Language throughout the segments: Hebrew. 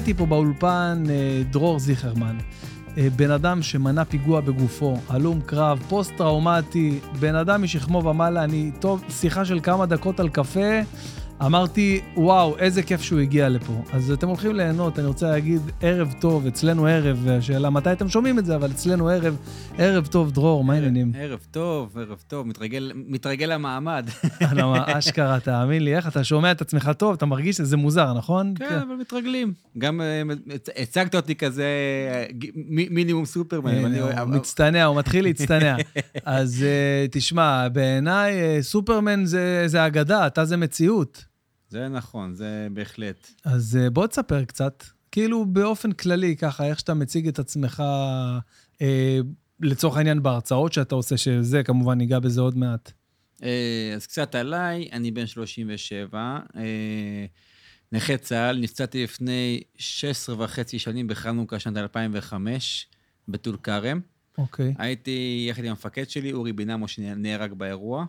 איתי פה באולפן אה, דרור זיכרמן. אה, בן אדם שמנע פיגוע בגופו, הלום קרב, פוסט-טראומטי, בן אדם משכמו ומעלה, אני, טוב, שיחה של כמה דקות על קפה, אמרתי, וואו, איזה כיף שהוא הגיע לפה. אז אתם הולכים ליהנות, אני רוצה להגיד ערב טוב, אצלנו ערב, השאלה מתי אתם שומעים את זה, אבל אצלנו ערב, ערב טוב, דרור, מה העניינים? ערב טוב, ערב טוב, מתרגל, מתרגל למעמד. אשכרה, תאמין לי, איך אתה שומע את עצמך טוב, אתה מרגיש שזה מוזר, נכון? כן, אבל מתרגלים. גם אה, הצגת אותי כזה מינימום סופרמן. הוא מצטנע, הוא מתחיל להצטנע. אז אה, תשמע, בעיניי אה, סופרמן זה אגדה, אתה זה מציאות. זה נכון, זה בהחלט. אז אה, בוא תספר קצת, כאילו באופן כללי, ככה, איך שאתה מציג את עצמך, אה, לצורך העניין בהרצאות שאתה עושה, שזה, כמובן, ניגע בזה עוד מעט. אה, אז קצת עליי, אני בן 37, אה, נכה צה"ל, נפצעתי לפני 16 וחצי שנים בחנוכה שנת 2005, בטול כרם. אוקיי. הייתי יחד עם המפקד שלי, אורי בינמו, שנהרג באירוע.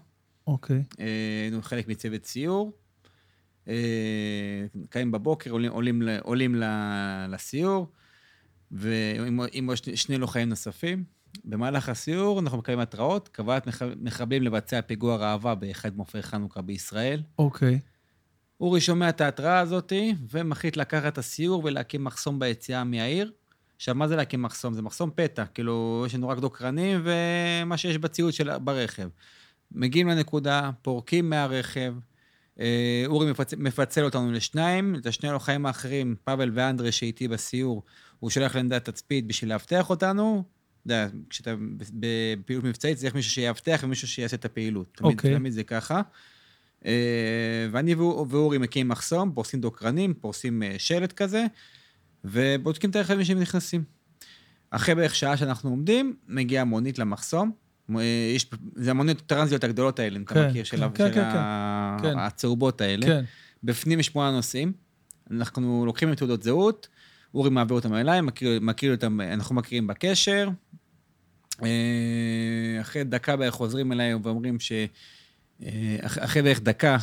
אוקיי. אה, היינו חלק מצוות סיור. אה, קמים בבוקר, עולים, עולים, עולים לסיור, ועם עוד שני לוחמים נוספים. במהלך הסיור אנחנו מקבלים התראות, קבלת מחבלים לבצע פיגוע ראווה באחד מופעי חנוכה בישראל. אוקיי. Okay. אורי שומע את ההתראה הזאת, ומחליט לקחת את הסיור ולהקים מחסום ביציאה מהעיר. עכשיו, מה זה להקים מחסום? זה מחסום פתע, כאילו, יש לנו רק דוקרנים ומה שיש בציוד של, ברכב. מגיעים לנקודה, פורקים מהרכב, אורי מפצל, מפצל אותנו לשניים, את השני הלוחמים האחרים, פאבל ואנדרה שאיתי בסיור, הוא שולח לעמדת תצפית בשביל לאבטח אותנו. אתה יודע, כשאתה בפעילות מבצעית צריך מישהו שיאבטח ומישהו שיעשה את הפעילות. תמיד, okay. אוקיי. תמיד זה ככה. אה, ואני ואורי מקימים מחסום, פורסים דוקרנים, פורסים אה, שלט כזה, ובודקים את הרכבים שהם נכנסים. אחרי בערך שעה שאנחנו עומדים, מגיעה מונית למחסום, אה, יש, זה המוניות טרנזיות הגדולות האלה, אם אתה כן, מכיר, של, כן, של כן, הצהובות האלה. כן. בפנים יש שמונה נוסעים, אנחנו לוקחים עם תעודות זהות, אורי מעביר אותם אליי, מכיר, מכיר אותם, אנחנו מכירים בקשר. אה, אחרי דקה בערך חוזרים אליי ואומרים ש... אה, אחרי בערך דקה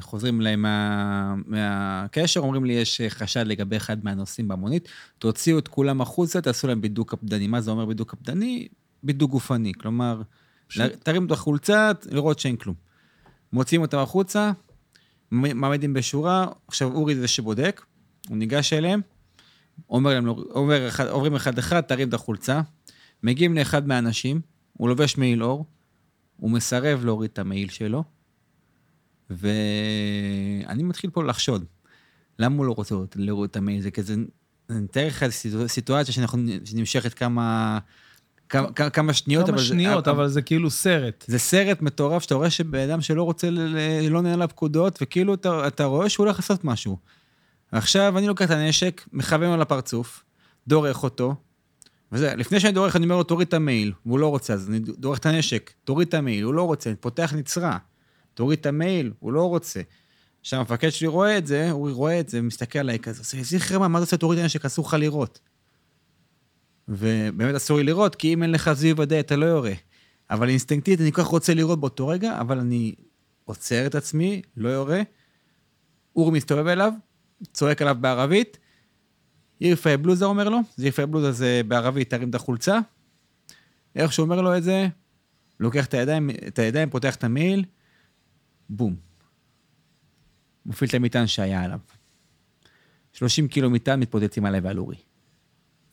חוזרים אליי מה, מהקשר, אומרים לי, יש חשד לגבי אחד מהנוסעים במונית, תוציאו את כולם החוצה, תעשו להם בידוק קפדני. מה זה אומר בידוק קפדני? בידוק גופני, כלומר, ש... תרים את החולצה, לראות שאין כלום. מוציאים אותם החוצה, מעמדים בשורה, עכשיו אורי זה שבודק, הוא ניגש אליהם, אומר להם, אומר אחד, עוברים אחד-אחד, תרים את החולצה, מגיעים לאחד מהאנשים, הוא לובש מעיל אור, הוא מסרב להוריד את המעיל שלו, ואני מתחיל פה לחשוד. למה הוא לא רוצה להוריד את המעיל? זה כזה, אני אתאר לך סיטואציה שנמשכת כמה... כמה, כמה שניות, כמה אבל... שניות, אבל, אבל זה כאילו סרט. זה סרט מטורף, שאתה רואה שבן אדם שלא רוצה, ל... לא נהנה לפקודות, וכאילו אתה, אתה רואה שהוא הולך לעשות משהו. עכשיו אני לוקח את הנשק, מכוון לו לפרצוף, דורך אותו, וזה, לפני שאני דורך, אני אומר לו, תוריד את המעיל, והוא לא רוצה, אז אני דורך את הנשק, תוריד את המעיל, הוא לא רוצה, אני פותח נצרה, תוריד את המעיל, הוא לא רוצה. עכשיו, המפקד שלי רואה את זה, הוא רואה את זה, מסתכל עליי כזה, זכרמה, מה אתה עושה, תוריד את הנשק, אסור לך לראות. ובאמת אסור לי לראות, כי אם אין לך זיהוי ודאי, אתה לא יורה. אבל אינסטינקטית, אני כל כך רוצה לראות באותו רגע, אבל אני עוצר את עצמי, לא יורה. אורי מסתובב אליו, צועק עליו בערבית, ירפה בלוזה אומר לו, זה ירפה בלוזה זה בערבית, תרים את החולצה. איך שהוא אומר לו את זה, לוקח את הידיים, את הידיים פותח את המעיל, בום. מפעיל את המטען שהיה עליו. 30 קילו מטען מתפוצצים עליי ועל אורי.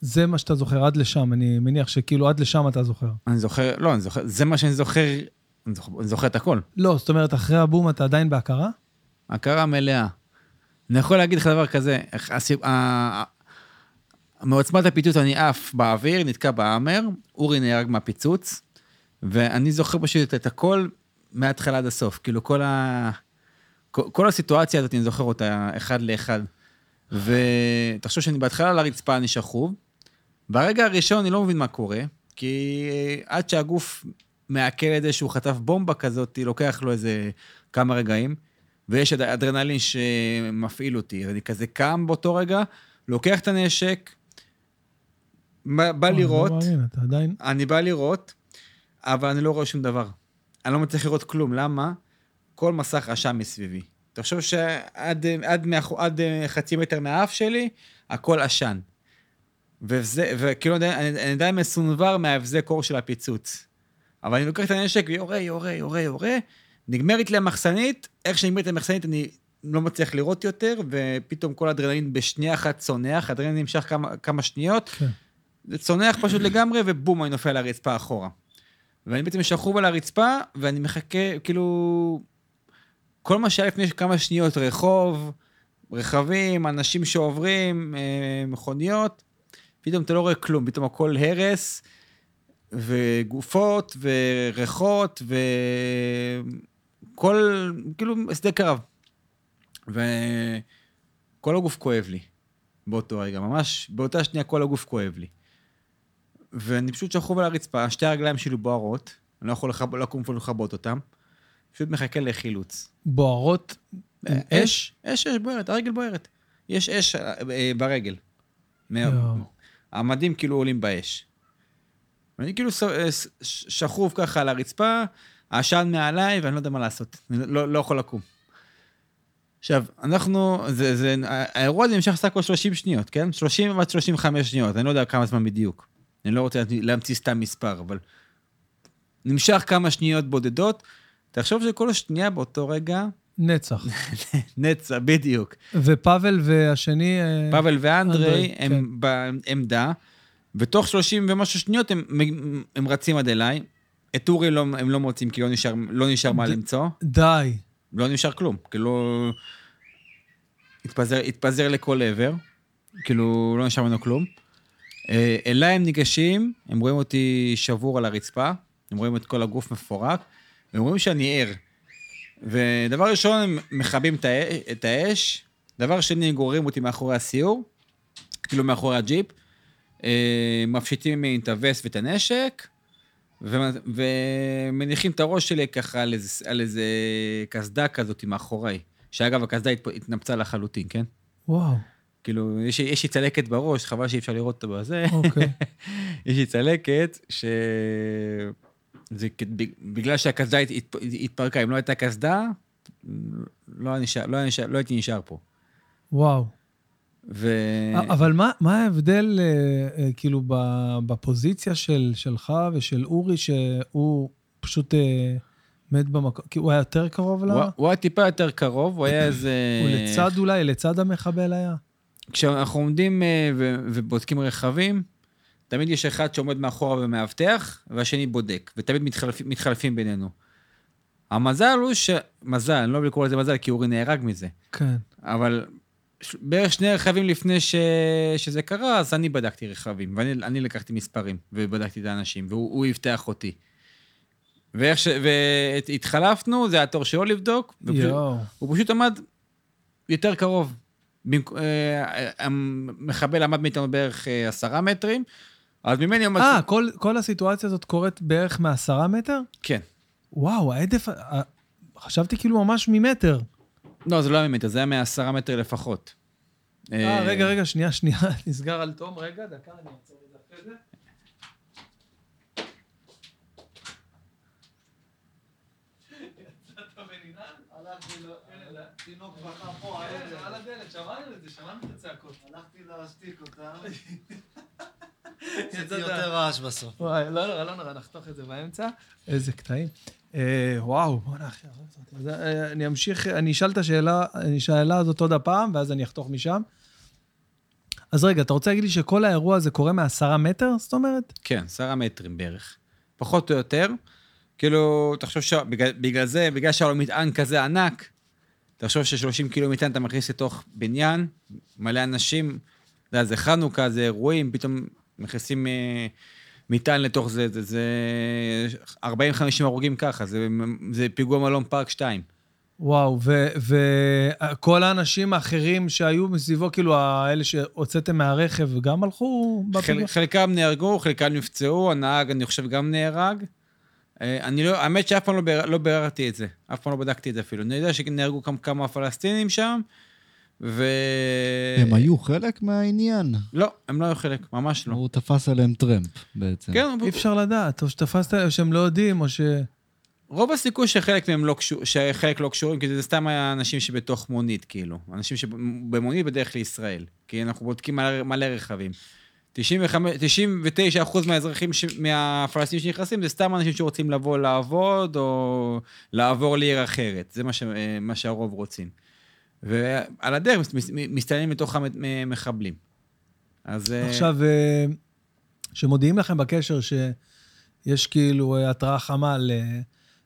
זה מה שאתה זוכר עד לשם, אני מניח שכאילו עד לשם אתה זוכר. אני זוכר, לא, אני זוכר, זה מה שאני זוכר, אני זוכר, אני זוכר את הכל. לא, זאת אומרת, אחרי הבום אתה עדיין בהכרה? הכרה מלאה. אני יכול להגיד לך דבר כזה, מעוצמת הפיצוץ אני עף באוויר, נתקע בהאמר, אורי נהרג מהפיצוץ, ואני זוכר פשוט את הכל מההתחלה עד הסוף. כאילו, כל, ה... כל הסיטואציה הזאת, אני זוכר אותה אחד לאחד. ותחשוב שאני בהתחלה על הרצפה אני שכוב, ברגע הראשון אני לא מבין מה קורה, כי עד שהגוף מעכל את זה שהוא חטף בומבה כזאת, לוקח לו איזה כמה רגעים, ויש אדרנלין שמפעיל אותי. אני כזה קם באותו רגע, לוקח את הנשק, בא לראות, אני בא לראות, אבל אני לא רואה שום דבר. אני לא מצליח לראות כלום, למה? כל מסך רשם מסביבי. תחשוב שעד עד, מאח- עד אה, חצי מטר מהאף שלי, הכל עשן. וזה, וכאילו אני, אני, אני עדיין מסונבר מההבזק קור של הפיצוץ. אבל אני לוקח את הנשק ויורה, יורה, יורה, יורה, נגמרת לי המחסנית, איך שנגמרת לי המחסנית אני לא מצליח לראות יותר, ופתאום כל האדרנלין בשנייה אחת צונח, האדרנלין נמשך כמה, כמה שניות, כן. זה צונח פשוט לגמרי, ובום, אני נופל על הרצפה אחורה. ואני בעצם שכוב על הרצפה, ואני מחכה, כאילו... כל מה שהיה לפני כמה שניות, רחוב, רכבים, אנשים שעוברים, אה, מכוניות, פתאום אתה לא רואה כלום, פתאום הכל הרס, וגופות, וריחות, וכל, כאילו, שדה קרב. וכל הגוף כואב לי באותו רגע, ממש באותה שנייה כל הגוף כואב לי. ואני פשוט שכוב על הרצפה, שתי הרגליים שלי בוערות, אני לא יכול לכב- לקום ולכבות אותם, פשוט מחכה לחילוץ. בוערות אה, אש? אש, אש בוערת, הרגל בוערת. יש אש אה, אה, ברגל. מה-. המדים כאילו עולים באש. ואני כאילו אה, שכוב ככה על הרצפה, העשן מעליי, ואני לא יודע מה לעשות. אני לא, לא יכול לקום. עכשיו, אנחנו, זה, זה, האירוע הזה נמשך סך הכל 30 שניות, כן? 30 עד 35 שניות, אני לא יודע כמה זמן בדיוק. אני לא רוצה להמציא סתם מספר, אבל... נמשך כמה שניות בודדות. תחשוב שכל שנייה באותו רגע, נצח. נצע, בדיוק. ופאבל והשני... אה, פאבל ואנדרי אנדרי, הם בעמדה, ותוך 30 ומשהו שניות הם, הם רצים עד אליי. את אורי לא, הם לא מוצאים, כי לא נשאר, לא נשאר מה ד- למצוא. די. לא נשאר כלום. כאילו... התפזר, התפזר לכל עבר. כאילו, לא נשאר ממנו כלום. אה, אליי הם ניגשים, הם רואים אותי שבור על הרצפה, הם רואים את כל הגוף מפורק, והם רואים שאני ער. ודבר ראשון, הם מכבים את האש. דבר שני, גוררים אותי מאחורי הסיור, כאילו מאחורי הג'יפ. אה, מפשיטים ממני את הווסט ואת הנשק, ומניחים את הראש שלי ככה על איזה, על איזה קסדה כזאת מאחוריי. שאגב, הקסדה התנפצה לחלוטין, כן? וואו, כאילו, יש, יש לי צלקת בראש, חבל שאי אפשר לראות אותה בזה. אוקיי. יש לי צלקת ש... זה בגלל שהקסדה הת- הת- התפרקה, אם לא הייתה קסדה, לא, נשאר, לא, נשאר, לא הייתי נשאר פה. וואו. ו... אבל מה, מה ההבדל, אה, אה, כאילו, בפוזיציה של, שלך ושל אורי, שהוא פשוט אה, מת במקום? כי הוא היה יותר קרוב ל... הוא, הוא היה טיפה יותר קרוב, הוא היה איזה... הוא לצד אולי, לצד המחבל היה? כשאנחנו עומדים ובודקים רכבים, תמיד יש אחד שעומד מאחורה ומאבטח, והשני בודק, ותמיד מתחלפים, מתחלפים בינינו. המזל הוא ש... מזל, אני לא אוהב לקרוא לזה מזל, כי אורי נהרג מזה. כן. אבל ש- בערך שני רכבים לפני ש... שזה קרה, אז אני בדקתי רכבים, ואני אני לקחתי מספרים, ובדקתי את האנשים, והוא הוא אבטח אותי. ואיך ש... והתחלפנו, זה היה התור שלו לבדוק, ופשוט- יואו. הוא פשוט עמד יותר קרוב. במק... אה, המחבל עמד מאיתנו בערך אה, עשרה מטרים, אז ממני. אה, כל, כל הסיטואציה הזאת קורית בערך מעשרה מטר? כן. וואו, ההדף... ה- חשבתי כאילו ממש ממטר. לא, זה לא היה ממטר, זה היה מעשרה מטר לפחות. אה, רגע, רגע, שנייה, שנייה, נסגר על תום, רגע, דקה, אני אעצור את זה אחרי זה. הלכתי ל... תינוק בכה פה, העדר. על הדלת, שמענו את זה, שמענו את הצעקות. הלכתי להשתיק אותה. יצאת- עשיתי יותר רעש בסוף. וואי, לא נורא, לא נורא, נחתוך את זה באמצע. איזה קטעים. אה, וואו, בוא'נה, אחי. אז, אה, אני אמשיך, אני אשאל את השאלה, אני אשאלה הזאת עוד הפעם, ואז אני אחתוך משם. אז רגע, אתה רוצה להגיד לי שכל האירוע הזה קורה מעשרה מטר, זאת אומרת? כן, עשרה מטרים בערך. פחות או יותר. כאילו, תחשוב שבגלל בגלל זה, בגלל שהיה לו מטען כזה ענק, תחשוב ש-30 קילו מטען אתה מכניס לתוך בניין, מלא אנשים, אתה יודע, זה חנוכה, זה אירועים, פתאום מכניסים אה, מטען לתוך זה, זה, זה 40-50 הרוגים ככה, זה, זה פיגוע מלון פארק 2. וואו, וכל האנשים האחרים שהיו מסביבו, כאילו, האלה שהוצאתם מהרכב, גם הלכו בפיגוע? חל, חלקם נהרגו, חלקם נפצעו, הנהג, אני חושב, גם נהרג. אה, אני לא, האמת שאף פעם לא, בירר, לא ביררתי את זה, אף פעם לא בדקתי את זה אפילו. אני יודע שנהרגו כמה פלסטינים שם, ו... הם היו חלק מהעניין. לא, הם לא היו חלק, ממש לא. הוא תפס עליהם טרמפ בעצם. כן, אי אפשר לדעת, או שתפסת, או שהם לא יודעים, או ש... רוב הסיכוי שחלק מהם לא, קשור, שחלק לא קשורים, כי זה סתם אנשים שבתוך מונית, כאילו. אנשים שבמונית בדרך לישראל. כי אנחנו בודקים מלא, מלא רכבים. 95, 99% מהאזרחים, ש, מהפלסטינים שנכנסים, זה סתם אנשים שרוצים לבוא לעבוד, או לעבור לעיר אחרת. זה מה, ש, מה שהרוב רוצים. ועל הדרך מסתננים מתוך המחבלים. אז... אה, עכשיו, שמודיעים לכם בקשר שיש כאילו התראה חמה על,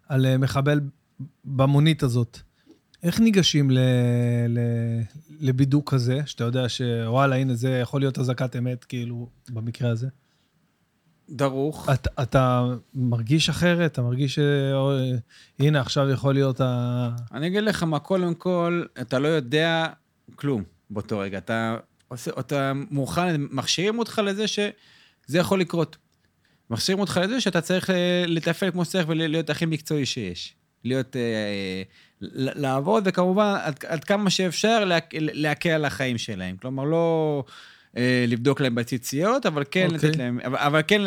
על מחבל במונית הזאת, איך ניגשים ל, ל, לבידוק כזה, שאתה יודע שוואלה, הנה, זה יכול להיות אזעקת אמת, כאילו, במקרה הזה? דרוך. אתה, אתה מרגיש אחרת? אתה מרגיש ש... הנה, עכשיו יכול להיות ה... אני אגיד לך מה, קודם כל, אתה לא יודע כלום באותו רגע. אתה, עושה, אתה מוכן, מכשירים אותך לזה שזה יכול לקרות. מכשירים אותך לזה שאתה צריך לתפעל כמו שצריך ולהיות הכי מקצועי שיש. להיות, אה, לעבוד, וכמובן, עד, עד כמה שאפשר, להקל על החיים שלהם. כלומר, לא... אה, לבדוק להם בציציות, אבל כן okay. אוקיי. לתת להם, אבל, אבל כן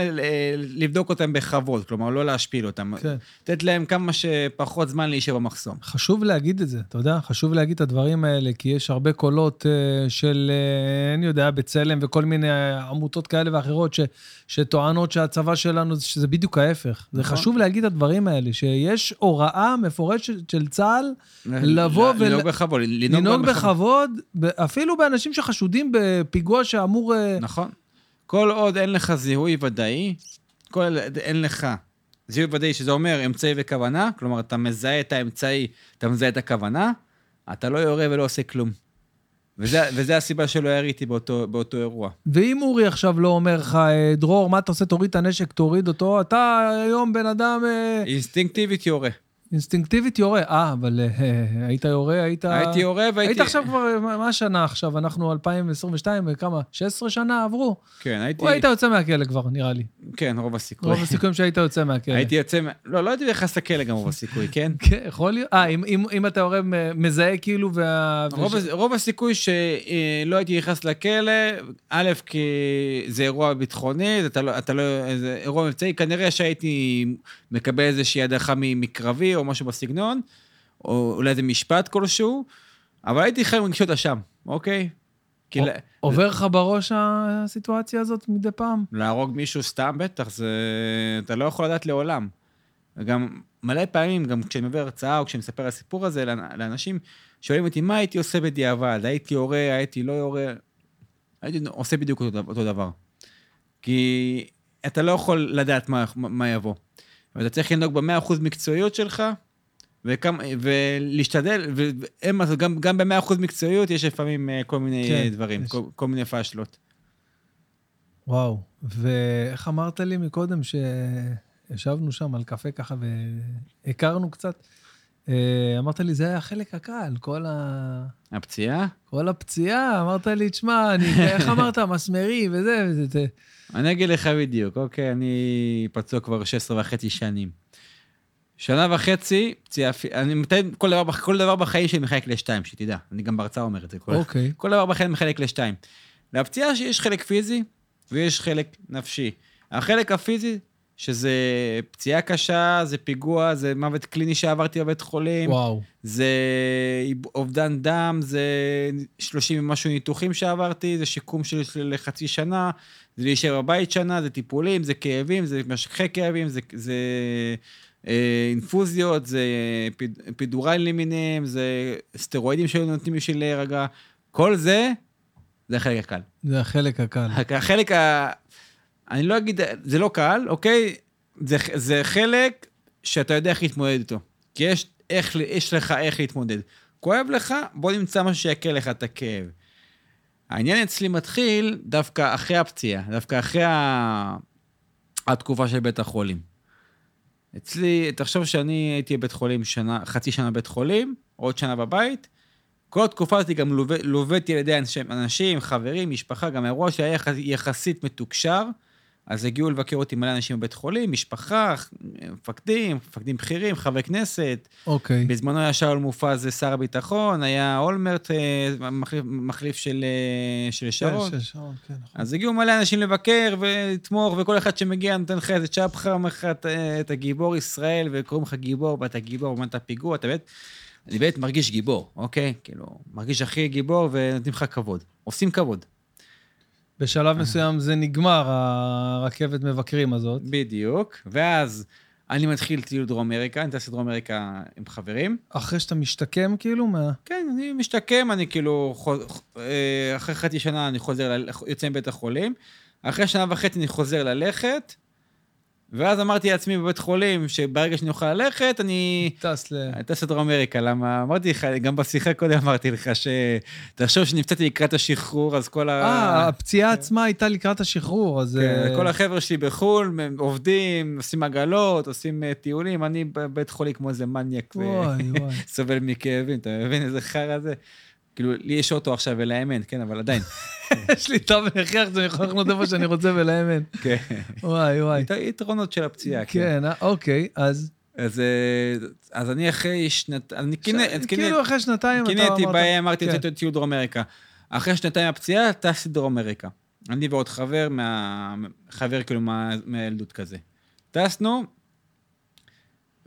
לבדוק אותם בכבוד, כלומר, לא להשפיל אותם. כן. לתת להם כמה שפחות זמן להישאר במחסום. חשוב להגיד את זה, אתה יודע, חשוב להגיד את הדברים האלה, כי יש הרבה קולות uh, של, uh, אני יודע, בצלם וכל מיני עמותות כאלה ואחרות, ש, שטוענות שהצבא שלנו, שזה בדיוק ההפך. זה נכון. חשוב להגיד את הדברים האלה, שיש הוראה מפורשת של צה"ל לבוא ול... לנהוג בכבוד, לנהוג בכבוד, אפילו באנשים שחשודים בפיגוע ש... שאמור... אה, נכון. כל עוד אין לך זיהוי ודאי, כל עוד אין לך זיהוי ודאי, שזה אומר אמצעי וכוונה, כלומר, אתה מזהה את האמצעי, אתה מזהה את הכוונה, אתה לא יורה ולא עושה כלום. וזה, וזה הסיבה שלא יריתי באותו, באותו אירוע. ואם אורי עכשיו לא אומר לך, אה, דרור, מה אתה עושה? תוריד את הנשק, תוריד אותו, אתה היום בן אדם... אה, אינסטינקטיבית יורה. אינסטינקטיבית יורה. אה, אבל אה, היית יורה, היית... הייתי יורה והייתי... היית עכשיו כבר, מה השנה עכשיו? אנחנו 2022, כמה? 16 שנה עברו? כן, הייתי... או היית יוצא מהכלא כבר, נראה לי. כן, רוב הסיכוי. רוב הסיכויים שהיית יוצא מהכלא. הייתי יוצא... לא, לא הייתי נכנס לכלא גם רוב הסיכוי, כן? כן, יכול להיות. אה, אם, אם, אם אתה יורה מזהה כאילו וה... רוב, וש... רוב הסיכוי שלא הייתי נכנס לכלא, א', כי זה אירוע ביטחוני, אתה לא... אתה לא זה אירוע מבצעי, כנראה שהייתי מקבל איזושהי הדרכה מקרבי או משהו בסגנון, או אולי איזה משפט כלשהו, אבל הייתי חי מרגישות אשם, אוקיי? עובר לך בראש הסיטואציה הזאת מדי פעם? להרוג מישהו סתם, בטח, זה... אתה לא יכול לדעת לעולם. וגם מלא פעמים, גם כשאני עובר הרצאה או כשאני מספר על הסיפור הזה לאנשים, שואלים אותי, מה הייתי עושה בדיעבד? הייתי יורה, הייתי לא יורה? הייתי עושה בדיוק אותו, אותו דבר. כי אתה לא יכול לדעת מה, מה יבוא. ואתה צריך לנהוג ב-100% מקצועיות שלך, וכמה, ולהשתדל, והם, גם, גם ב-100% מקצועיות יש לפעמים אה, כל מיני כן, דברים, יש... כל, כל מיני פאשלות. וואו, ואיך אמרת לי מקודם שישבנו שם על קפה ככה והכרנו קצת? אה, אמרת לי, זה היה החלק הקל, כל ה... הפציעה? כל הפציעה, אמרת לי, תשמע, אני, איך אמרת, מסמרי וזה, וזה. אני אגיד לך בדיוק, אוקיי, אני פצוע כבר 16 וחצי שנים. שנה וחצי, פציעה, אני מתאר, כל דבר, כל דבר בחיים שלי מחלק לשתיים, שתדע. אני גם בהרצאה אומר את זה. כל, אוקיי. כל דבר בחיים מחלק לשתיים. לפציעה יש חלק פיזי ויש חלק נפשי. החלק הפיזי, שזה פציעה קשה, זה פיגוע, זה מוות קליני שעברתי בבית חולים. וואו. זה אובדן דם, זה 30 ומשהו ניתוחים שעברתי, זה שיקום של לחצי שנה, זה להישאר בבית שנה, זה טיפולים, זה כאבים, זה משככי כאבים, זה, זה אה, אינפוזיות, זה פיד, פידורלים למיניהם, זה סטרואידים שהיו נותנים בשביל להירגע. כל זה, זה החלק הקל. זה החלק הקל. החלק ה... אני לא אגיד, זה לא קל, אוקיי? זה, זה חלק שאתה יודע איך להתמודד איתו. כי יש, איך, יש לך איך להתמודד. כואב לך, בוא נמצא משהו שיקל לך את הכאב. העניין אצלי מתחיל דווקא אחרי הפציעה, דווקא אחרי ה... התקופה של בית החולים. אצלי, תחשוב שאני הייתי בבית חולים שנה, חצי שנה בבית חולים, עוד שנה בבית. כל התקופה הזאת גם לוויתי על ידי אנשים, חברים, משפחה, גם אירוע שהיה יחסית מתוקשר, אז הגיעו לבקר אותי מלא אנשים בבית חולים, משפחה, מפקדים, מפקדים בכירים, חברי כנסת. אוקיי. בזמנו היה שאול מופז שר הביטחון, היה אולמרט אה, מחליף, מחליף של, אה, של שרון. כן, של שרון, כן, נכון. אז הגיעו מלא אנשים לבקר ולתמוך, וכל אחד שמגיע נותן לך איזה צ'פחה, אומר לך "אתה- אתה גיבור ישראל, וקוראים לך גיבור, ואתה גיבור, ומה אתה פיגוע, אתה באמת, אני באמת מרגיש גיבור, אוקיי? כאילו, מרגיש הכי גיבור ונותנים לך כבוד. עושים כבוד. בשלב מסוים זה נגמר, הרכבת מבקרים הזאת. בדיוק. ואז אני מתחיל טיול דרום אמריקה, אני טס לדרום אמריקה עם חברים. אחרי שאתה משתקם, כאילו, מה... כן, אני משתקם, אני כאילו, אה, אחרי חצי שנה אני חוזר, יוצא מבית החולים. אחרי שנה וחצי אני חוזר ללכת, ואז אמרתי לעצמי בבית חולים, שברגע שאני אוכל ללכת, אני... טס ל... אני טס לדרום אמריקה, למה? אמרתי לך, גם בשיחה קודם אמרתי לך ש... תחשוב שנפצעתי לקראת השחרור, אז כל ה... אה, הפציעה עצמה הייתה לקראת השחרור, אז... כן, אה, כל החבר'ה שלי בחו"ל, הם עובדים, עושים עגלות, עושים אה, טיולים, אני בבית חולים כמו איזה מניאק. וסובל מכאבים, אתה מבין איזה חרא זה? כאילו, לי יש אוטו עכשיו ולהם אין, כן, אבל עדיין. יש לי תו הכרח שאני יכול לחנות איפה שאני רוצה ולהם אין. כן. וואי, וואי. ית- יתרונות של הפציעה, כן. כן, אה, אוקיי, אז... אז, אה, אז אני אחרי שנת... אני ש- כאילו אחרי שנתיים אתה קינאתי אמרת... בהם, אמרתי, כן. טיול דרום אמריקה. אחרי שנתיים הפציעה, טסתי דרום אמריקה. אני ועוד חבר, מה... חבר כאילו מה- מהילדות כזה. טסנו,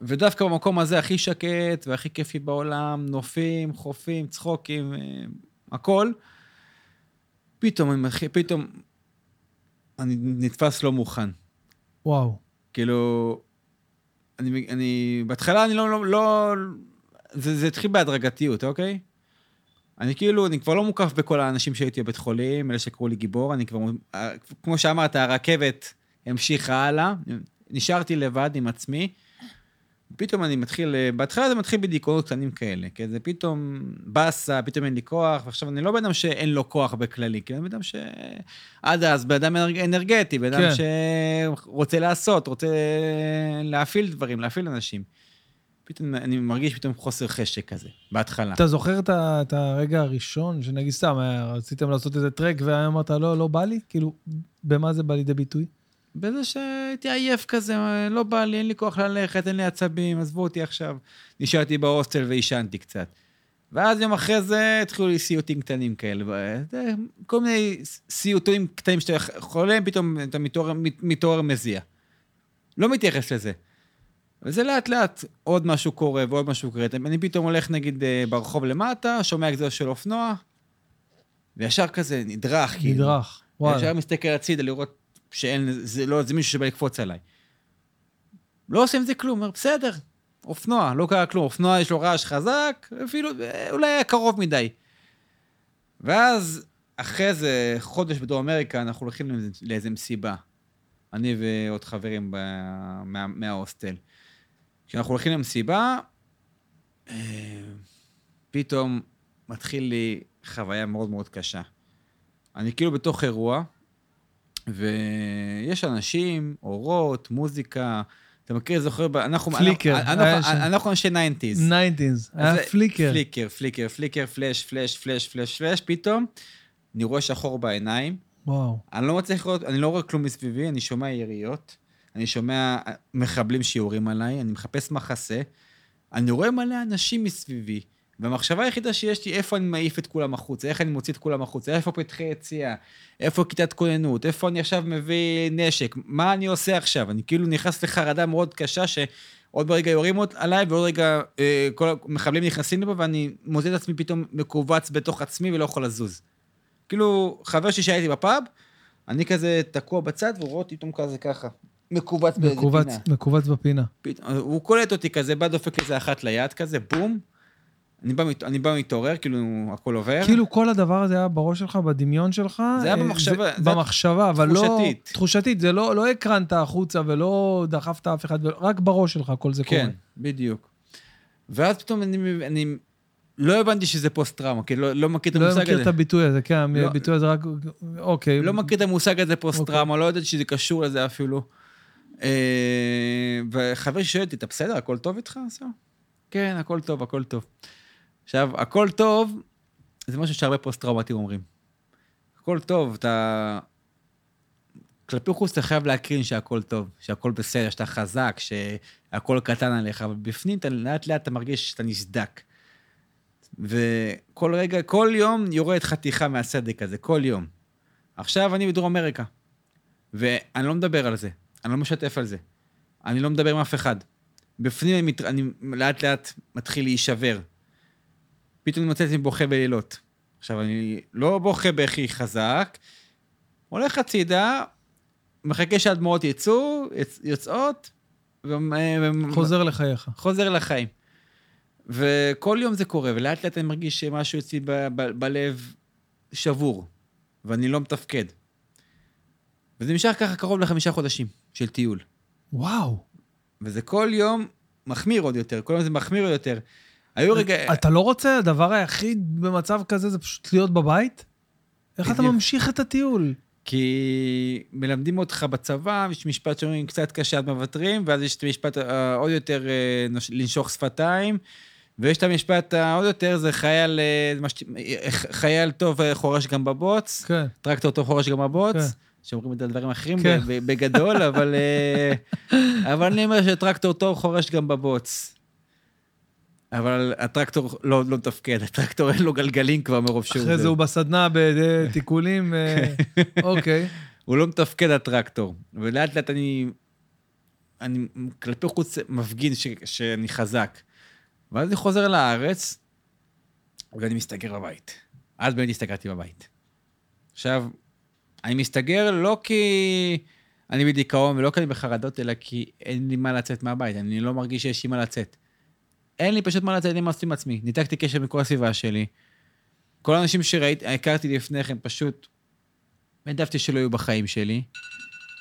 ודווקא במקום הזה הכי שקט והכי כיפי בעולם, נופים, חופים, צחוקים, אה, הכל. פתאום אני מתחיל, פתאום אני נתפס לא מוכן. וואו. כאילו, אני, אני, בהתחלה אני לא, לא, לא זה, זה התחיל בהדרגתיות, אוקיי? אני כאילו, אני כבר לא מוקף בכל האנשים שהייתי בבית חולים, אלה שקראו לי גיבור, אני כבר, כמו שאמרת, הרכבת המשיכה הלאה, נשארתי לבד עם עצמי. פתאום אני מתחיל, בהתחלה זה מתחיל בדיכאונות קטנים כאלה, כי זה פתאום באסה, פתאום אין לי כוח, ועכשיו אני לא בן אדם שאין לו כוח בכללי, כי אני בן אדם ש... עד אז בן אדם אנרג- אנרגטי, בן אדם כן. שרוצה לעשות, רוצה להפעיל דברים, להפעיל אנשים. פתאום אני מרגיש פתאום חוסר חשק כזה, בהתחלה. אתה זוכר את את הרגע הראשון, שנגיד סתם, היה- רציתם לעשות איזה טרק ואמרת, לא, לא בא לי? כאילו, במה זה בא לידי ביטוי? בזה שהייתי עייף כזה, לא בא לי, אין לי כוח ללכת, אין לי עצבים, עזבו אותי עכשיו. נשארתי בהוסטל ועישנתי קצת. ואז יום אחרי זה התחילו לי סיוטים קטנים כאלה. זה, כל מיני סיוטים קטנים שאתה חולם, פתאום אתה מתעורר, מתעורר מזיע. לא מתייחס לזה. וזה לאט לאט עוד משהו קורה ועוד משהו קורה. אני פתאום הולך נגיד אה, ברחוב למטה, שומע גזר של אופנוע, וישר כזה נדרך. כאילו. נדרך. וואלה. ישר מסתכל הצידה לראות שאין, זה לא, זה מישהו שבא לקפוץ עליי. לא עושה עם זה כלום, אומר, בסדר, אופנוע, לא קרה כלום, אופנוע יש לו רעש חזק, אפילו, אה, אולי היה קרוב מדי. ואז, אחרי איזה חודש בדרום אמריקה, אנחנו הולכים לאיזה מסיבה. אני ועוד חברים ב, מה, מההוסטל. כשאנחנו הולכים למסיבה, אה, פתאום מתחיל לי חוויה מאוד מאוד קשה. אני כאילו בתוך אירוע, ויש אנשים, אורות, מוזיקה, אתה מכיר, זוכר, אנחנו... פליקר, אנחנו- אנשי 90's. 90's, היה פליקר. פליקר, פליקר, פליקר, פלאש, פלאש, פלאש, פלאש, פלאש, פתאום אני רואה שחור בעיניים, וואו. אני לא מצליח לראות, אני לא רואה כלום מסביבי, אני שומע יריות, אני שומע מחבלים שיורים עליי, אני מחפש מחסה, אני רואה מלא אנשים מסביבי, והמחשבה היחידה שיש לי, איפה אני מעיף את כולם החוצה, איך אני מוציא את כולם החוצה, איפה פתחי יציאה, איפה כיתת כוננות, איפה אני עכשיו מביא נשק, מה אני עושה עכשיו? אני כאילו נכנס לחרדה מאוד קשה, שעוד ברגע יורים עליי, ועוד רגע אה, כל המחבלים נכנסים לפה, ואני מוצא את עצמי פתאום מכווץ בתוך עצמי ולא יכול לזוז. כאילו, חבר שלי שהייתי בפאב, אני כזה תקוע בצד, והוא רואה אותי פתאום כזה ככה, מכווץ באיזה פינה. מכווץ בפינה. פתאום, הוא קולט אותי כזה, בא דופק איזה אחת ליד כזה, בום. אני בא, אני בא מתעורר, כאילו הכל עובר. כאילו כל הדבר הזה היה בראש שלך, בדמיון שלך. זה היה אה, במחשבה, זה- זה במחשבה, אבל לא... תחושתית. תחושתית. זה לא לא הקרנת החוצה ולא דחפת אף אחד, רק בראש שלך כל זה קורה. כן, בדיוק. ואז פתאום אני, אני לא הבנתי שזה פוסט-טראומה, כי לא, לא מכיר את לא המושג מכיר הזה. את הביטוי הזה, כן, לא. הביטוי הזה רק... אוקיי. לא מכיר את המושג הזה פוסט-טראומה, לא ידעתי שזה קשור לזה אפילו. אה, וחבר שואל אותי, אתה בסדר? הכל טוב איתך? כן, הכל טוב, הכל טוב. עכשיו, הכל טוב, זה משהו שהרבה פוסט-טראומטים אומרים. הכל טוב, אתה... כלפי חוץ אתה חייב להקרין שהכל טוב, שהכל בסדר, שאתה חזק, שהכל קטן עליך, אבל בפנים אתה לאט לאט אתה מרגיש שאתה נסדק. וכל רגע, כל יום יורד חתיכה מהסדק הזה, כל יום. עכשיו אני בדרום אמריקה, ואני לא מדבר על זה, אני לא משתף על זה. אני לא מדבר עם אף אחד. בפנים אני, מת... אני לאט לאט מתחיל להישבר. פתאום אני מוצא את עצמי בוכה בלילות. עכשיו, אני לא בוכה בכי חזק, הולך הצידה, מחכה שהדמעות יצאו, יצ... יוצאות, ו... חוזר לחייך. חוזר לחיים. וכל יום זה קורה, ולאט לאט אני מרגיש שמשהו אצלי ב- ב- בלב שבור, ואני לא מתפקד. וזה נמשך ככה קרוב לחמישה חודשים של טיול. וואו. וזה כל יום מחמיר עוד יותר, כל יום זה מחמיר עוד יותר. היו רגע... אתה לא רוצה, הדבר היחיד במצב כזה זה פשוט להיות בבית? איך אתה. ממשיך את הטיול? כי מלמדים אותך בצבא, יש משפט שאומרים קצת קשה עד מוותרים, ואז יש את המשפט אה, עוד יותר אה, לנשוך שפתיים, ויש את המשפט העוד יותר, זה חייל, אה, אה, חייל טוב אה, חורש גם בבוץ, כן. טרקטור טוב חורש גם בבוץ, כן. שאומרים את זה על דברים אחרים כן. בגדול, אבל, אה, אבל אני אומר שטרקטור טוב חורש גם בבוץ. אבל הטרקטור לא, לא מתפקד, הטרקטור אין לו גלגלים כבר מרוב שהוא... אחרי זה הוא בסדנה בתיקולים, אה, אוקיי. הוא לא מתפקד הטרקטור. ולאט לאט אני, אני כלפי חוץ מפגין ש, שאני חזק. ואז אני חוזר לארץ, ואני מסתגר בבית. אז באמת הסתגרתי בבית. עכשיו, אני מסתגר לא כי אני בדיכאון ולא כי אני בחרדות, אלא כי אין לי מה לצאת מהבית. אני לא מרגיש שיש לי מה לצאת. אין לי פשוט מה לצאת, עם עצמי. ניתקתי קשר מכל הסביבה שלי. כל האנשים שהכרתי לפני כן פשוט העדפתי שלא יהיו בחיים שלי.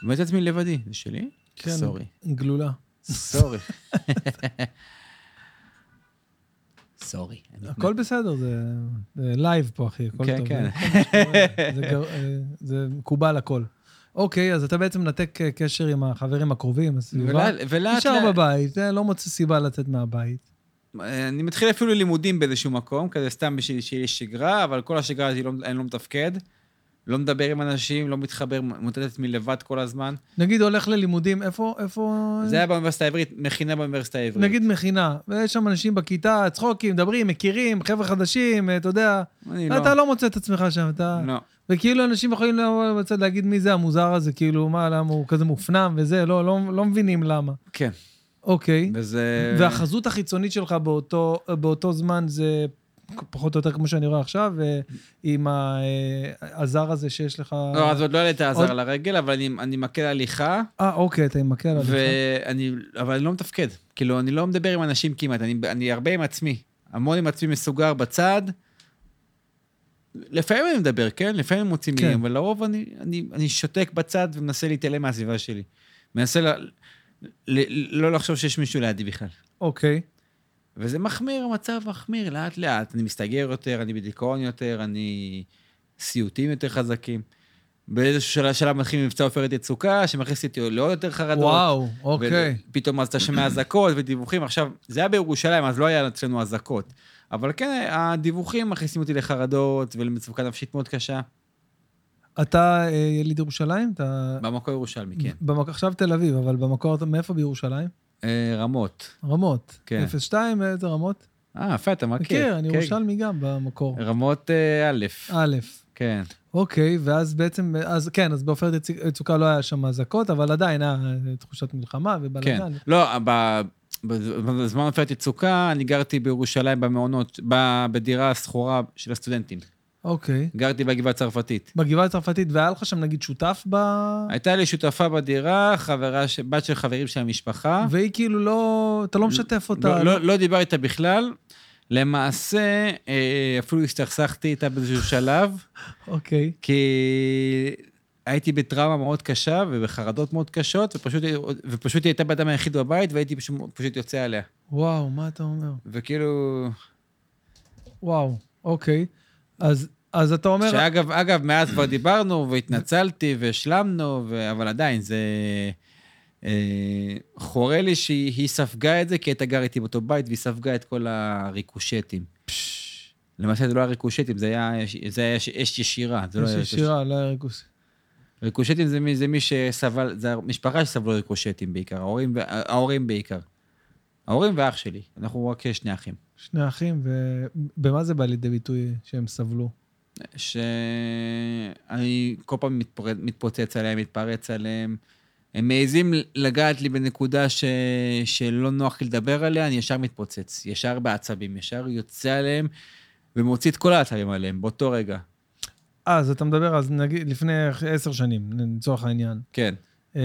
ומצאתי עצמי לבדי. זה שלי? כן. sorry. גלולה. sorry. sorry. הכל בסדר, זה live פה, אחי, הכל כן, טוב. כן. אה, זה מקובל הכל. אוקיי, אז אתה בעצם מנתק אה, קשר עם החברים הקרובים, הסביבה. ולאט ולאט... נשאר לאט- בבית, אה, לא מוצא סיבה לצאת מהבית. אני מתחיל אפילו לימודים באיזשהו מקום, כזה סתם בשביל שיהיה לי שגרה, אבל כל השגרה הזאת לא- אני לא מתפקד. לא מדבר עם אנשים, לא מתחבר, מוטט את עצמי לבד כל הזמן. נגיד הולך ללימודים, איפה, איפה... זה היה באוניברסיטה העברית, מכינה באוניברסיטה העברית. נגיד מכינה, ויש שם אנשים בכיתה, צחוקים, מדברים, מכירים, חבר'ה חדשים, אה, אתה יודע, אני לא. אתה לא מוצא את עצמך שם, אתה... לא. וכאילו אנשים יכולים לבוא בצד להגיד מי זה המוזר הזה, כאילו, מה, למה הוא כזה מופנם וזה, לא, לא, לא מבינים למה. כן. אוקיי. וזה... והחזות החיצונית שלך באותו, באותו זמן זה פחות או יותר כמו שאני רואה עכשיו, עם אה, הזר הזה שיש לך... לא, אז עוד לא העלית עוד- עזר לרגל, אבל אני, אני מקל הליכה, אה, אוקיי, אתה מקל עליך. ואני, אבל אני לא מתפקד. כאילו, אני לא מדבר עם אנשים כמעט, אני, אני הרבה עם עצמי. המון עם עצמי מסוגר בצד. לפעמים אני מדבר, כן? לפעמים מוצאים כן. מילים, אבל לרוב אני, אני, אני שותק בצד ומנסה להתעלם מהסביבה שלי. מנסה לא לחשוב שיש מישהו לידי בכלל. אוקיי. וזה מחמיר, המצב מחמיר לאט-לאט. אני מסתגר יותר, אני בדיכאון יותר, אני... סיוטים יותר חזקים. באיזשהו שלב, שלב מתחיל מבצע עופרת יצוקה, שמכניס אותי לעוד יותר חרדות. וואו, אוקיי. פתאום אז אתה שומע אזעקות ודיווחים. עכשיו, זה היה בירושלים, אז לא היה אצלנו אזעקות. אבל כן, הדיווחים מכניסים אותי לחרדות ולמצוקה נפשית מאוד קשה. אתה אה, יליד ירושלים? אתה... במקור ירושלמי, כן. במק... עכשיו תל אביב, אבל במקור אתה מאיפה בירושלים? אה, רמות. רמות. כן. 02, איזה רמות? אה, יפה, אתה מכיר. מכיר, אני כן. ירושלמי גם במקור. רמות אה, א', א', כן. אוקיי, ואז בעצם, אז כן, אז בעופרת יצ- יצוקה לא היה שם אזעקות, אבל עדיין היה אה, תחושת מלחמה כן. ובלאגן. לא, ב- בזמן עופרת יצוקה, אני גרתי בירושלים במעונות, ב- בדירה שכורה של הסטודנטים. אוקיי. גרתי בגבעה הצרפתית. בגבעה הצרפתית, והיה לך שם נגיד שותף ב... הייתה לי שותפה בדירה, חברה, ש- בת של חברים של המשפחה. והיא כאילו לא, אתה לא משתף אותה. לא, לא, לא דיבר איתה בכלל. למעשה, אה, אפילו הסתכסכתי איתה באיזשהו שלב, אוקיי. כי הייתי בטראומה מאוד קשה ובחרדות מאוד קשות, ופשוט, ופשוט היא הייתה באדם היחיד בבית, והייתי פשוט, פשוט יוצא עליה. וואו, מה אתה אומר? וכאילו... וואו, אוקיי. אז, אז אתה אומר... שאגב, אגב, מאז כבר דיברנו והתנצלתי והשלמנו, ו... אבל עדיין, זה... אה, חורה לי שהיא היא ספגה את זה, כי הייתה גר איתי באותו בית, והיא ספגה את כל הריקושטים. למעשה זה לא היה ריקושטים, זה היה, זה היה אש ישירה. זה לא יש היה... ישירה, לא היה ריכוס. ריקושטים זה מי, זה מי שסבל, זה המשפחה שסבלו ריקושטים בעיקר, ההורים, ההורים בעיקר. ההורים ואח שלי, אנחנו רק שני אחים. שני אחים, ובמה זה בא לידי ביטוי שהם סבלו? שאני כל פעם מתפרץ, מתפוצץ עליהם, מתפרץ עליהם. הם מעזים לגעת לי בנקודה ש... שלא נוח לי לדבר עליה, אני ישר מתפוצץ, ישר בעצבים, ישר יוצא עליהם ומוציא את כל העצבים עליהם באותו רגע. אה, אז אתה מדבר, אז נגיד, לפני עשר שנים, לצורך העניין. כן. אה,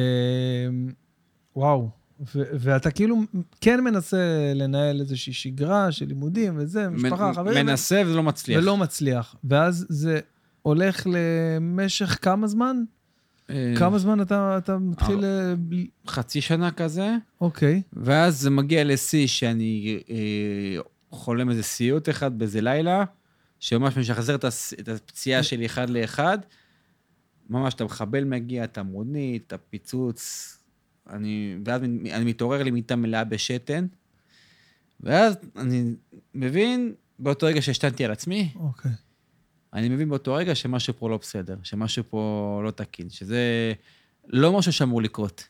וואו, ו- ואתה כאילו כן מנסה לנהל איזושהי שגרה של לימודים וזה, משפחה, מ- חברים, מנסה וזה לא מצליח. ולא מצליח. ואז זה הולך למשך כמה זמן? אה, כמה זמן אתה, אתה מתחיל... אה, חצי שנה כזה, אוקיי, ואז זה מגיע לשיא שאני אה, חולם איזה סיוט אחד באיזה לילה, שממש משחזר את, הפציעה שלי אחד לאחד. ממש, אתה מחבל מגיע, את המונית, את הפיצוץ, אני, ואז אני מתעורר למיטה מלאה בשתן, ואז אני מבין באותו רגע שהשתנתי על עצמי, אוקיי. אני מבין באותו רגע שמשהו פה לא בסדר, שמשהו פה לא תקין, שזה לא משהו שאמור לקרות.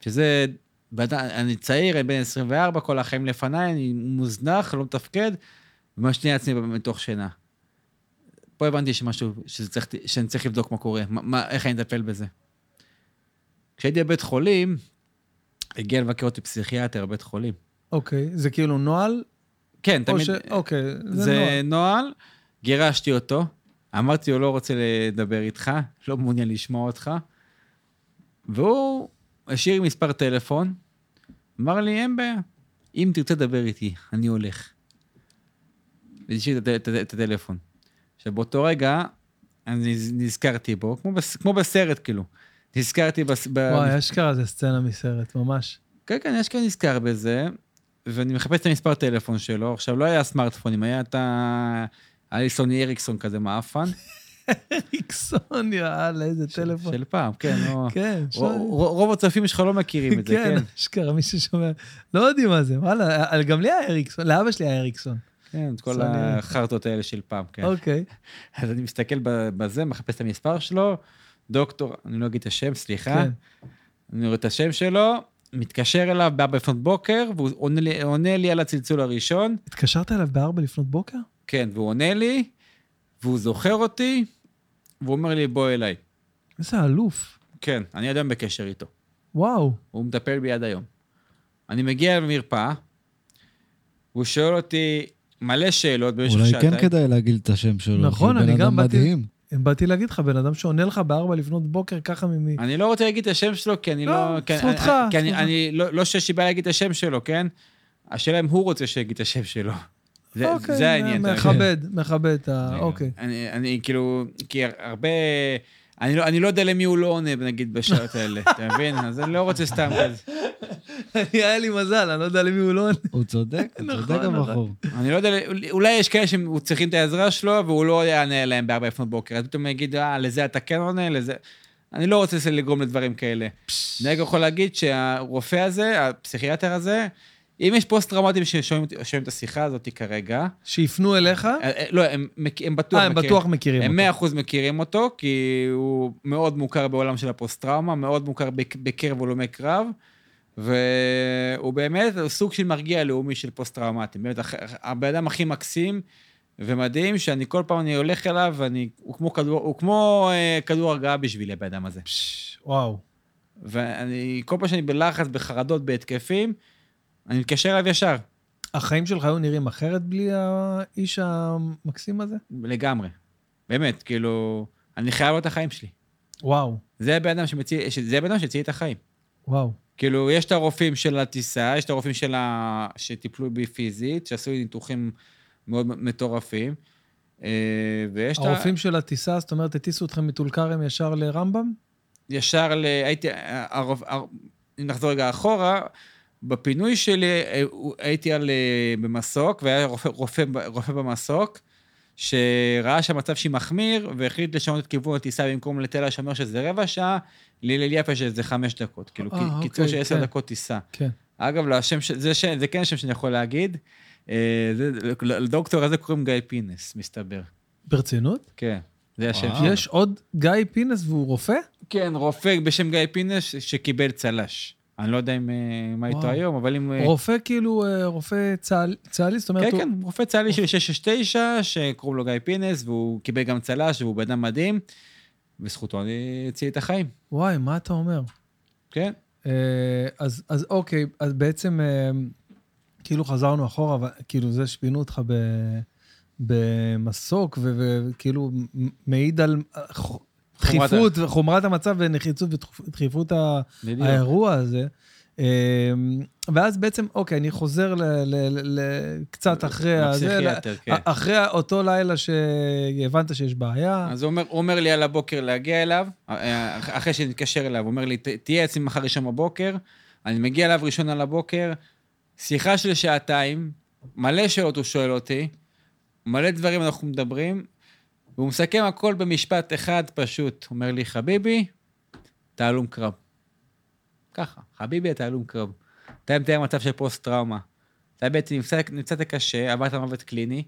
שזה, אני צעיר, אני בן 24, כל החיים לפניי, אני מוזנח, לא מתפקד, ומשניע עצמי מתוך שינה. פה הבנתי שמשהו, צריך, שאני צריך לבדוק מה קורה, מה, איך אני אטפל בזה. כשהייתי בבית חולים, הגיע לבקר אותי פסיכיאטר בבית חולים. אוקיי, זה כאילו נוהל? כן, תמיד... ש... אוקיי, זה, זה נוהל. נוהל, גירשתי אותו, אמרתי לו, לא רוצה לדבר איתך, לא מעוניין לשמוע אותך, והוא השאיר מספר טלפון, אמר לי, אין בעיה, אם תרצה לדבר איתי, אני הולך. והשאיר את, הט- את, את הטלפון. עכשיו, באותו רגע, אני נזכרתי בו, כמו, בס, כמו בסרט, כאילו. נזכרתי בס... וואי, אשכרה זה סצנה מסרט, ממש. כן, כן, כאן נזכר בזה, ואני מחפש את המספר טלפון שלו. עכשיו, לא היה סמארטפונים, היה את ה... היה לי סוני אריקסון כזה מעפן. איקסון, יאללה, איזה טלפון. של פעם, כן, לא... כן, רוב הצופים שלך לא מכירים את זה, כן, כן? אשכרה, מי ששומע. לא יודעים מה זה, וואלה, גם לי היה אריקסון, לאבא שלי היה אריקסון. כן, את כל אריקסון. החרטות האלה של פעם, כן. אוקיי. אז אני מסתכל בזה, מחפש את המספר שלו, דוקטור, אני לא אגיד את השם, סליחה. כן. אני רואה את השם שלו, מתקשר אליו בארבע לפנות בוקר, והוא עונה לי- עונה לי על הצלצול הראשון. התקשרת אליו בארבע לפנות בוקר? כן, והוא עונה לי, והוא זוכר אותי, והוא אומר לי, בוא אליי. איזה אלוף. כן, אני עד היום בקשר איתו. וואו. הוא מטפל בי עד היום. אני מגיע למרפאה, והוא שואל אותי מלא שאלות במשך אולי שעתיים. כן כדאי להגיד את השם שלו. נכון, אני בן גם אדם באתי- מדהים. באתי להגיד לך, בן אדם שעונה לך בארבע לפנות בוקר, ככה ממי... אני לא רוצה להגיד את השם שלו, כי אני לא, לא... זכותך, כי אני. אני לא, לא שיש לי בעיה להגיד את השם שלו, כן? השאלה אם הוא רוצה שיגיד את השם שלו. זה, אוקיי, זה העניין. מכבד, מכבד את ה... אוקיי. אני, אני כאילו, כי הרבה... אני לא, אני לא יודע למי הוא לא עונה, נגיד, בשעות האלה, אתה מבין? אז אני לא רוצה סתם כזה. היה לי מזל, אני לא יודע למי הוא לא עונה. הוא צודק, הוא נכון, צודק נכון. הבחור. אני לא יודע, אולי יש כאלה שצריכים את העזרה שלו, והוא לא יענה להם בארבע לפנות בוקר. אז פתאום יגיד, אה, לזה אתה כן עונה, לזה... אני לא רוצה לגרום לדברים כאלה. אני רק יכול להגיד שהרופא הזה, הפסיכיאטר הזה, אם יש פוסט-טראומטיים ששומעים שומעים את השיחה הזאת כרגע, שיפנו אליך? אה, אה, לא, הם, הם בטוח אה, הם בטוח מכירים הם אותו. 100% מכירים אותו, כי הוא מאוד מוכר בעולם של הפוסט-טראומה, מאוד מוכר בק- בקרב הלומי קרב, והוא באמת סוג של מרגיע לאומי של פוסט-טראומטים. באמת, הבן אדם הכי מקסים ומדהים, שאני כל פעם אני הולך אליו, ואני, הוא כמו כדור, הוא כמו אה, כדור הרגעה בשבילי, הבן אדם הזה. פש, וואו. ואני, כל פעם שאני בלחץ, בחרדות, בהתקפים, אני מתקשר אליו ישר, החיים שלך היו נראים אחרת בלי האיש המקסים הזה? לגמרי. באמת, כאילו, אני חייב לו את החיים שלי. וואו, זה הבן אדם שמציל, זה הבן אדם שהציל את החיים. וואו. כאילו, יש את הרופאים של הטיסה, יש את הרופאים של ה... שטיפלו בי פיזית, שעשו לי ניתוחים מאוד מטורפים, אה, ויש את ה... הרופאים של הטיסה, זאת אומרת, הטיסו אתכם מטול כרם ישר לרמב"ם? ישר ל... הייתי... הרופ... הר... אם נחזור רגע אחורה, בפינוי שלי אה, הייתי על... אה, במסוק, והיה רופא, רופא, רופא במסוק, שראה שהמצב שהיא מחמיר, והחליט לשנות את כיוון הטיסה במקום לתל השומר שזה רבע שעה, להלל יפה שזה חמש דקות. כאילו, אה, אה, קיצור אוקיי, של עשר כן. דקות טיסה. כן. אגב, לשם, ש... זה, ש... זה כן שם שאני יכול להגיד. זה... לדוקטור הזה קוראים גיא פינס, מסתבר. ברצינות? כן. זה השם. שלו. יש עוד גיא פינס והוא רופא? כן, רופא בשם גיא פינס שקיבל צל"ש. אני לא יודע אם, אה, מה איתו. היום, אבל אם... אה, רופא כאילו, אה, רופא צה"ל- צה"לי? זאת אומרת, כן, כן, רופא צה"לי של 669, שקוראים לו גיא פינס, והוא קיבל גם צל"ש, והוא בן אדם מדהים, בזכותו אני הציל את החיים. וואי, מה אתה אומר? כן. אז, אז אוקיי, אז בעצם כאילו חזרנו אחורה, אבל כאילו זה שפינו אותך ב, במסוק, וכאילו מעיד על אה, חומרת דחיפות וחומרת המצב ונחיצות ודחיפות. האירוע הזה. אה, ואז בעצם, אוקיי, אני חוזר קצת אחרי הזה, כן. אחרי אותו לילה שהבנת שיש בעיה. אז הוא אומר, לי על הבוקר להגיע אליו, אה, אחרי שנתקשר אליו, הוא אומר לי, "ת- תהיה אצלי מחר ראשון בבוקר, אני מגיע אליו ראשון על הבוקר, שיחה של שעתיים, מלא שאלות הוא שואל אותי, מלא דברים אנחנו מדברים, והוא מסכם הכל במשפט אחד פשוט. אומר לי, חביבי, אתה הלום קרב. ככה, חביבי, אתה הלום קרב. אתה מתאר מצב של פוסט-טראומה. אתה בעצם נפצעת, נפצעת קשה, עברת מוות קליני,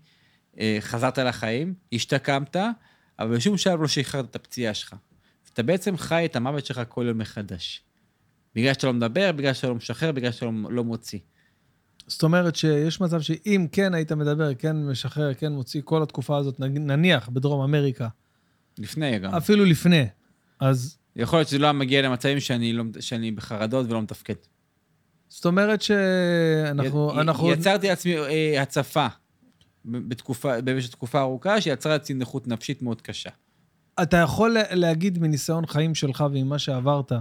אה, חזרת לחיים, השתקמת, אבל בשום שלב לא שחררת את הפציעה שלך. אתה בעצם חי את המוות שלך כל יום מחדש. בגלל שאתה לא מדבר, בגלל שאתה לא משחרר, בגלל שאתה לא, לא מוציא. זאת אומרת שיש מצב שאם כן היית מדבר, כן משחרר, כן מוציא כל התקופה הזאת, נניח בדרום אמריקה, לפני גם. אפילו לפני, אז יכול להיות שזה לא היה מגיע למצבים שאני, לא, שאני בחרדות ולא מתפקד. זאת אומרת שאנחנו... י- אנחנו... יצרתי לעצמי אה, הצפה בתקופה, במשך תקופה ארוכה, שיצרה לעצמי נכות נפשית מאוד קשה. אתה יכול לה- להגיד מניסיון חיים שלך ועם מה שעברת,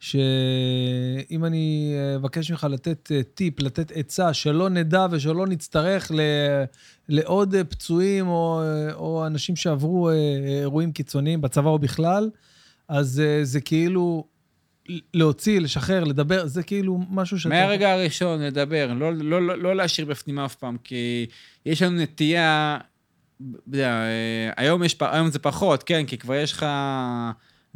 שאם אני אה, אבקש ממך לתת אה, טיפ, לתת עצה, שלא נדע ושלא נצטרך ל... לעוד אה, פצועים או, או אנשים שעברו אירועים קיצוניים בצבא או בכלל, אז זה כאילו להוציא, לשחרר, לדבר, זה כאילו משהו שאתה... מהרגע הראשון לדבר, לא, לא, לא, לא להשאיר בפנים אף פעם, כי יש לנו נטייה, יודע, היום, יש, היום זה פחות, כן, כי כבר יש לך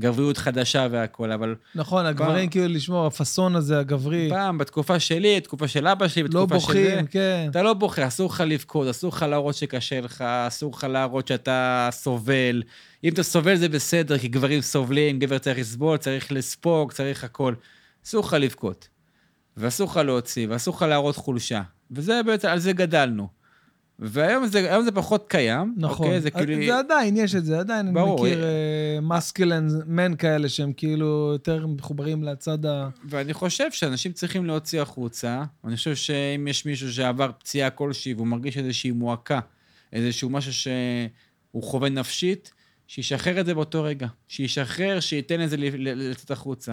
גבריות חדשה והכול, אבל נכון, הגברים כאילו לשמור, הפאסון הזה, הגברי, פעם, בתקופה שלי, תקופה של אבא שלי, לא בתקופה של זה, בוכים, כן. אתה לא בוכה, אסור לך לבכות, אסור לך להראות שקשה לך, אסור לך להראות שאתה סובל. אם אתה סובל זה בסדר, כי גברים סובלים, גבר צריך לסבול, צריך לספוג, צריך הכל. אסור לך לבכות. ואסור לך להוציא, ואסור לך להראות חולשה. וזה בעצם, על זה גדלנו. והיום זה, זה פחות קיים, נכון. אוקיי? זה כאילו... זה עדיין, יש את זה, עדיין ברור, אני מכיר מסקלן מן כאלה שהם כאילו יותר מחוברים לצד ה... ואני חושב שאנשים צריכים להוציא החוצה. אני חושב שאם יש מישהו שעבר פציעה כלשהי והוא מרגיש איזושהי מועקה, איזשהו משהו שהוא חווה נפשית, שישחרר את זה באותו רגע. שישחרר, שייתן ל- ל- לצאת החוצה.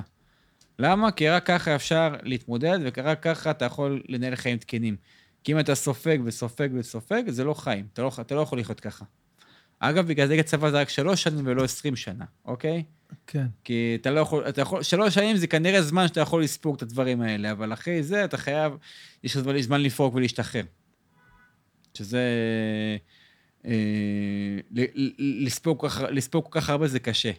למה? כי רק ככה אפשר להתמודד, ורק ככה אתה יכול לנהל חיים תקינים. כי אם אתה סופג וסופג וסופג, זה לא חיים. אתה לא, אתה לא יכול לחיות ככה. אגב, בגלל זה הצבא זה רק שלוש שנים ולא עשרים שנה, אוקיי? כן. כי אתה לא יכול, אתה יכול, שלוש שנים זה כנראה זמן שאתה יכול לספוג את הדברים האלה, אבל אחרי זה אתה חייב, יש לך זמן- לפרוק ולהשתחרר. שזה... אה, לספוג כל כך הרבה זה קשה.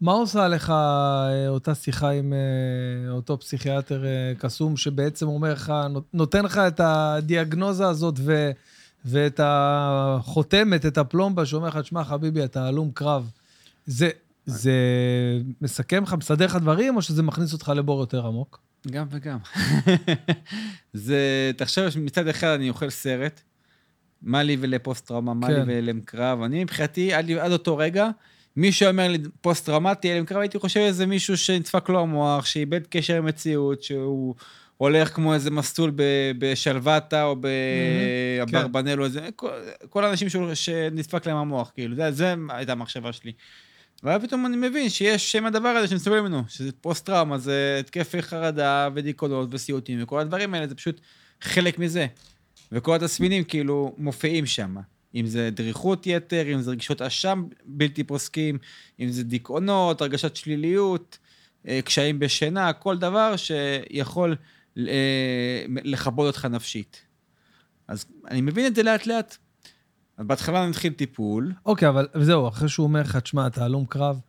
מה עושה לך אה, אותה שיחה עם אה, אותו פסיכיאטר אה, קסום, שבעצם אומר לך, נות- נותן לך את הדיאגנוזה הזאת ו, ואת החותמת, את הפלומבה, שאומר לך, שמע, חביבי, אתה הלום קרב. זה, זה מסכם לך, מסדר לך דברים, או שזה מכניס אותך לבור יותר עמוק? גם וגם. זה, תחשוב שמצד אחד אני אוכל סרט, מה לי ולפוסט-טראומה, מה לי כן. ולהלם קרב. אני מבחינתי, עד, עד אותו רגע, מישהו אומר לי פוסט-טראומטי, הלם קרב, הייתי חושב איזה מישהו שנדפק לו המוח, שאיבד קשר עם מציאות, שהוא הולך כמו איזה מסלול ב- בשלוותה או כן. באברבנל או איזה, כל, האנשים שנדפק להם המוח, כאילו, זה, זה הייתה המחשבה שלי. ואז פתאום אני מבין שיש שם הדבר הזה שאני מסתובב ממנו, שזה פוסט-טראומה, זה התקפי חרדה ודיכאונות וסיוטים, וכל הדברים האלה זה פשוט חלק מזה. וכל התסמינים כאילו מופיעים שם. אם זה דריכות יתר, אם זה רגשות אשם בלתי פוסקים, אם זה דיכאונות, הרגשת שליליות, אה, קשיים בשינה, כל דבר שיכול אה, לכבות אותך נפשית. אז אני מבין את זה לאט לאט. אז בהתחלה נתחיל טיפול, אוקיי, אבל זהו, אחרי שהוא אומר לך, תשמע, אתה הלום קרב,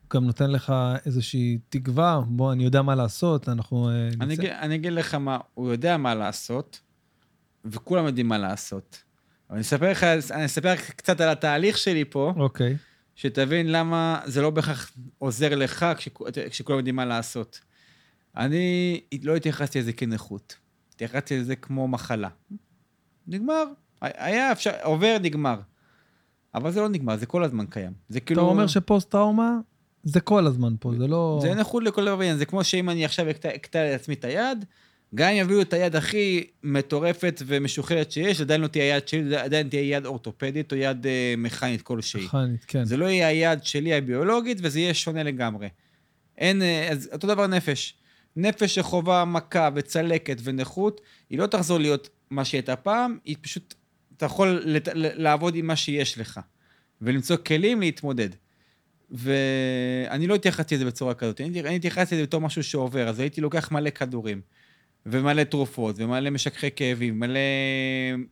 הוא גם נותן לך איזושהי תקווה, בוא, אני יודע מה לעשות, אנחנו... אה, אני, נצא. אני אגיד לך מה, הוא יודע מה לעשות, וכולם יודעים מה לעשות. אני אספר לך, אני אספר לך קצת על התהליך שלי פה, אוקיי. שתבין למה זה לא בהכרח עוזר לך כשכ- כשכולם יודעים מה לעשות. אני לא התייחסתי לזה כנכות, התייחסתי לזה כמו מחלה. נגמר, היה אפשר, עובר, נגמר. אבל זה לא נגמר, זה כל הזמן קיים. זה אתה כאילו... אומר שפוסט-טראומה זה כל הזמן פה, זה לא... זה נכות לכל דבר ועניין, זה כמו שאם אני עכשיו אקטע לעצמי את היד, גם אם יביאו את היד הכי מטורפת ומשוכלת שיש, עדיין לא תהיה יד שלי, עדיין תהיה יד אורתופדית או יד אה, מכנית כלשהי. מכנית, כן. זה לא יהיה היד שלי הביולוגית, וזה יהיה שונה לגמרי. אין, אה, אז אותו דבר נפש. נפש שחווה מכה וצלקת ונכות, היא לא תחזור להיות מה שהיא הייתה פעם, היא פשוט, אתה יכול לת, לעבוד עם מה שיש לך, ולמצוא כלים להתמודד. ואני לא התייחסתי לזה בצורה כזאת, אני, אני התייחסתי לזה בתור משהו שעובר, אז הייתי לוקח מלא כדורים, ומלא תרופות, ומלא משככי כאבים, מלא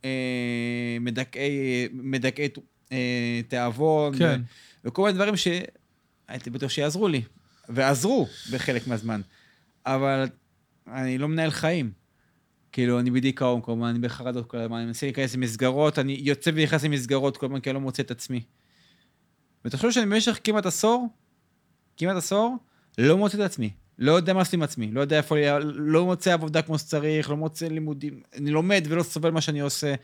אה, מדכאי, מדכאי אה, תיאבון, כן. ו- וכל מיני דברים שהייתי בטוח שיעזרו לי, ועזרו בחלק מהזמן, אבל אני לא מנהל חיים. כאילו, אני בדיכאון כל הזמן, אני בחרדות כל הזמן, אני מנסה להיכנס למסגרות, אני יוצא ונכנס למסגרות כל הזמן, כי אני לא מוצא את עצמי. ותחשוב שאני במשך כמעט עשור, כמעט עשור, לא מוצא את עצמי. לא יודע מה לעשות עם עצמי, לא יודע איפה, לא מוצא עבודה כמו שצריך, לא מוצא לימודים, אני לומד ולא סובל מה שאני עושה.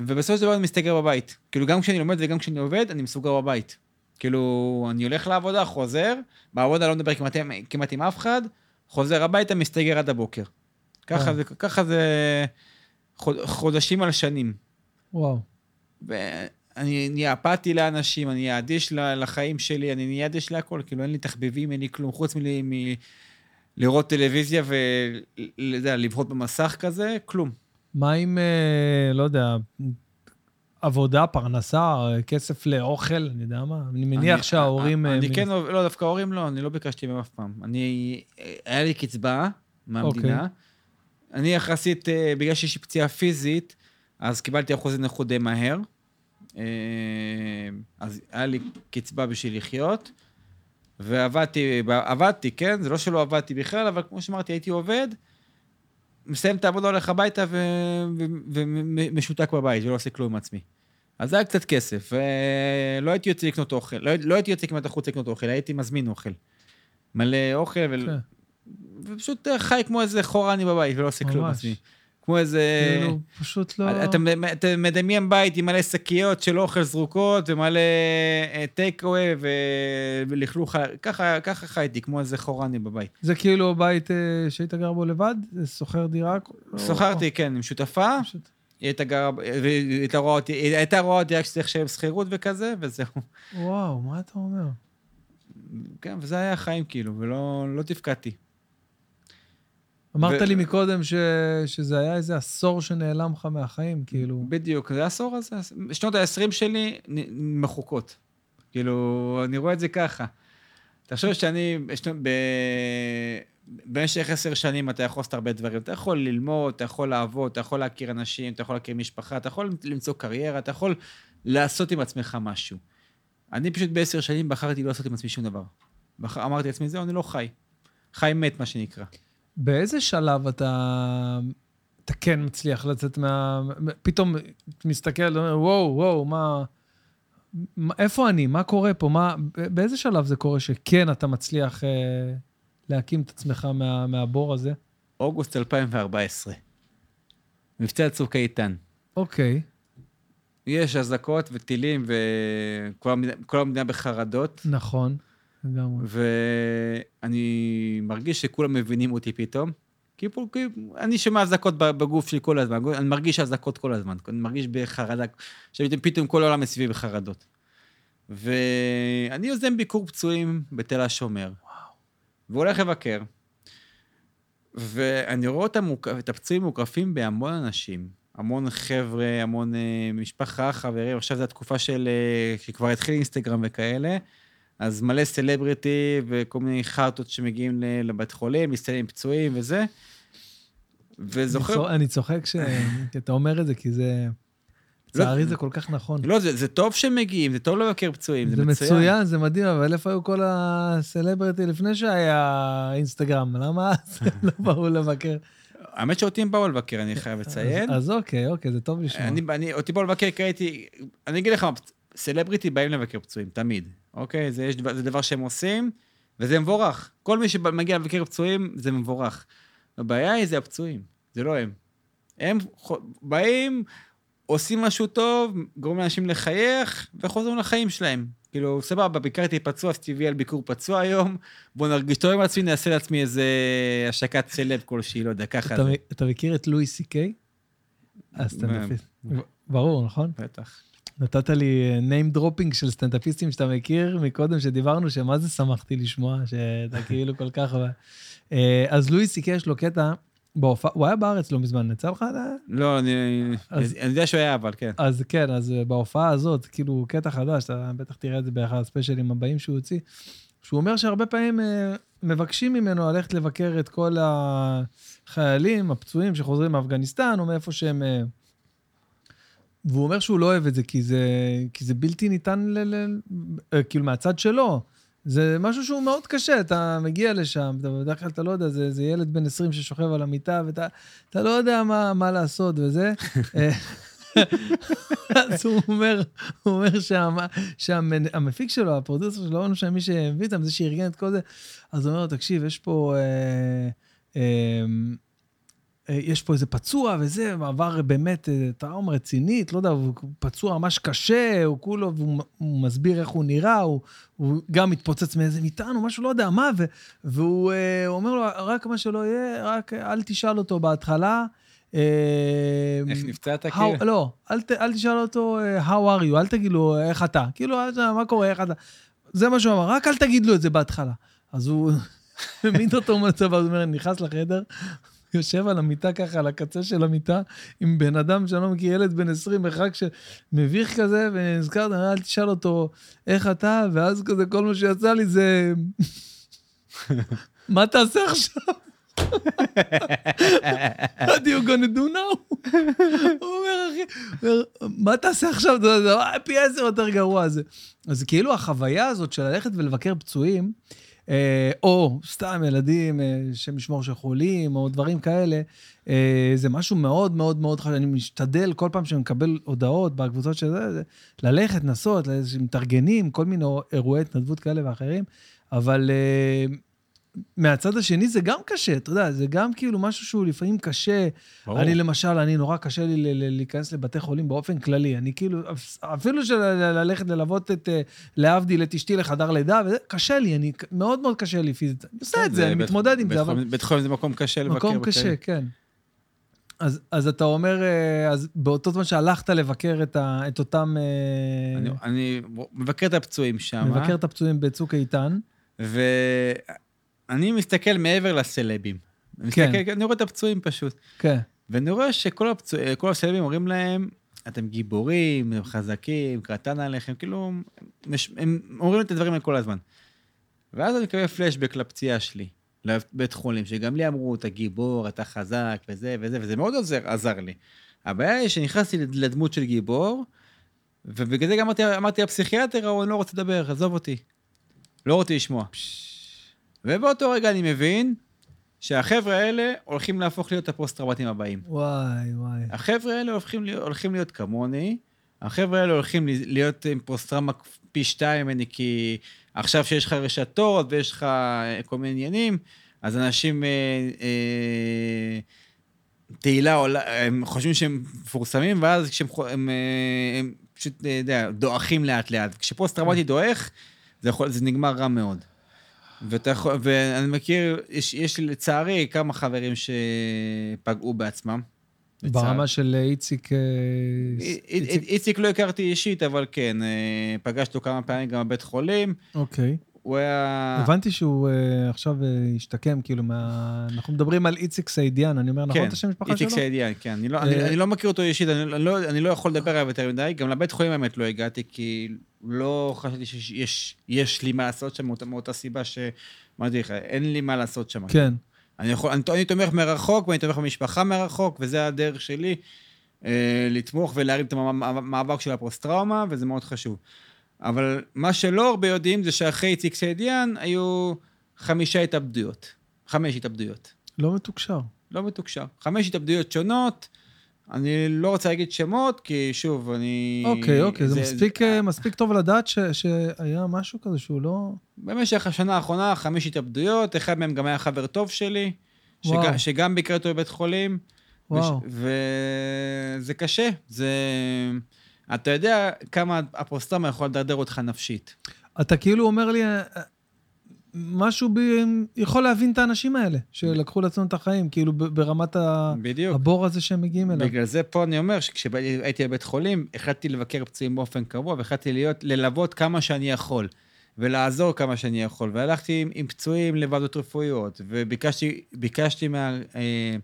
ובסופו של דבר אני מסתגר בבית. כאילו, גם כשאני לומד וגם כשאני עובד, אני מסוגר בבית. כאילו, אני הולך לעבודה, חוזר, בעבודה לא מדבר כמעט, כמעט עם אף אחד, חוזר הביתה, מסתגר עד הבוקר. ככה אה. זה, ככה זה חוד- חודשים על שנים. וואו. ואני נהיה אפאתי לאנשים, אני נהיה אדיש לחיים שלי, אני נהיה אדיש להכל, כאילו אין לי תחביבים, אין לי כלום, חוץ מלראות טלוויזיה ולבהות במסך כזה, כלום. מה עם, אה, לא יודע, עבודה, פרנסה, אה, כסף לאוכל, אני יודע מה? אני מניח אני- שההורים... אה, אני כן, לא, דווקא ההורים לא, אני לא ביקשתי מהם אף פעם. אני, היה לי קצבה מהמדינה. אוקיי. אני יחסית, אה, בגלל שיש לי פציעה פיזית, אז קיבלתי אחוזי נכות די מהר. אה, אז היה לי קצבה בשביל לחיות, ועבדתי, עבדתי, כן? זה לא שלא עבדתי בכלל, אבל כמו שאמרתי, הייתי עובד, מסיים את העבודה, הולך הביתה ומשותק בבית, ולא עושה כלום עם עצמי. אז היה קצת כסף, ולא הייתי יוצא לקנות אוכל, לא, לא הייתי יוצא כמעט החוצה לקנות אוכל, הייתי מזמין אוכל. מלא אוכל, ו... כן. ופשוט אה, חי כמו איזה חורני בבית, ולא עושה כלום עם ממש. עצמי. כמו איזה... כאילו, פשוט לא... אתה, אתה מדמיין בית עם מלא שקיות של אוכל זרוקות ומלא טייק אווי ולכלוך, ככה, ככה חייתי, כמו איזה חורני בבית. זה כאילו בית אה, שהיית גר בו לבד? זה שוכר דירה? או- שכרתי, כן, עם שותפה, פשוט- היא הייתה גרה, והיא הייתה רואה אותי, היא הייתה רואה אותי רק שצריך לשלם שכירות וכזה, וזהו. וואו, מה אתה אומר? כן, וזה היה החיים כאילו, ולא לא תפקדתי. אמרת ו- לי מקודם ש... שזה היה איזה עשור שנעלם לך מהחיים, כאילו. בדיוק, זה העשור הזה, שנות ה-20 שלי מחוקות. כאילו, אני רואה את זה ככה. תחשוב שאני, ב... במשך עשר שנים אתה יכול לעשות הרבה דברים. אתה יכול ללמוד, אתה יכול לעבוד, אתה יכול להכיר אנשים, אתה יכול להכיר משפחה, אתה יכול למצוא קריירה, אתה יכול לעשות עם עצמך משהו. אני פשוט בעשר שנים בחרתי לא לעשות עם עצמי שום דבר. אמרתי לעצמי, זהו, אני לא חי. חי מת, מה שנקרא. באיזה שלב אתה, אתה כן מצליח לצאת מה... פתאום מסתכל, וואו, וואו, מה... איפה אני? מה קורה פה? מה... באיזה שלב זה קורה שכן אתה מצליח אה, להקים את עצמך מה, מהבור הזה? אוגוסט 2014. מבצע צוק איתן. אוקיי. יש אזעקות וטילים וכל המדינה, כל המדינה בחרדות, נכון, לגמרי. ואני מרגיש שכולם מבינים אותי פתאום. כי אני שומע אזעקות בגוף שלי כל הזמן, אני מרגיש אזעקות כל הזמן, אני מרגיש בחרדה, שפתאום פתאום כל העולם מסביבי בחרדות. ואני יוזם ביקור פצועים בתל השומר, והולך לבקר, ואני רואה אותם, מוק- את הפצועים מוקפים בהמון אנשים, המון חבר'ה, המון אה, משפחה, חברים, עכשיו זו התקופה של, אה, שכבר התחיל אינסטגרם וכאלה, אז מלא סלבריטי וכל מיני חרטות שמגיעים לבית חולים, מסתיים עם פצועים וזה. אני וזוכר... אני צוחק שאתה אומר את זה, כי זה... לצערי זה כל כך נכון. לא, זה, זה טוב שהם מגיעים, זה טוב לבקר פצועים, זה, זה מצוין, זה מדהים, אבל איפה היו כל הסלבריטי לפני שהיה אינסטגרם? למה אז לא באו לבקר? האמת שאותי הם באו לבקר, אני חייב לציין. אז אז אוקיי, אוקיי, זה טוב לשמוע. אני, אני, אותי באו לבקר כי הייתי, אני אגיד לך, סלבריטי באים לבקר פצועים, תמיד, אוקיי? זה, יש, זה דבר שהם עושים, וזה מבורך. כל מי שמגיע לבקר פצועים, זה מבורך. הבעיה היא זה הפצועים, זה לא הם. הם חו- באים, עושים משהו טוב, גורמים לאנשים לחייך, וחוזרים לחיים שלהם. כאילו, סבבה, ביקרתי פצוע, אז טבעי על ביקור פצוע היום, בוא נרגיש טוב עם עצמי, נעשה לעצמי איזה השקת סלב כלשהי, לא יודע, ככה אתה אתה מכיר את לואי סי קיי? הסטנדאפיסט. ברור, נכון? בטח. נתת לי אה, name dropping של סטנדאפיסטים שאתה מכיר מקודם, שדיברנו, שמה זה שמחתי לשמוע, שאתה כאילו כל כך... אה, אז לואי סי קיי יש לו קטע בהופעה, הוא היה בארץ לא מזמן, יצא לך? לא, אני, אז- אני יודע שהוא היה, אבל כן. אז כן, אז אה, בהופעה הזאת, כאילו, קטע חדש, אתה בטח תראה את זה באחד הספיישלים הבאים שהוא הוציא, שהוא אומר שהרבה פעמים מבקשים ממנו ללכת לבקר את כל החיילים, הפצועים שחוזרים מאפגניסטן, או מאיפה שהם... והוא אומר שהוא לא אוהב את זה, כי זה, כי זה בלתי ניתן, ל, ל, אה, כאילו, מהצד שלו. זה משהו שהוא מאוד קשה, אתה מגיע לשם, אתה בדרך כלל אתה לא יודע, זה, זה ילד בן 20 ששוכב על המיטה, ואתה אתה לא יודע מה, מה לעשות וזה. אה, אז הוא אומר, הוא אומר שהמ- שהמפיק שלו, הפרודוסר שלו, לא משנה מי שהביא אותם, זה שארגן את כל זה, אז הוא אומר לו, תקשיב, יש פה... אה, אה, יש פה איזה פצוע וזה, עבר באמת אה, טראומה רצינית, לא יודע, הוא פצוע ממש קשה, הוא כולו, והוא הוא מסביר איך הוא נראה, הוא, הוא גם מתפוצץ מאיזה מטען או משהו, לא יודע מה, ו, והוא אה, אומר לו, רק מה שלא יהיה, רק אל תשאל אותו בהתחלה. אה, איך נפצעת? כאילו? לא, אל, אל תשאל אותו אה, how are you, אל תגיד לו איך אתה. כאילו, מה קורה, איך אתה. זה מה שהוא אמר, רק אל תגיד לו את זה בהתחלה. אז הוא העמיד אותו מצב, אז הוא אומר, נכנס לחדר, יושב על המיטה ככה, על הקצה של המיטה, עם בן אדם שאני לא מכיר, ילד בן 20, מרחק של מביך כזה, ונזכרת, אל תשאל אותו איך אתה, ואז כזה, כל מה שיצא לי זה... מה תעשה עכשיו? What are you gonna do now? הוא אומר, אחי, מה תעשה עכשיו? זה פי עשר יותר גרוע. אז כאילו החוויה הזאת של ללכת ולבקר פצועים, אה, או סתם ילדים אה, שמשמור של חולים, או דברים כאלה, אה, זה משהו מאוד מאוד מאוד חשוב. אני משתדל כל פעם שאני מקבל הודעות בקבוצות של זה, ללכת, לנסות, מתארגנים, כל מיני אירועי התנדבות כאלה ואחרים, אבל אה, מהצד השני זה גם קשה, אתה יודע, זה גם כאילו משהו שהוא לפעמים קשה. ברור. אני למשל, אני נורא קשה לי להיכנס לבתי חולים באופן כללי. אני כאילו, אפילו של ל- ללכת ללוות את, אה, להבדיל, את אשתי לחדר לידה, וזה קשה לי, אני, מאוד מאוד קשה לי פיזית. אני עושה את זה, אני מתמודד עם זה, אבל... בית חולים זה מקום קשה לבקר. מקום. קשה, כן. אז, אז אתה אומר, אה, אז באותו זמן שהלכת לבקר את, ה, את אותם... אה, אני, אני מבקר את הפצועים שם, מבקר את הפצועים בצוק איתן. ואני מסתכל מעבר לסלבים. אני כן. מסתכל, אני רואה את הפצועים פשוט. כן, ואני רואה שכל הפצוע, הסלבים אומרים להם, אתם גיבורים, אתם חזקים, קטן עליכם, כאילו, הם, הם אומרים את הדברים האלה כל הזמן. ואז אני מקבל פלשבק לפציעה שלי, לבית חולים, שגם לי אמרו, אתה גיבור, אתה חזק, וזה וזה, וזה מאוד עזר, עזר לי. הבעיה היא שנכנסתי לדמות של גיבור, ובגלל זה גם אמרתי, אמרתי לפסיכיאטר, הוא אני לא רוצה לדבר, עזוב אותי. לא רוצה לשמוע. ובאותו רגע אני מבין שהחבר'ה האלה הולכים להפוך להיות הפוסט-טראומטים הבאים. וואי, וואי. החבר'ה האלה הולכים הולכים להיות כמוני, החבר'ה האלה הולכים להיות עם פוסט-טראומה פי שתיים ממני, כי עכשיו שיש לך רשתות ויש לך אה, כל מיני עניינים, אז אנשים, אה, אה, תהילה עולה, הם חושבים שהם מפורסמים, ואז כשהם הם, אה, הם פשוט, אה, יודע, דועכים לאט-לאט. כשפוסט-טראומטי דועך, זה, יכול, זה נגמר רע מאוד. ואתה יכול, ואני מכיר, יש, יש לי לצערי כמה חברים שפגעו בעצמם. ברמה של אה, איציק... אה, אי- איציק- אי- איציק לא הכרתי אישית, אבל כן, אה, פגשתי אותו כמה פעמים גם בבית חולים. אוקיי. הוא היה... הבנתי שהוא אה, עכשיו אה, השתקם, כאילו, מה... אנחנו מדברים על איציק סעידיאן, אני אומר, נכון כן, את השם משפחה שלו? איציק סעידיאן, כן. אני לא, אני, אה, אני לא מכיר אותו אישית, אני, אני, לא, אני לא יכול לדבר עליו יותר מדי. גם לבית חולים האמת לא הגעתי, כי לא חשבתי שיש יש, יש לי מה לעשות שם מאותה, מאותה סיבה שאמרתי לך, אין לי מה לעשות שם. כן. אני, יכול, אני, אני תומך מרחוק, ואני תומך במשפחה מרחוק, וזה הדרך שלי אה, לתמוך ולהרים את המ- המאבק של הפוסט-טראומה, וזה מאוד חשוב. אבל מה שלא הרבה יודעים זה שאחרי איציק סעידיאן היו חמישה התאבדויות. חמש התאבדויות. לא מתוקשר. לא מתוקשר. חמש התאבדויות שונות, אני לא רוצה להגיד שמות, כי שוב, אני... אוקיי, אוקיי, זה מספיק, אה, מספיק טוב לדעת ש- שהיה משהו כזה שהוא לא... במשך השנה האחרונה, חמש התאבדויות, אחד מהם גם היה חבר טוב שלי, וואו. שג... שגם ביקר אותו בבית חולים. וואו. וזה קשה, זה... אתה יודע כמה הפוסט-טראומה יכול לדרדר אותך נפשית. אתה כאילו אומר לי, אה, משהו ב... יכול להבין את האנשים האלה, שלקחו לעצמם את החיים, כאילו ברמת ה... בדיוק. הבור הזה שהם מגיעים אליו. בגלל זה פה אני אומר שכשהייתי בבית חולים, החלטתי לבקר פצועים באופן קבוע, והחלטתי להיות, ללוות כמה שאני יכול, ולעזור כמה שאני יכול. והלכתי עם, עם פצועים לוועדות רפואיות, וביקשתי, ביקשתי מה... אה,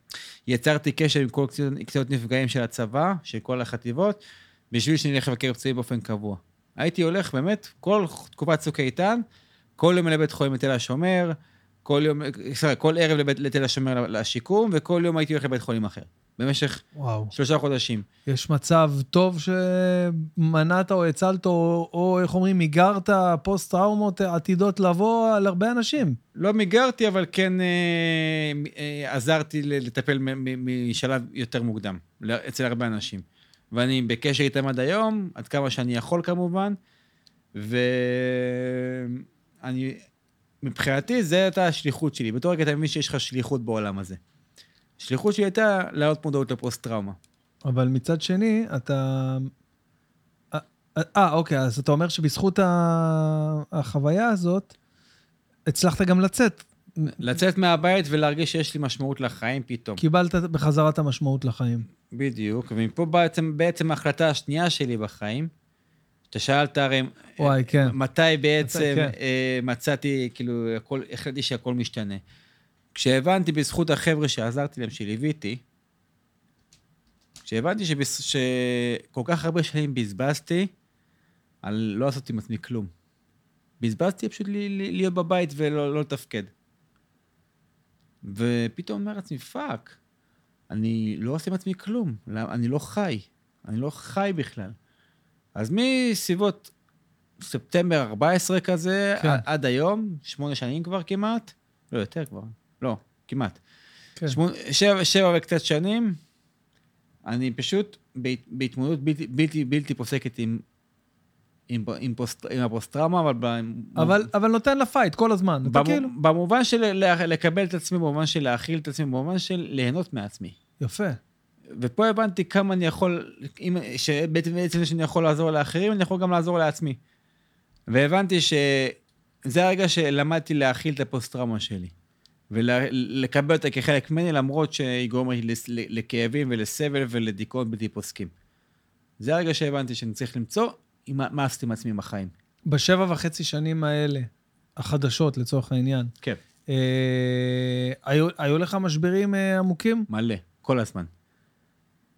יצרתי קשר עם כל קצינות נפגעים של הצבא, של כל החטיבות, בשביל שנלך לבקר פצועים באופן קבוע. הייתי הולך באמת, כל תקופת צוק איתן, כל יום לבית חולים לתל השומר, כל יום, סליחה, כל ערב לבית, לתל השומר לשיקום, וכל יום הייתי הולך לבית חולים אחר. במשך וואו. שלושה חודשים. יש מצב טוב שמנעת או הצלת, או, או איך אומרים, מיגרת פוסט-טראומות עתידות לבוא על הרבה אנשים. לא מיגרתי, אבל כן אה, אה, עזרתי ל- לטפל משלב יותר מוקדם, אצל הרבה אנשים. ואני בקשר איתם עד היום, עד כמה שאני יכול כמובן, ואני, מבחינתי, זו הייתה השליחות שלי. בתור רגע אתה מבין שיש לך שליחות בעולם הזה. השליחות שלי הייתה להעלות מודעות לפוסט-טראומה. אבל מצד שני, אתה... אה, אה, אוקיי, אז אתה אומר שבזכות החוויה הזאת, הצלחת גם לצאת. לצאת מהבית ולהרגיש שיש לי משמעות לחיים פתאום. קיבלת בחזרה את המשמעות לחיים. בדיוק, ומפה בעצם, בעצם ההחלטה השנייה שלי בחיים, אתה שאלת הרי, וואי, כן. מתי בעצם כן. אה, מצאתי, כאילו, הכל, החלטתי שהכל משתנה. כשהבנתי בזכות החבר'ה שעזרתי להם, שליוויתי, כשהבנתי שבס... שכל כך הרבה שנים בזבזתי על לא לעשות עם עצמי כלום. בזבזתי פשוט להיות בבית ולא לא לתפקד. ופתאום אומר לעצמי, fuck, אני לא עושה עם עצמי כלום, אני לא חי, אני לא חי בכלל. אז מסביבות ספטמבר 14 כזה, כן. עד היום, שמונה שנים כבר כמעט, לא יותר כבר, לא, כמעט. כן. שמונה, שבע, שבע וקצת שנים, אני פשוט בהת, בהתמודדות בלתי, בלתי, בלתי פוסקת עם, עם, עם, פוסט, עם הפוסט-טראומה, אבל... אבל, אבל נותן לה fight כל הזמן. אתה כאילו... במובן של לקבל את עצמי, במובן של להכיל את עצמי, במובן של ליהנות מעצמי. יפה. ופה הבנתי כמה אני יכול, אם, שבעצם בעצם שאני יכול לעזור לאחרים, אני יכול גם לעזור לעצמי. והבנתי שזה הרגע שלמדתי להכיל את הפוסט-טראומה שלי. ולקבל אותה כחלק ממני, למרות שהיא גורמת לכאבים ולסבל ולדיכאון בלתי פוסקים. זה הרגע שהבנתי שאני צריך למצוא מה עשיתי עם עצמי עם החיים. בשבע וחצי שנים האלה, החדשות לצורך העניין, כן. אה, היו, היו לך משברים אה, עמוקים? מלא, כל הזמן.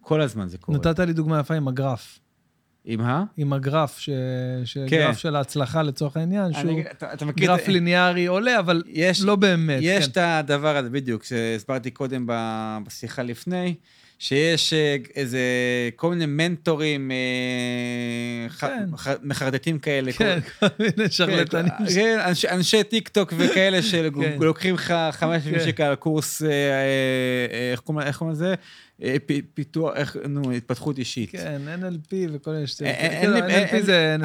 כל הזמן זה קורה. נתת לי דוגמה יפה עם הגרף. עם ה? עם הגרף, ש... כן. שגרף של ההצלחה לצורך העניין, שהוא אני- אתה אתה מכיר... את- גרף ליניארי עולה, אבל יש, לא באמת. יש כן. את הדבר הזה, בדיוק, שהסברתי קודם ב- בשיחה לפני, שיש אה, איזה כל מיני מנטורים אה, כן. ח- מחרטטים כאלה. כן, כל- כל מיני שרלטנים. כן, כן, אנשי- אנשי טיק טוק וכאלה כן. שלוקחים לך 5,000 כן. שקל על קורס, אה, איך קוראים לזה? אה, פיתוח, איך, נו, התפתחות אישית. כן, NLP וכל מיני שטויות. כאילו, אין לי- אין- NLP זה...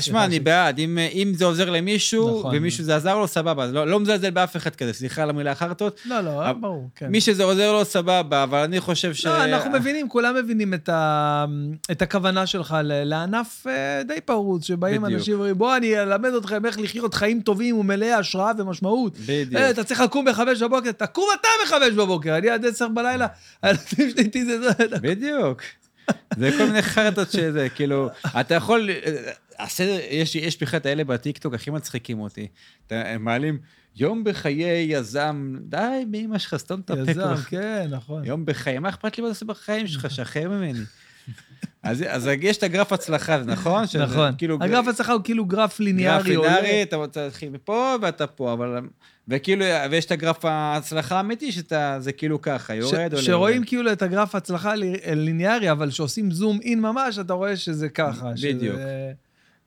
שמע, אני בעד, אם זה עוזר למישהו, נכון. ומישהו זה עזר לו, סבבה, לא לא מזלזל באף אחד כזה, סליחה על המילה חרטות. לא, לא, ברור, כן. מי שזה עוזר לו, סבבה, אבל אני חושב ש... לא, אנחנו מבינים, כולם מבינים את, הכוונה שלך לענף אה, די פרוץ, שבאים. אנשים ואומרים, בוא, אני אלמד אתכם איך לחיות חיים טובים ומלאי השראה ומשמעות. בדיוק. אה, אתה צריך לקום בחמש בבוקר, תקום אתה בחמש בבוקר, אני עד עשר בלילה, הילדים שלי איתי זה זה. בדיוק. זה כל מיני חרטות שזה, כאילו, אתה יכול... הסדר, יש, יש בכלל את האלה בטיקטוק הכי מצחיקים אותי. אתה- הם מעלים, יום בחיי יזם, די, באמא שלך, סתום את הפה יזם. כן, נכון. יום בחיי, מה אכפת לי מה אתה עושה בחיים שלך, שחרר ממני. אז, אז יש את הגרף הצלחה, הזה, נכון? שזה נכון. כאילו, הגרף הצלחה הוא כאילו גרף ליניארי. גרף. ליניארי, אתה להתחיל מפה ואתה פה, אבל... וכאילו, ויש את הגרף ההצלחה האמיתי, שאתה, זה כאילו ככה, ש- יורד עולה. שרואים יורד. כאילו את הגרף הצלחה לי- ליניארי, אבל כשעושים זום אין ממש, אתה רואה שזה ככה. בדיוק. שזה,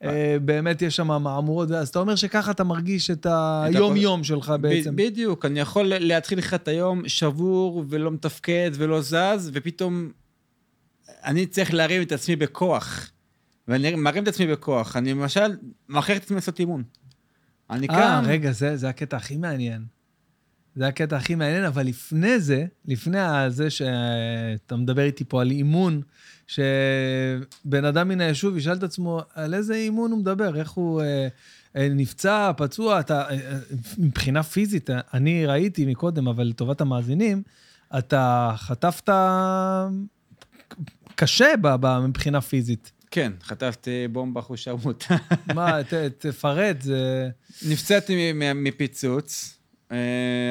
אה, באמת יש שם מהמורות, אז אתה אומר שככה אתה מרגיש את היום-יום שלך בעצם. ב- בדיוק, אני יכול להתחיל לך את היום שבור ולא מתפקד ולא זז, ופתאום אני צריך להרים את עצמי בכוח. ואני מרים את עצמי בכוח. אני למשל, מכריח את עצמי לעשות אימון. אני אה, קם... רגע, זה, זה הקטע הכי מעניין. זה הקטע הכי מעניין, אבל לפני זה, לפני זה שאתה מדבר איתי פה על אימון, שבן אדם מן היישוב ישאל את עצמו על איזה אימון הוא מדבר, איך הוא אה, אה, נפצע, פצוע, אתה, אה, אה, מבחינה פיזית, אה, אני ראיתי מקודם, אבל לטובת המאזינים, אתה חטפת קשה ב, ב, מבחינה פיזית. כן, חטפתי בומבה חושרמוטה. מה, ת, תפרט, זה... נפצעתי מפיצוץ. Uh,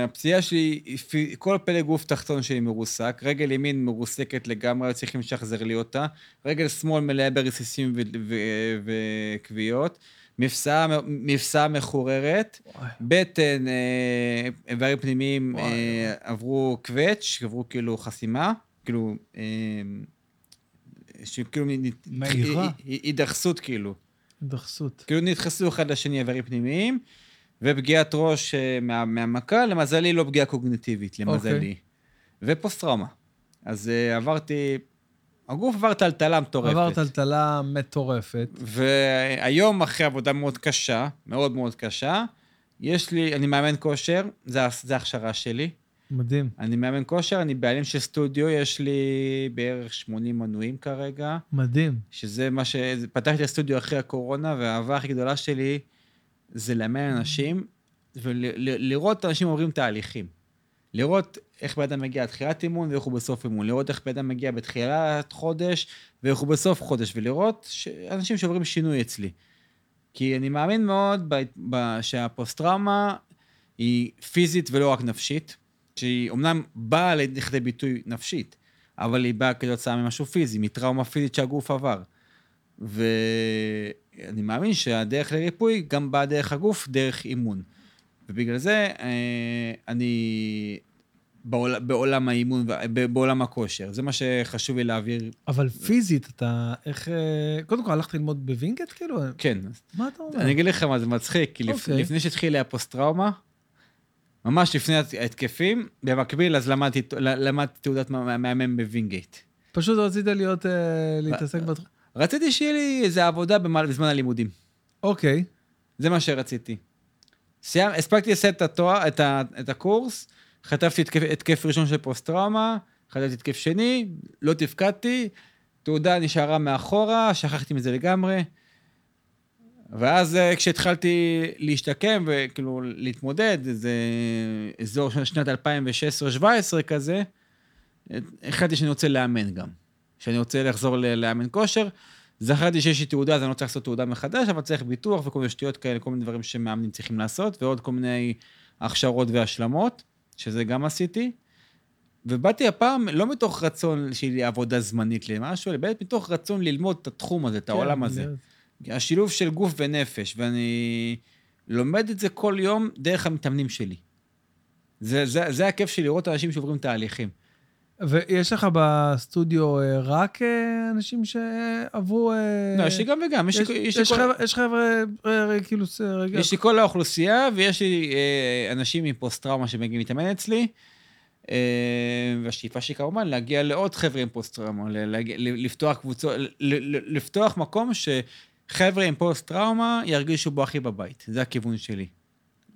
הפציעה שלי, כל פלג גוף תחתון שלי מרוסק, רגל ימין מרוסקת לגמרי, צריכים לשחזר לי אותה, רגל שמאל מלאה ברסיסים וכוויות, מפסעה מחוררת, וואי. בטן, אה, איברים פנימיים אה, עברו קווץ', עברו כאילו חסימה, כאילו, אה, שכאילו, מהירה. הידחסות כאילו. דחסות. כאילו נדחסו אחד לשני איברים פנימיים, ופגיעת ראש אה, מה, מהמכה, למזלי לא פגיעה קוגניטיבית, למזלי. אוקיי. ופוסט-טראומה. אז uh, עברתי, הגוף עבר טלטלה מטורפת. עברת טלטלה מטורפת. והיום, אחרי עבודה מאוד קשה, מאוד מאוד קשה, יש לי, אני מאמן כושר, זה ההכשרה שלי. מדהים, אני מאמן כושר, אני בעלים של סטודיו, יש לי בערך 80 מנויים כרגע. מדהים. שזה מה ש... פתחתי הסטודיו אחרי הקורונה, והאהבה הכי גדולה שלי זה לאמן אנשים, ולראות אנשים עוברים תהליכים. לראות איך בן אדם מגיע לתחילת אימון ואיך הוא בסוף אימון. לראות איך בן אדם מגיע בתחילת חודש ואיך הוא בסוף חודש, ולראות ש... אנשים שעוברים שינוי אצלי. כי אני מאמין מאוד ב... ב... שהפוסט-טראומה היא פיזית ולא רק נפשית, שהיא אומנם באה לכדי ביטוי נפשית, אבל היא באה כתוצאה ממשהו פיזי, מטראומה פיזית שהגוף עבר. ואני מאמין שהדרך לריפוי גם באה דרך הגוף, דרך אימון. ובגלל זה אה, אני בעול, בעולם האימון, בעולם הכושר. זה מה שחשוב לי להעביר. אבל פיזית, אתה, איך... אה, קודם כל, הלכת ללמוד בווינגייט, כאילו? כן, מה אתה אומר? אני אגיד לך מה זה מצחיק, כי לפ, אוקיי. לפני שהתחיל לי הפוסט-טראומה, ממש לפני ההתקפים, במקביל אז למדתי, למדתי תעודת מאמן בווינגייט. פשוט רצית להיות, אה, להתעסק בתחום. רציתי שיהיה לי איזה עבודה בזמן הלימודים. אוקיי. זה מה שרציתי. סיימ, הספקתי לסיים את התואר, את, ה, את הקורס, חטפתי התקף, התקף ראשון של פוסט-טראומה, חטפתי התקף שני, לא תפקדתי, תעודה נשארה מאחורה, שכחתי מזה לגמרי. ואז אה, כשהתחלתי להשתקם וכאילו להתמודד, זה אזור של שנת 2016-2017 כזה, החלטתי שאני רוצה לאמן גם. שאני רוצה לחזור לאמן כושר. זכרתי שיש לי תעודה, אז אני לא צריך לעשות תעודה מחדש, אבל צריך ביטוח וכל מיני שטויות כאלה, כל מיני דברים שמאמנים צריכים לעשות, ועוד כל מיני הכשרות והשלמות, שזה גם עשיתי. ובאתי הפעם לא מתוך רצון לי עבודה זמנית למשהו, אלא באמת מתוך רצון ללמוד את התחום הזה, את העולם כן, הזה. זה- השילוב של גוף ונפש, ואני לומד את זה כל יום דרך המתאמנים שלי. זה, זה, זה הכיף של לראות אנשים שעוברים תהליכים. ויש לך בסטודיו אה, רק אה, אנשים שעברו... אה, לא, יש לי גם וגם, יש יש- יש יש כל- חבר'ה- יש חבר'ה, כאילו, רגע. יש לי כל האוכלוסייה, ויש לי אנשים עם פוסט-טראומה שמגיעים להתאמן אצלי. והשאיפה שלי כמובן להגיע לעוד חבר'ה עם פוסט-טראומה, לפתוח קבוצות, לפתוח מקום שחבר'ה עם פוסט-טראומה ירגישו בו הכי בבית. זה הכיוון שלי.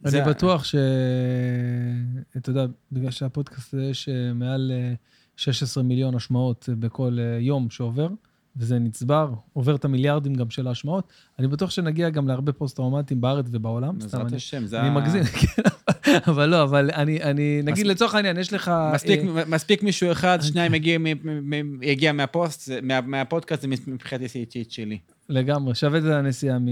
אני זה- בטוח ש... אתה יודע, בגלל שהפודקאסט הזה יש אה, מעל אה, 16 מיליון השמעות אה, בכל אה, יום שעובר, וזה נצבר, עובר את המיליארדים גם של ההשמעות, אני בטוח שנגיע גם להרבה פוסט-טראומטיים בארץ ובעולם. בעזרת אני- השם, זה אני ה- מגזים, כן, אבל לא, אבל אני, אני, נגיד מס- לצורך העניין, יש לך... מספיק, אה, מספיק מישהו אחד, שניים יגיע, מהפוסט, מה- מהפודקאסט, זה מבחינתי אישית שלי. לגמרי, שווה את הנסיעה מ...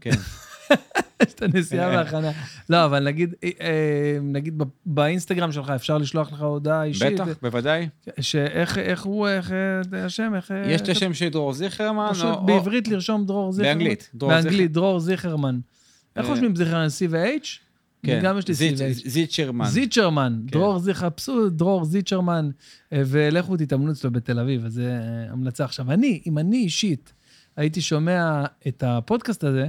כן. יש את הנסיעה וההכנה. לא, אבל נגיד, אה, אה, נגיד באינסטגרם שלך אפשר לשלוח לך הודעה אישית. בטח, בוודאי. שאיך איך הוא, איך אה, השם, איך... אה, יש את השם של דרור זיכרמן, פשוט בעברית לרשום דרור זיכרמן. באנגלית, באנגלית, דרור זיכרמן. איך אה, חושבים זיכרמן? C ו-H? כן, גם יש לי C ו-H. זיטשרמן. זיצ'רמן, כן. דרור זיכר, חפשו דרור זיצ'רמן, אה, ולכו תתאמנו אצלו בתל אביב, אז זה אה, המלצה. עכשיו, אני, אם אני אישית הייתי שומע את הפודקאסט הזה,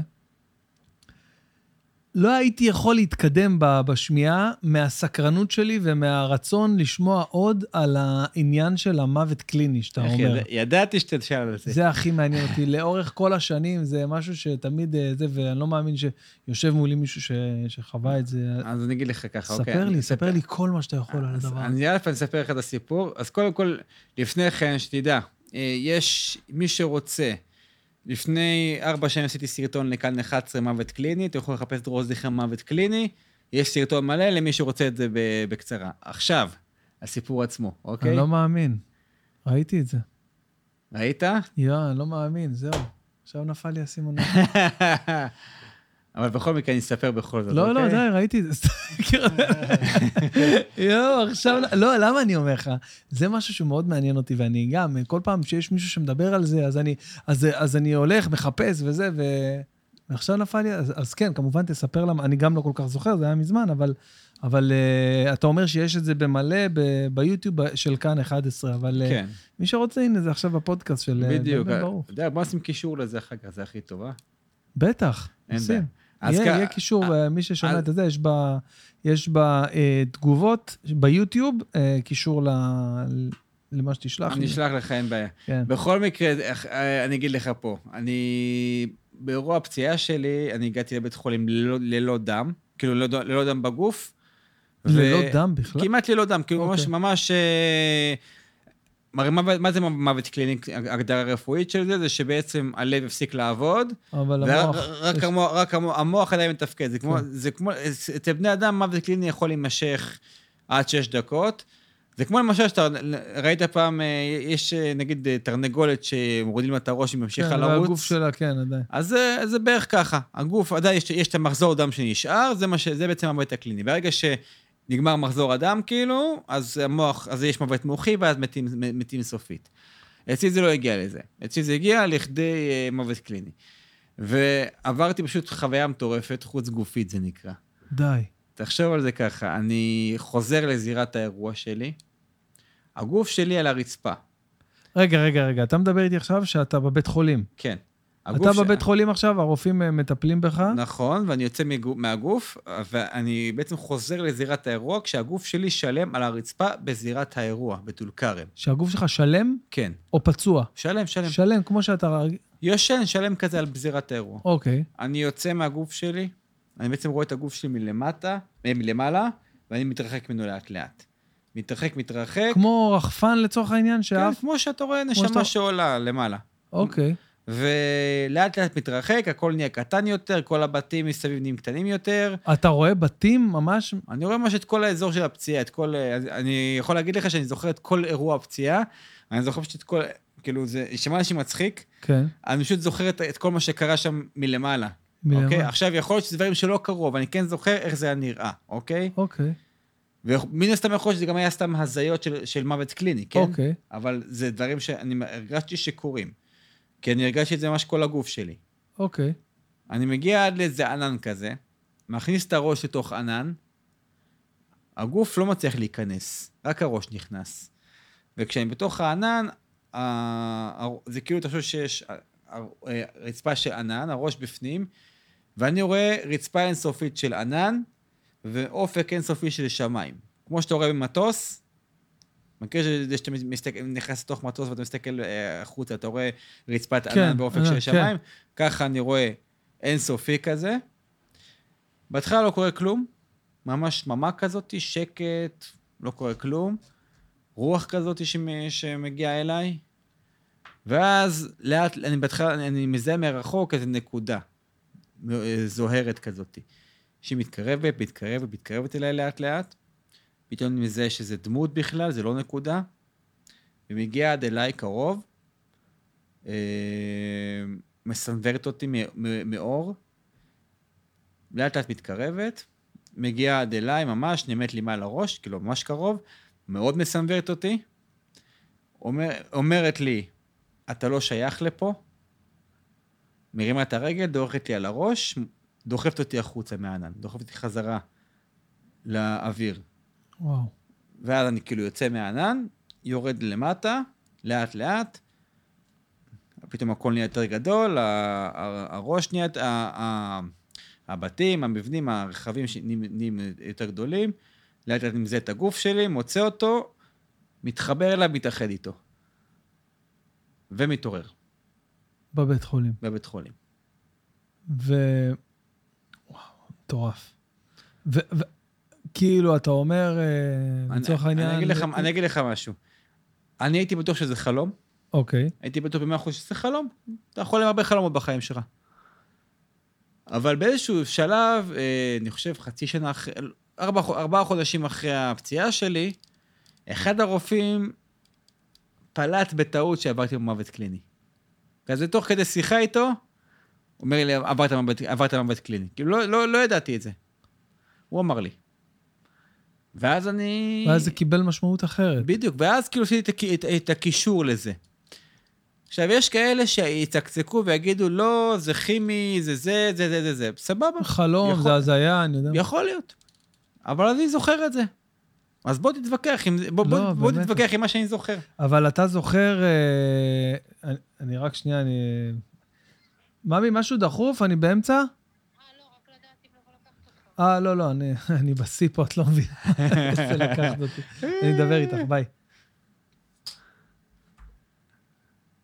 לא הייתי יכול להתקדם בשמיעה מהסקרנות שלי ומהרצון לשמוע עוד על העניין של המוות קליני, שאתה איך אומר. ידע- ידעתי שתשאל על זה. זה הכי מעניין אותי. לאורך כל השנים זה משהו שתמיד אה, זה, ואני לא מאמין שיושב מולי מישהו ש... שחווה את זה. אז אני אגיד לך ככה, אוקיי? ספר לי, ספר לי כל מה שאתה יכול על הדבר הזה. אני א', אני אספר לך את הסיפור. אז קודם כל, לפני כן, שתדע, אה, יש מי שרוצה, לפני ארבע שנים עשיתי סרטון לכאן 11 מוות קליני, אתם יכולים לחפש דרור זיכר מוות קליני, יש סרטון מלא למי שרוצה את זה בקצרה. עכשיו, הסיפור עצמו, אוקיי? אני לא מאמין. ראיתי את זה. ראית? יא, אני לא מאמין, זהו. עכשיו נפל לי האסימון. אבל בכל מקרה אני אספר בכל זאת, לא, לא, אוקיי? די, ראיתי את זה. יואו, עכשיו... לא, למה אני אומר לך? זה משהו שמאוד מעניין אותי, ואני גם, כל פעם שיש מישהו שמדבר על זה, אז אני, אז, אז אני הולך, מחפש וזה, ו... ועכשיו נפל לי, אז, אז כן, כמובן תספר למה, אני גם לא כל כך זוכר, זה היה מזמן, אבל, אבל uh, אתה אומר שיש את זה במלא ב- ביוטיוב של כאן 11, אבל uh, כן, מי שרוצה, הנה, זה עכשיו בפודקאסט של... אה, בדיוק. אתה יודע, בוא נשים קישור לזה אחר כך, זה הכי טוב, אה? בטח, עושים. יהיה, כ- יהיה קישור, אה, אה, מי ששומע את זה, יש בה, יש בה אה, תגובות ביוטיוב, אה, קישור ל, למה שתשלח אני. אשלח לך, אין בעיה. כן. בכל מקרה, אה, אני אגיד לך פה, אני... באירוע הפציעה שלי, אני הגעתי לבית חולים ללא, ללא דם, כאילו ללא, ללא דם בגוף. ללא ו- דם בכלל? כמעט ללא דם, כאילו ממש, אוקיי. ממש... הרי מה, מה זה מוות קליני? הגדרה רפואית של זה, זה שבעצם הלב הפסיק לעבוד, אבל המוח... רק יש- המוח, רק המוח, המוח עדיין מתפקד. זה כמו, כן. זה כמו, אצל בני אדם מוות קליני יכול להימשך עד שש דקות. זה כמו למשל שאתה ראית פעם, אה, יש אה, נגיד אה, תרנגולת שמורידים לה את הראש, היא ממשיכה כן, לרוץ. והגוף שלה, כן, עדיין. אז זה, זה בערך ככה. הגוף, עדיין יש, יש את המחזור דם שנשאר, זה, מה ש, זה בעצם המוות הקליני. ברגע שנגמר מחזור הדם, כאילו, אז המוח, אז יש מוות מוחי, ואז מתים, מתים סופית. אצלי זה לא הגיע לזה. אצלי זה הגיע לכדי אה, מוות קליני. ועברתי פשוט חוויה מטורפת, חוץ גופית זה נקרא. די. תחשוב על זה ככה, אני חוזר לזירת האירוע שלי, הגוף שלי על הרצפה, רגע, רגע, רגע, אתה מדבר איתי עכשיו שאתה בבית חולים. כן. אתה ש- בבית חולים עכשיו, הרופאים אה, מטפלים בך? נכון, ואני יוצא מגו- מהגוף, ואני בעצם חוזר לזירת האירוע, כשהגוף שלי שלם על הרצפה בזירת האירוע, בטול כרם. שהגוף שלך שלם כן, או פצוע? שלם, שלם. שלם, כמו שאתה... יושן, שלם כזה על זירת האירוע. אוקיי. אני יוצא מהגוף שלי, אני בעצם רואה את הגוף שלי מלמטה, אה, מלמעלה, ואני מתרחק ממנו לאט-לאט. מתרחק, מתרחק. כמו רחפן לצורך העניין, כן, שאף... כמו שאתה רואה שאתה- נשמה שעולה למעלה. אוקיי. ולאט לאט מתרחק, הכל נהיה קטן יותר, כל הבתים מסביב נהיים קטנים יותר. אתה רואה בתים ממש... אני רואה ממש את כל האזור של הפציעה, את כל... אני יכול להגיד לך שאני זוכר את כל אירוע הפציעה, אני זוכר פשוט את כל... כאילו, זה יישמע לי מצחיק, כן. אני פשוט זוכר את, את כל מה שקרה שם מלמעלה. מלמעלה. אוקיי? עכשיו, יכול להיות שזה דברים שלא קרו, אבל אני כן זוכר איך זה היה נראה, אוקיי? אוקיי. ומן הסתם יכול להיות שזה גם היה סתם הזיות של, של מוות קליני, כן? אוקיי. אבל זה דברים שאני הרגשתי שקורים. כי אני הרגשתי את זה ממש כל הגוף שלי. אוקיי. אני מגיע עד לאיזה ענן כזה, מכניס את הראש לתוך ענן, הגוף לא מצליח להיכנס, רק הראש נכנס. וכשאני בתוך הענן, זה כאילו, אתה חושב שיש רצפה של ענן, הראש בפנים, ואני רואה רצפה אינסופית של ענן, ואופק אינסופי של שמיים. כמו שאתה רואה במטוס, מכיר שזה שאתה מסתכל, נכנס לתוך מטוס ואתה מסתכל אה, החוצה, אתה רואה רצפת כן, ענן באופק של כן. שמיים, ככה אני רואה אינסופי כזה. בהתחלה לא קורה כלום, ממש שממה כזאת, שקט, לא קורה כלום. רוח כזאת שמ- שמגיעה אליי. ואז לאט, אני בהתחלה, אני, מזהה מרחוק איזה נקודה אה, זוהרת כזאת, שהיא מתקרבת, מתקרבת, מתקרבת אליי לאט לאט. פתאום מזהה שזה דמות בכלל, זה לא נקודה. ומגיעה עד אליי קרוב, אה, מסנוורת אותי מאור, לאט לאט מתקרבת, מגיעה עד אליי ממש, נעמדת לי מעל הראש, כאילו ממש קרוב, מאוד מסנוורת אותי, אומר, אומרת לי, אתה לא שייך לפה, מרימה את הרגל, דורכת לי על הראש, דוחפת אותי החוצה מהענן, דוחפת אותי חזרה לאוויר. וואו. ואז אני כאילו יוצא מהענן, יורד למטה, לאט לאט, פתאום הכל נהיה יותר גדול, הראש נהיה, הבתים, המבנים, הרכבים נהיים יותר גדולים, לאט לאט אני מזהה את הגוף שלי, מוצא אותו, מתחבר אליו, מתאחד איתו. ומתעורר בבית חולים. בבית חולים. ו... וואו, מטורף. וכאילו, אתה אומר, אה, לצורך העניין... אני אגיד לך- אני אגיד לך משהו. אני הייתי בטוח שזה חלום, אוקיי. הייתי בטוח במאה אחוז שזה חלום. אתה יכול עם הרבה חלומות בחיים שלך. אבל באיזשהו שלב, אה, אני חושב חצי שנה אחרי, ארבע, ארבעה חודשים אחרי הפציעה שלי, אחד הרופאים פלט בטעות שעברתי במוות קליני. כזה תוך כדי שיחה איתו, הוא אומר לי, עברת מוות, עברת מוות קליני. כאילו, לא, לא, לא ידעתי את זה. הוא אמר לי. ואז אני... ואז זה קיבל משמעות אחרת. בדיוק, ואז כאילו עשיתי את, את, את הקישור לזה. עכשיו, יש כאלה שיצקצקו ויגידו, לא, זה כימי, זה זה, זה זה זה זה. סבבה, חלום, יכול- זה הזיה, אני יודע. יכול להיות. אבל אני זוכר את זה. אז בוא תתווכח עם זה, בוא, לא, בוא, בוא. תתווכח עם מה שאני זוכר. אבל אתה זוכר, אה, אני, אני רק שנייה, אני... ממי, משהו דחוף? אני באמצע? אה, לא, לא, אני, אני בשיא פה, את לא מבינה איזה לקחת אותי. אני אדבר איתך, ביי.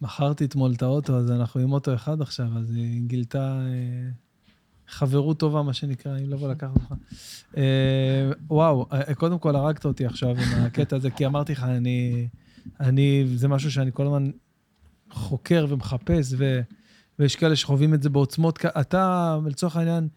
מכרתי אתמול את האוטו, אז אנחנו עם אוטו אחד עכשיו, אז היא גילתה אה, חברות טובה, מה שנקרא, אם לבוא לקחת אותך. אה, וואו, אה, קודם כל הרגת אותי עכשיו עם הקטע הזה, כי אמרתי לך, אני, אני, זה משהו שאני כל הזמן חוקר ומחפש, ו, ויש כאלה שחווים את זה בעוצמות. אתה, לצורך העניין,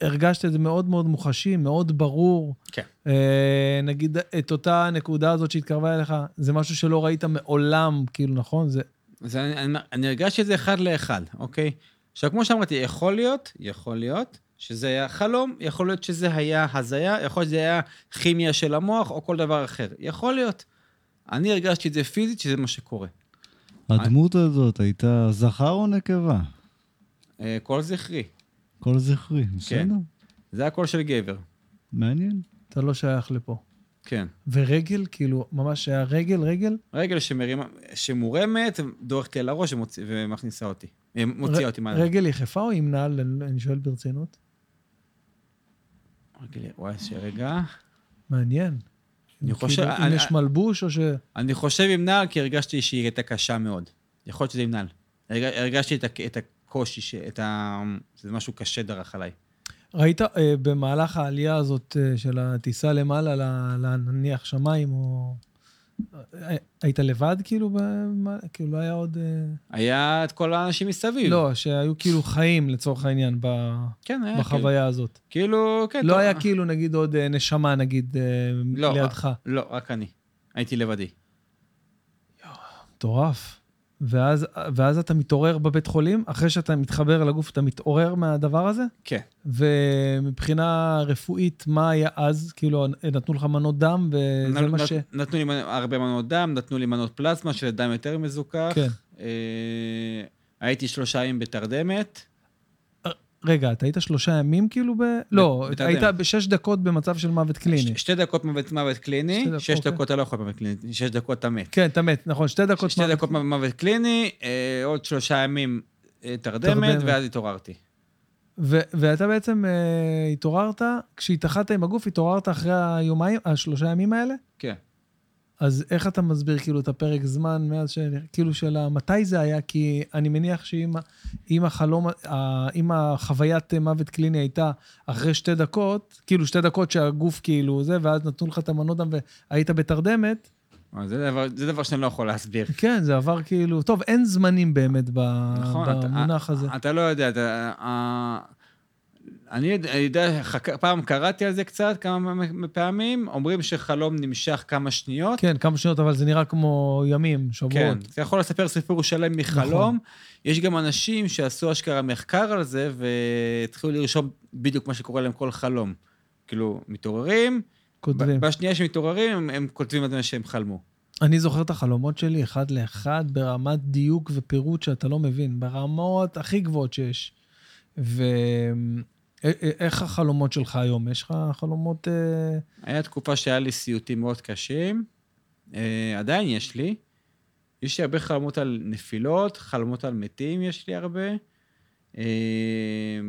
הרגשת את זה מאוד מאוד מוחשי, מאוד ברור. כן. אה, נגיד, את אותה נקודה הזאת שהתקרבה אליך, זה משהו שלא ראית מעולם, כאילו, נכון? זה... אז אני, אני, אני הרגשתי את זה אחד לאחד, אוקיי? עכשיו, כמו שאמרתי, יכול להיות, יכול להיות, שזה היה חלום, יכול להיות שזה היה הזיה, יכול להיות שזה היה כימיה של המוח, או כל דבר אחר. יכול להיות. אני הרגשתי את זה פיזית, שזה מה שקורה. הדמות הזאת הייתה זכר או נקבה? אה, כל זכרי. כל זכרי, בסדר? זה הקול של גבר. מעניין. אתה לא שייך לפה. כן. ורגל, כאילו, ממש היה רגל, רגל? רגל שמרימה, שמורמת, דורכת לי על הראש ומוציא, ומכניסה אותי. אה, מוציאה אותי מה... רגל יחפה או עם נעל? אני- שואל ברצינות. רגל, וואי, שרגע. מעניין. אני אם חושב- כאילו, אם אני- יש מלבוש או ש... אני חושב עם נעל, כי הרגשתי שהיא הייתה קשה מאוד. יכול להיות שזה עם נעל. הרג, הרגשתי את, ה- את הקושי, ש- את ה... זה משהו קשה דרך עליי. ראית אה, במהלך העלייה הזאת אה, של הטיסה למעלה, לנניח שמיים, או... אה, היית לבד, כאילו? במה- כאילו, לא היה עוד... היה את כל האנשים מסביב. לא, שהיו כאילו חיים, לצורך העניין, ב- כן, היה בחוויה הזאת. כאילו, כן. לא טוב, היה כאילו, נגיד, עוד נשמה, נגיד, לא, לידך. לא, רק אני. הייתי לבדי. מטורף. ואז, ואז אתה מתעורר בבית חולים, אחרי שאתה מתחבר לגוף, אתה מתעורר מהדבר הזה? כן. ומבחינה רפואית, מה היה אז? כאילו, נתנו לך מנות דם, וזה נת- מה נת- ש... נתנו לי מנ- הרבה מנות דם, נתנו לי מנות פלזמה, שזה דם יותר מזוכח. כן. אה, הייתי שלושה ימים בתרדמת. רגע, אתה היית שלושה ימים כאילו ב... לא. היית בשש דקות במצב של מוות קליני. שתי דקות מוות, קליני, שתי שש אוקיי. דקות אתה לא יכול מוות קליני, שש דקות אתה מת. כן, אתה מת, נכון, שתי דקות שתי מוות- דקות מוות- קליני, אה, עוד שלושה ימים אה, תרדמת. ואז התעוררתי. ו- ואתה בעצם אה, התעוררת, כשהתאחדת עם הגוף, התעוררת אחרי היומיים, השלושה ימים האלה? כן. אז איך אתה מסביר כאילו את הפרק זמן מאז ש... כאילו של מתי זה היה? כי אני מניח שאם החלום, אם החוויית מוות קליני הייתה אחרי שתי דקות, כאילו שתי דקות שהגוף כאילו זה, ואז נתנו לך את המנות דם והיית בתרדמת, אבל זה דבר, זה דבר שאני לא יכול להסביר. כן, זה עבר כאילו... טוב, אין זמנים באמת ב- נכון, אתה- במונח הזה. אתה לא יודע, אתה... אני יודע- אני יודע, חק- פעם קראתי על זה קצת, כמה פעמים, אומרים שחלום נמשך כמה שניות. כן, כמה שניות, אבל זה נראה כמו ימים, כן, שבועות. אתה יכול לספר סיפור שלם מחלום. נכון. יש גם אנשים שעשו אשכרה מחקר על זה, והתחילו לרשום בדיוק מה שקורה להם כל חלום. כאילו, מתעוררים, כותבים. בשנייה שמתעוררים, הם, הם כותבים את מה שהם חלמו. אני זוכר את החלומות שלי אחד לאחד ברמת דיוק ופירוט שאתה לא מבין, ברמות הכי גבוהות שיש. ואיך החלומות שלך היום? יש לך חלומות... אה, היה תקופה שהיה לי סיוטים מאוד קשים, אה, עדיין יש לי. יש לי הרבה חלומות על נפילות, חלומות על מתים יש לי הרבה. אה,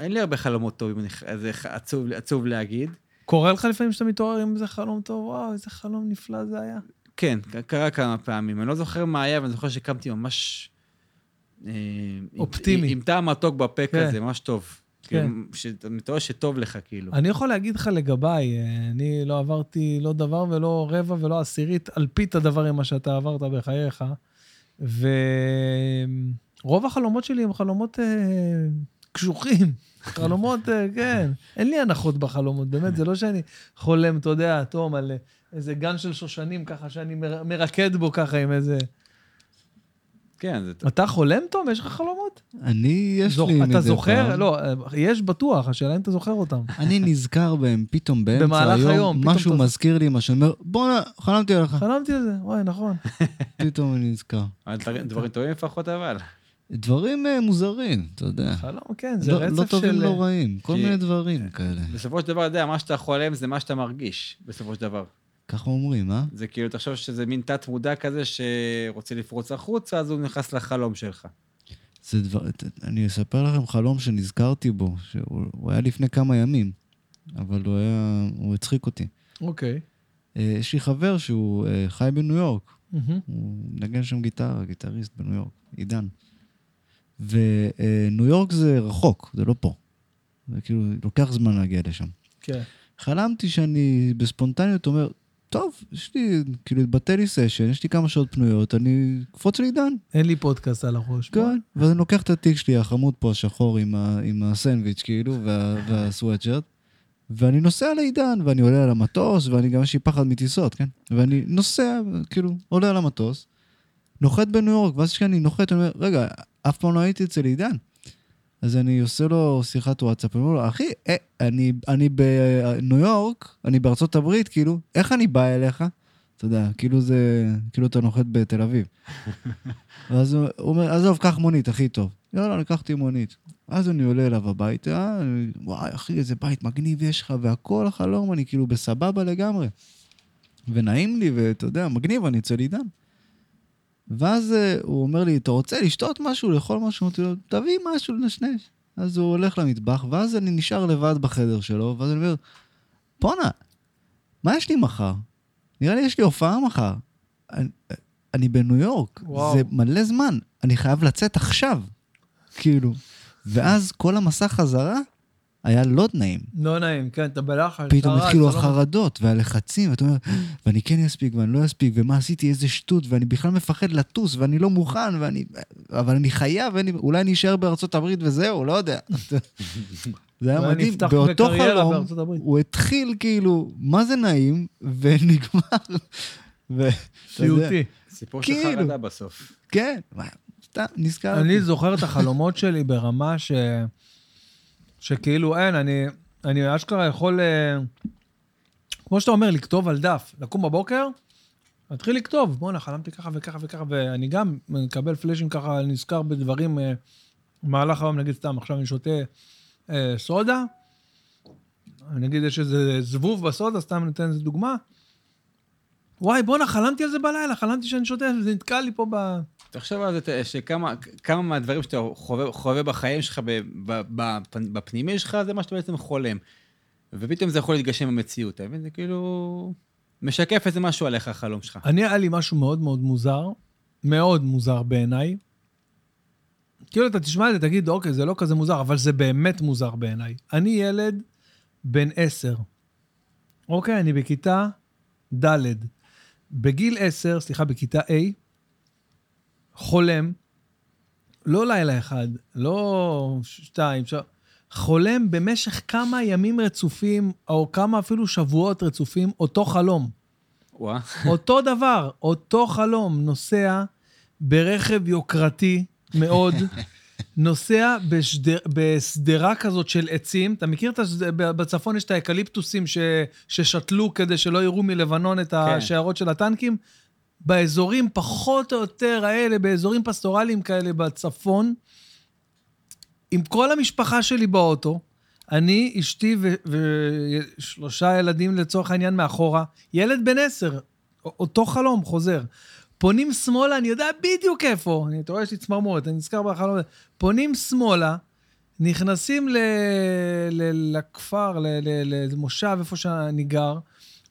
אין לי הרבה חלומות טובים, זה עצוב, עצוב להגיד. קורה לך לפעמים שאתה מתעורר עם איזה חלום טוב, וואו, איזה חלום נפלא זה היה. כן, קרה כמה פעמים. אני לא זוכר מה היה, אבל אני זוכר שקמתי ממש... אה, עם- אופטימי. עם, עם טעם מתוק בפה כן. כזה, ממש טוב. כן. כאילו, שאתה מתעורר שטוב לך, כאילו. אני יכול להגיד לך לגביי, אה, אני לא עברתי לא דבר ולא רבע ולא עשירית, אלפית הדבר עם מה שאתה עברת בחייך. ורוב החלומות שלי הם חלומות אה, קשוחים. חלומות, אה, כן. אין לי הנחות בחלומות, באמת, זה לא שאני חולם, אתה יודע, תום, על איזה גן של שושנים ככה, שאני מר- מרקד בו ככה עם איזה... כן, זה. אתה חולם, תום? יש לך חלומות? אני, יש זוכ- לי מדי אתה זוכר? פעם. לא, יש בטוח, השאלה אם אתה זוכר אותם. אני נזכר בהם פתאום באמצע במהלך היום, היום, פתאום משהו אתה- מזכיר לי משהו, אני אומר, בואנה, חלמתי עליך. חלמתי על זה, וואי, נכון. פתאום אני נזכר. דברים- טובים לפחות, אבל. דברים אה, מוזרים, אתה יודע. חלום, כן, זה לא- רצף לא טובים, של... לא רעים, כל כי- מיני דברים כאלה. בסופו של דבר, אתה יודע, מה שאתה חולם זה מה שאתה מרגיש, בסופו של דבר. ככה אומרים, אה? זה כאילו, תחשוב שזה מין תת-מודע כזה שרוצה לפרוץ החוצה, אז הוא נכנס לחלום שלך. זה דבר, אני אספר לכם חלום שנזכרתי בו, שהוא הוא היה לפני כמה ימים, אבל הוא היה, הוא הצחיק אותי. אוקיי. אה, יש לי חבר שהוא אה, חי בניו יורק, מהמם. הוא מנגן שם גיטרה, גיטריסט בניו יורק, עידן. וניו יורק זה רחוק, זה לא פה. זה כאילו, לוקח זמן להגיע לשם. כן. חלמתי שאני בספונטניות אומר, טוב, יש לי, כאילו, התבטא לי סשן, יש לי כמה שעות פנויות, אני אקפוץ לעידן. אין לי פודקאסט על הראש. כן, ואז אני לוקח את התיק שלי, החמוד פה, השחור, עם, ה, עם הסנדוויץ', כאילו, וה, והסוואטשרט, ואני נוסע לעידן, ואני עולה על המטוס, ואני גם יש לי פחד מטיסות, כן? ואני נוסע, כאילו, עולה על המטוס, נוחת בניו יורק, ואז כשאני נוחת, אני אומר, רגע, אף פעם לא הייתי אצל עידן. אז אני עושה לו שיחת וואטסאפ, אני אומר לו, אחי, אה, אני, אני בניו יורק, אני בארצות הברית, כאילו, איך אני בא אליך? אתה יודע, כאילו זה, כאילו אתה נוחת בתל אביב. ואז הוא אומר, עזוב, קח מונית, הכי טוב. לא, לא, לקחתי מונית. אז אני עולה אליו הביתה, וואי, אחי, איזה בית מגניב יש לך, והכל החלום, אני כאילו בסבבה לגמרי. ונעים לי, ואתה יודע, מגניב, אני אצל עידן. ואז אה, הוא אומר לי, אתה רוצה לשתות משהו, לאכול משהו? אמרתי לו, תביא משהו לנשנש. אז הוא הולך למטבח, ואז אני נשאר לבד בחדר שלו, ואז אני אומר, בואנה, מה יש לי מחר? נראה לי יש לי הופעה מחר. אני, אני בניו יורק, וואו. זה מלא זמן, אני חייב לצאת עכשיו. כאילו. ואז כל המסע חזרה היה לא נעים. לא נעים, כן, אתה בלחץ. פתאום התחילו לא- החרדות והלחצים, ואתה אומר, ואני כן אספיק ואני לא אספיק, ומה עשיתי, איזה שטות, ואני בכלל מפחד לטוס, ואני לא מוכן, ואני... אבל אני חייב, ואני... אולי אני אשאר בארצות הברית וזהו, לא יודע. זה היה מדהים. באותו חלום. הוא התחיל כאילו, מה זה נעים, ונגמר. סיוטי. סיפור של כאילו. חרדה בסוף. כן, סתם, נזכרתי. אני זוכר את החלומות שלי ברמה ש... שכאילו אין, אני, אני אשכרה יכול, אה, כמו שאתה אומר, לכתוב על דף, לקום בבוקר, להתחיל לכתוב, בואנה, חלמתי ככה וככה וככה, ואני גם מקבל פלאשים ככה, נזכר בדברים אה, במהלך היום, נגיד סתם, עכשיו אני שותה אה, סודה, נגיד יש איזה זבוב בסודה, סתם ניתן איזה דוגמה. וואי, בואנה, חלמתי על זה בלילה, חלמתי שאני שותה, וזה נתקע לי פה ב... תחשוב על זה, שכמה כמה מהדברים שאתה חווה, חווה בחיים שלך, בפנימי שלך, זה מה שאתה בעצם חולם. ופתאום זה יכול להתגשם במציאות, אתה מבין? זה כאילו... משקף איזה משהו עליך, החלום שלך. אני, היה לי משהו מאוד מאוד מוזר, מאוד מוזר בעיניי. כאילו, אתה תשמע את זה, תגיד, אוקיי, זה לא כזה מוזר, אבל זה באמת מוזר בעיניי. אני ילד בן עשר. אוקיי, אני בכיתה ד'. בגיל עשר, סליחה, בכיתה A, חולם, לא לילה אחד, לא שתיים, ש... חולם במשך כמה ימים רצופים, או כמה אפילו שבועות רצופים, אותו חלום. וואה. אותו דבר, אותו חלום, נוסע ברכב יוקרתי מאוד, נוסע בשדר, בשדרה כזאת של עצים. אתה מכיר את השד... בצפון יש את האקליפטוסים ש... ששתלו כדי שלא יראו מלבנון את השיירות של הטנקים? באזורים פחות או יותר האלה, באזורים פסטורליים כאלה בצפון, עם כל המשפחה שלי באוטו, אני, אשתי ו- ושלושה ילדים לצורך העניין מאחורה, ילד בן עשר, אותו חלום חוזר. פונים שמאלה, אני יודע בדיוק איפה, אני, אתה רואה, יש לי צמרמורת, אני נזכר בחלום הזה. פונים שמאלה, נכנסים ל, ל, לכפר, למושב, איפה שאני גר,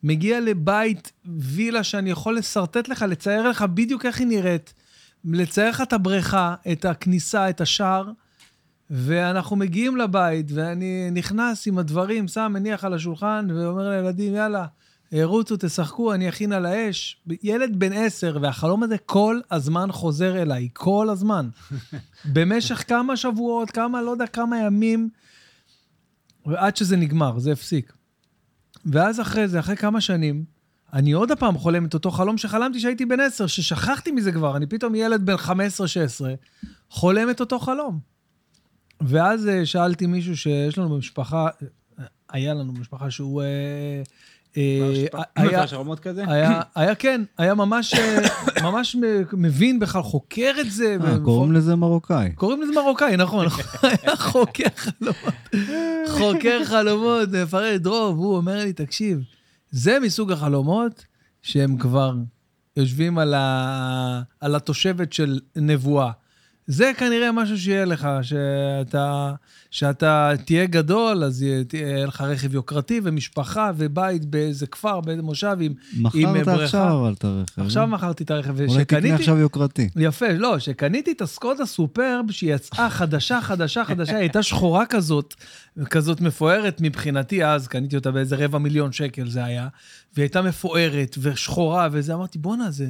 מגיע לבית, וילה שאני יכול לשרטט לך, לצייר לך בדיוק איך היא נראית, לצייר לך את הבריכה, את הכניסה, את השער, ואנחנו מגיעים לבית, ואני נכנס עם הדברים, שם, מניח על השולחן, ואומר לילדים, יאללה, רוצו, תשחקו, אני אכין על האש. ילד בן עשר, והחלום הזה כל הזמן חוזר אליי, כל הזמן. במשך כמה שבועות, כמה, לא יודע, כמה ימים, ועד שזה נגמר, זה הפסיק. ואז אחרי זה, אחרי כמה שנים, אני עוד הפעם חולם את אותו חלום שחלמתי שהייתי בן עשר, ששכחתי מזה כבר, אני פתאום ילד בן 15-16, חולם את אותו חלום. ואז אה, שאלתי מישהו שיש לנו במשפחה, אה, היה לנו במשפחה שהוא... אה, היה, שרמות כזה? היה, כן, היה ממש, אה, ממש מ- מבין בכלל, חוקר את זה. אה, קוראים לזה מרוקאי. קוראים לזה מרוקאי, נכון, נכון. היה חוקר חלומות. חוקר חלומות, מפרט, דרוב, הוא אומר לי, תקשיב, זה מסוג החלומות שהם כבר יושבים על, ה... על התושבת של נבואה. זה כנראה משהו שיהיה לך, שאתה, שאתה תהיה גדול, אז יהיה יהיה לך רכב יוקרתי ומשפחה ובית באיזה כפר, באיזה מושב עם... עם מכרת בריכה. עכשיו אבל את הרכב. עכשיו לא? מכרתי את הרכב, אולי תקנה ושקניתי... עכשיו יוקרתי. יפה, לא, שקניתי את הסקודה סופרב, שהיא יצאה חדשה, חדשה, חדשה, היא הייתה שחורה כזאת, כזאת מפוארת מבחינתי אז, קניתי אותה באיזה רבע מיליון שקל זה היה, והיא הייתה מפוארת ושחורה וזה, אמרתי, בואנה, זה,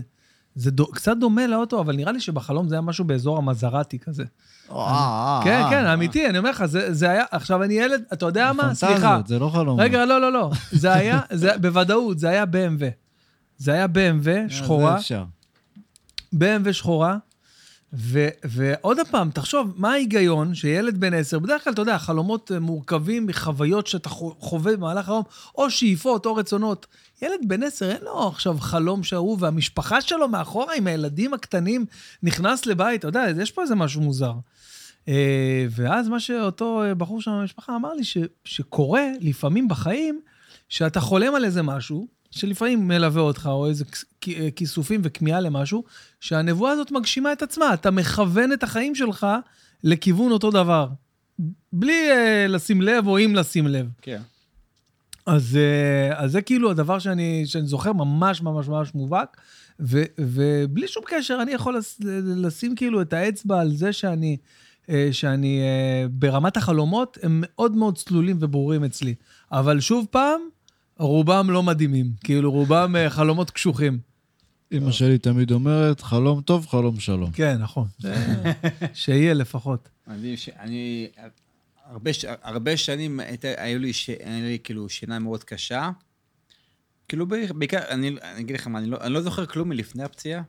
זה דו, קצת דומה לאוטו, אבל נראה לי שבחלום זה היה משהו באזור המזרטי כזה. אה, כן, כן, אמיתי, אני אומר לך, זה, היה, עכשיו אני ילד, אתה יודע מה? סליחה. זה לא חלום. רגע, לא, לא, לא, זה היה, זה, בוודאות, זה היה BMW. זה היה BMW, אה, שחורה. זה אפשר. BMW שחורה, ו, ועוד פעם, תחשוב, מה ההיגיון שילד בן עשר, בדרך כלל, אתה יודע, חלומות אה, מורכבים מחוויות שאתה חו- חווה במהלך היום, או שאיפות או רצונות. ילד בן עשר, אין לו עכשיו חלום שההוא, והמשפחה שלו מאחורה עם הילדים הקטנים נכנס לבית, אתה יודע, יש פה איזה משהו מוזר. אה, ואז מה שאותו אה, בחור שם במשפחה אמר לי, ש, שקורה לפעמים בחיים, שאתה חולם על איזה משהו, שלפעמים מלווה אותך, או איזה אה, כיסופים וכמיהה למשהו, שהנבואה הזאת מגשימה את עצמה. אתה מכוון את החיים שלך לכיוון אותו דבר. בלי אה, לשים לב או עם לשים לב. כן. אז, אה, אז זה כאילו הדבר שאני, שאני זוכר ממש ממש ממש מובהק, ו, ובלי שום קשר, אני יכול לס, לשים כאילו את האצבע על זה שאני, אה, שאני אה, ברמת החלומות, הם מאוד מאוד צלולים וברורים אצלי. אבל שוב פעם, רובם לא מדהימים. כאילו, רובם אה, חלומות קשוחים. אמא שלי תמיד אומרת, חלום טוב, חלום שלום. כן, נכון. שיהיה לפחות. אני, הרבה, ש... הרבה שנים היית... היו לי, ש... היה לי כאילו שינה מאוד קשה. כאילו ב- בעיקר, אני, אני אגיד לך מה, אני לא, אני לא זוכר כלום מלפני הפציעה.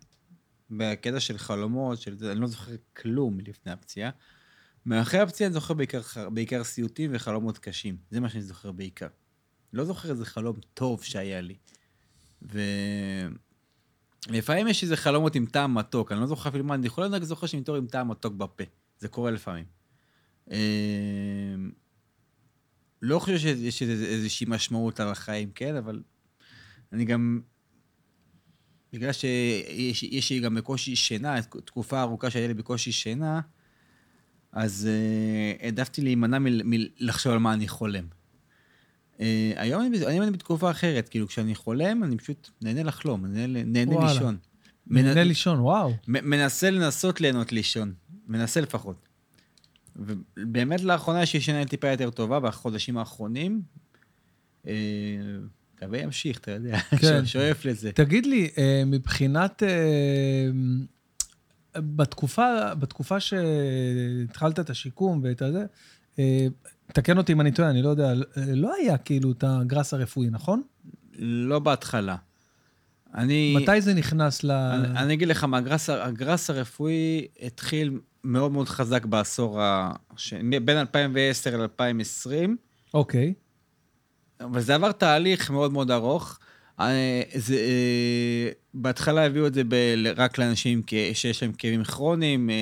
בקטע של חלומות, של זה, אני לא זוכר כלום מלפני הפציעה. מאחרי הפציעה אני זוכר בעיקר, בעיקר סיוטים וחלומות קשים. זה מה שאני זוכר בעיקר. לא זוכר איזה חלום טוב שהיה לי. ולפעמים יש איזה חלומות עם טעם מתוק, אני לא זוכר אפילו מה, אני יכול רק זוכר שאני מתעורר עם טעם מתוק בפה. זה קורה לפעמים. אה, לא חושב שיש איז- איזושהי משמעות על החיים, כן, אבל אני גם... בגלל שיש יש לי גם בקושי שינה, תקופה ארוכה שהיה לי בקושי שינה, אז uh, העדפתי להימנע מל- מלחשוב על מה אני חולם. Uh, היום אני, בתקופה אחרת, כאילו כשאני חולם, אני פשוט נהנה לחלום, נהנה. לישון. נהנה לישון, וואו. מנסה לנסות ליהנות לישון, מנסה לפחות. ובאמת לאחרונה יש לי שינה טיפה יותר טובה, בחודשים האחרונים. אה, מקווה ימשיך, אתה יודע, כן. שואף לזה. תגיד לי, אה, מבחינת... אה, בתקופה, בתקופה שהתחלת את השיקום ואת הזה, אה, תקן אותי אם אני טועה, אני לא יודע, לא היה כאילו את הגראס הרפואי, נכון? לא בהתחלה. אני... מתי זה נכנס ל... אני, אני אגיד לך מה, הגרס, הגרס הרפואי התחיל מאוד מאוד חזק בעשור ה... ש... בין 2010 ל-2020, אוקיי. אבל זה עבר תהליך מאוד מאוד ארוך. אה, זה, אה, בהתחלה הביאו את זה ב... רק לאנשים שיש להם כאבים כרוניים. אה,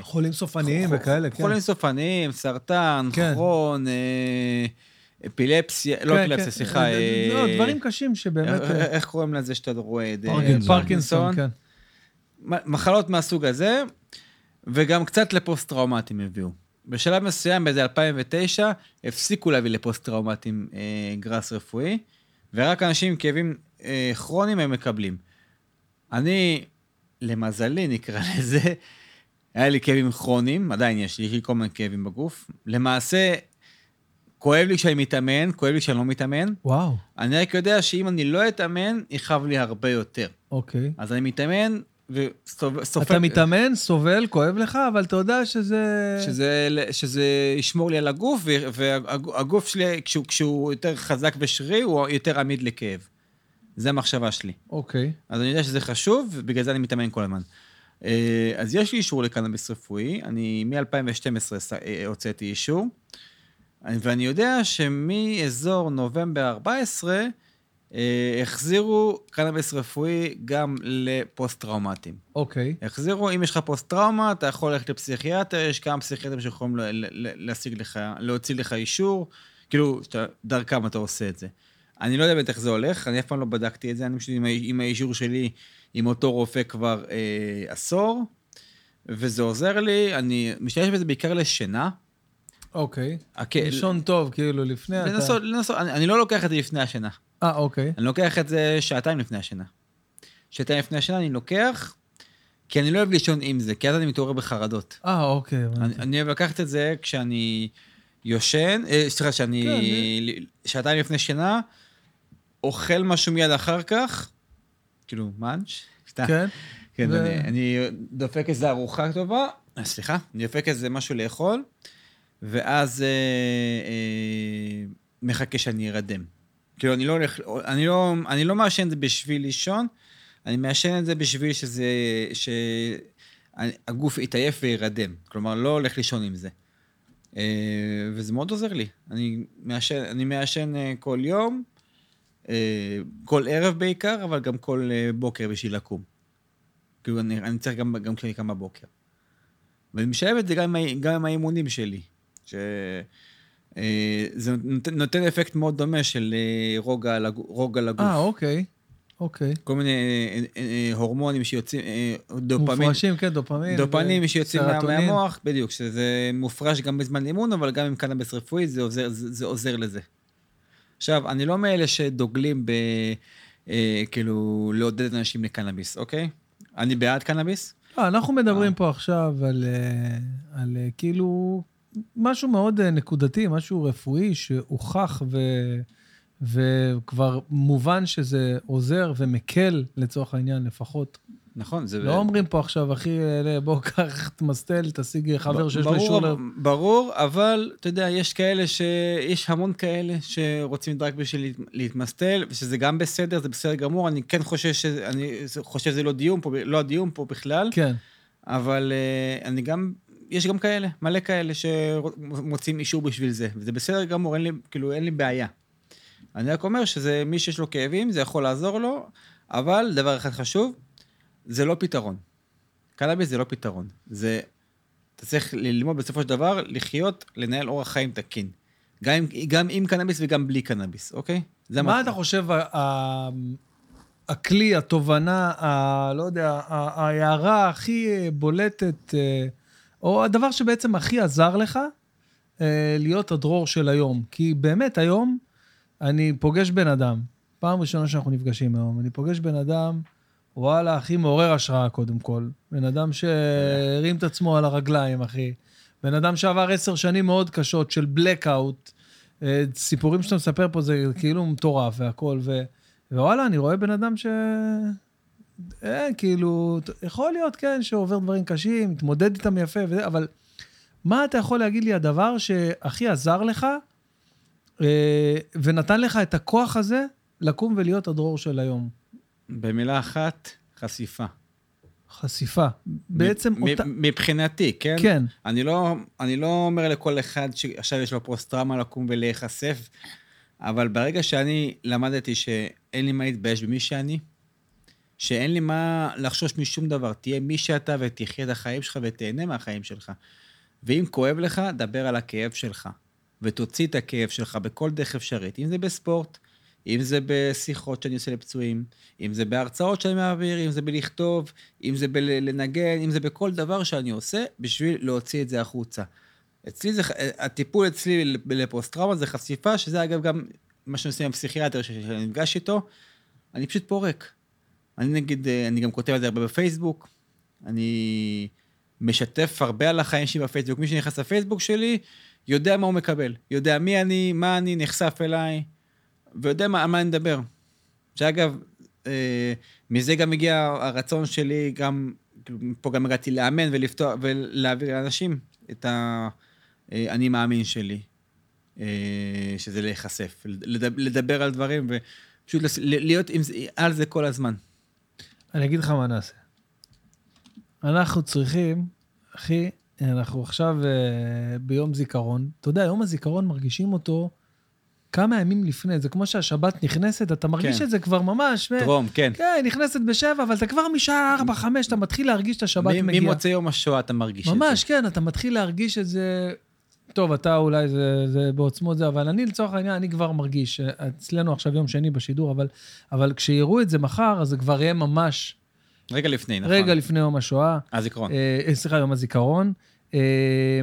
חולים סופניים חו- וכאלה, כן. חולים סופניים, סרטן, כן. כרון, אפילפסיה, לא כן, אפילפסיה, כן. סליחה. לא, דברים קשים שבאמת... איך- איך קוראים לזה שאתה רואה? אה, פרקינסון. פרקינסון, כן. מחלות מהסוג הזה, וגם קצת לפוסט-טראומטיים הביאו. בשלב מסוים, באיזה 2009, הפסיקו להביא לפוסט-טראומטיים אה, גראס רפואי, ורק אנשים עם כאבים אה, כרוניים הם מקבלים. אני, למזלי נקרא לזה, היה לי כאבים כרוניים, עדיין יש לי, יש לי כל מיני כאבים בגוף. למעשה, כואב לי כשאני מתאמן, כואב לי כשאני לא מתאמן. וואו, אני רק יודע שאם אני לא אתאמן, יכאב לי הרבה יותר. אוקיי. אז אני מתאמן וסופג... אתה מתאמן, סובל, כואב לך, אבל אתה יודע שזה... שזה, שזה ישמור לי על הגוף, והגוף שלי, כשהוא, כשהוא יותר חזק ושרירי, הוא יותר עמיד לכאב. זה המחשבה שלי. אוקיי. אז אני יודע שזה חשוב, ובגלל זה אני מתאמן כל הזמן. אה, אז יש לי אישור לקנאביס רפואי, אני מ-2012 הוצאתי אישור, ואני יודע שמאזור נובמבר 14, אה, החזירו קנאביס רפואי גם לפוסט-טראומטיים. אוקיי. החזירו, אם יש לך פוסט-טראומה, אתה יכול ללכת לפסיכיאטר, יש כמה פסיכיאטרים שיכולים להשיג לך, להוציא לך אישור, כאילו, דרכם אתה עושה את זה. אני לא יודע באמת איך זה הולך, אני אף פעם לא בדקתי את זה, אני פשוט עם, עם האישור שלי, עם אותו רופא כבר אה, עשור, וזה עוזר לי, אני משתמש בזה בעיקר לשינה. אוקיי. הכ- לישון טוב, כאילו, לפני אתה... לנסות, לנסות, אני, אני לא לוקח את זה לפני השינה. אה, אוקיי. אני לוקח את זה שעתיים לפני השינה. שעתיים לפני השינה אני לוקח, כי אני לא אוהב לישון עם זה, כי אז אני מתעורר בחרדות. אה, אוקיי. אני. אני אוהב לקחת את זה כשאני יושן, אה, סליחה, שאני... כן, שעתיים לפני שינה, אוכל משהו מיד אחר כך, כאילו, מאנץ'. כן? כן, ו- אני, אני דופק איזה ארוחה טובה, אה, סליחה, אני דופק איזה משהו לאכול, ואז אה, אה, מחכה שאני ארדם. כאילו, אני לא הולך, אני לא, אני לא מעשן את זה בשביל לישון, אני מעשן את זה בשביל שזה, שהגוף יתעייף וירדם. כלומר, לא הולך לישון עם זה. אה, וזה מאוד עוזר לי. אני מעשן, אני מעשן אה, כל יום, אה, כל ערב בעיקר, אבל גם כל בוקר בשביל לקום. כאילו, אני, אני צריך גם, גם כשאני קם בבוקר. ואני משלב את זה גם עם, גם עם האימונים שלי. ש... אה, זה נותן, נותן אפקט מאוד דומה של אה, רוגע על, רוגע לגוף. אה, אוקיי. אוקיי. כל מיני אה, הורמונים שיוצאים, דופמין, מופרשים, כן, דופמין. דופנים שיוצאים. מהמוח, בדיוק, שזה מופרש גם בזמן אימון, אבל גם עם קנאביס רפואי, זה עוזר, זה, זה עוזר לזה. עכשיו, אני לא מאלה שדוגלים ב... אה, כאילו, לעודד אנשים לקנאביס, אוקיי? אני בעד קנאביס, לא, אנחנו מדברים. פה עכשיו על, על כאילו משהו מאוד אה, נקודתי, משהו רפואי שהוכח ו, וכבר מובן שזה עוזר ומקל לצורך העניין לפחות. נכון? זה... לא אומרים פה עכשיו, אחי, בוא קח, תמסטל, תשיג חבר שיש לו אישור. ל- ברור, אבל אתה יודע, יש כאלה ש... יש המון כאלה שרוצים רק בשביל להת- להתמסטל, ושזה גם בסדר, זה בסדר גמור. אני כן חושב שזה, אני חושב שזה לא דיון פה, לא הדיון פה בכלל, כן, אבל uh, אני גם, יש גם כאלה, מלא כאלה שמוצאים אישור בשביל זה, וזה בסדר גמור, אין לי, כאילו, אין לי בעיה. אני רק אומר שזה, מי שיש לו כאבים, זה יכול לעזור לו, אבל דבר אחד חשוב, זה לא פתרון. קנאביס זה לא פתרון. זה, אתה צריך ללמוד בסופו של דבר לחיות, לנהל אורח חיים תקין. גם גם עם קנאביס וגם בלי קנאביס, אוקיי? זה מה אתה חושב, ה- הכלי, התובנה, ה- לא יודע, ההערה הכי אה, בולטת, אה, או הדבר שבעצם הכי עזר לך אה, להיות הדרור של היום? כי באמת, היום אני פוגש בן אדם, פעם ראשונה שאנחנו נפגשים היום, אני פוגש בן אדם, וואלה, הכי מעורר השראה קודם כל. בן אדם שהרים את עצמו על הרגליים, אחי. בן אדם שעבר עשר שנים מאוד קשות של blackout. אה, סיפורים שאתה מספר פה זה כאילו מטורף והכל, ו... ווואלה, אני רואה בן אדם ש... אה, כאילו, יכול להיות, כן, שעובר דברים קשים, מתמודד איתם יפה וזה, אבל מה אתה יכול להגיד לי הדבר שהכי עזר לך אה, ונתן לך את הכוח הזה לקום ולהיות הדרור של היום? במילה אחת, חשיפה. חשיפה. בעצם מ- אותה... מבחינתי, כן? כן, אני לא, אני לא אומר לכל אחד שעכשיו יש לו פוסט-טראומה לקום ולהיחשף, אבל ברגע שאני למדתי שאין לי מה להתבייש במי שאני, שאין לי מה לחשוש משום דבר, תהיה מי שאתה ותחיה את החיים שלך ותהנה מהחיים שלך. ואם כואב לך, דבר על הכאב שלך, ותוציא את הכאב שלך בכל דרך אפשרית, אם זה בספורט, אם זה בשיחות שאני עושה לפצועים, אם זה בהרצאות שאני מעביר, אם זה בלכתוב, אם זה בלנגן, אם זה בכל דבר שאני עושה, בשביל להוציא את זה החוצה. אצלי זה, הטיפול אצלי לפוסט-טראומה זה חשיפה, שזה אגב גם מה שעושים עם הפסיכיאטר שאני נפגש איתו, אני פשוט פורק. אני נגיד, אה, אני גם כותב על זה הרבה בפייסבוק, אני משתף הרבה על החיים שלי בפייסבוק. מי שנכנס לפייסבוק שלי, יודע מה הוא מקבל. יודע מי אני, מה אני, נחשף אליי, ויודע מה, על מה אני מדבר. שאגב, אה, מזה גם הגיע הרצון שלי, גם, כאילו, פה גם הגעתי לאמן ולפתוח, ולהעביר לאנשים את האני מאמין שלי, אה, שזה להיחשף, לדבר, לדבר על דברים ופשוט להיות עם, על זה כל הזמן. אני אגיד לך מה נעשה. אנחנו צריכים, אחי, אנחנו עכשיו אה, ביום זיכרון. אתה יודע, יום הזיכרון מרגישים אותו כמה ימים לפני. זה כמו שהשבת נכנסת, אתה מרגיש כן. את זה כבר ממש. טרום, כן. כן, נכנסת בשבע, אבל אתה כבר משעה ארבע, חמש, אתה מתחיל להרגיש את השבת מגיעה. ממוצאי יום השואה אתה מרגיש את זה. ממש, כן, אתה מתחיל להרגיש את זה... טוב, אתה אולי זה, זה בעוצמות זה, אבל אני לצורך העניין, אני כבר מרגיש, אצלנו עכשיו יום שני בשידור, אבל, אבל כשיראו את זה מחר, אז זה כבר יהיה ממש רגע לפני, נכון. רגע לפני יום השואה. הזיכרון. אה, אה, סליחה, יום הזיכרון. אה,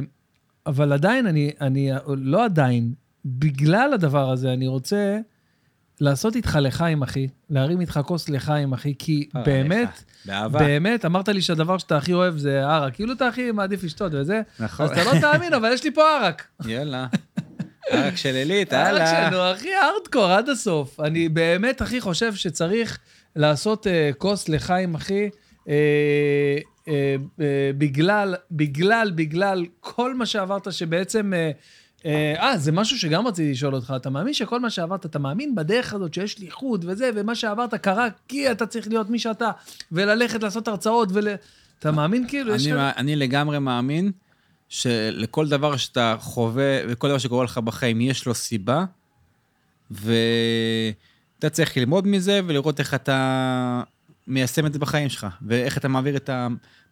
אבל עדיין, אני, אני, לא עדיין, בגלל הדבר הזה, אני רוצה לעשות איתך לחיים, אחי, להרים איתך כוס לחיים, אחי, כי אה, באמת. באהבה. באמת, אמרת לי שהדבר שאתה הכי אוהב זה ערק. כאילו אתה הכי מעדיף לשתות וזה, נכון. אז אתה לא תאמין, אבל יש לי פה ערק. יאללה. רק של עילית, ערק הלאה. שלנו, הכי ארדקור עד הסוף. אני באמת, הכי חושב שצריך לעשות אה, כוס לחיים, אחי, אה, בגלל, בגלל, בגלל כל מה שעברת, שבעצם... אה, אה, זה משהו שגם רציתי לשאול אותך. אתה מאמין שכל מה שעברת, אתה מאמין בדרך הזאת שיש לי איחוד וזה, ומה שעברת קרה כי אתה צריך להיות מי שאתה, וללכת לעשות הרצאות ול... אתה מאמין כאילו? יש אני, לך- מא- אני לגמרי מאמין שלכל דבר שאתה חווה וכל דבר שקורה לך בחיים יש לו סיבה, ואתה צריך ללמוד מזה ולראות איך אתה מיישם את זה בחיים שלך, ואיך אתה מעביר את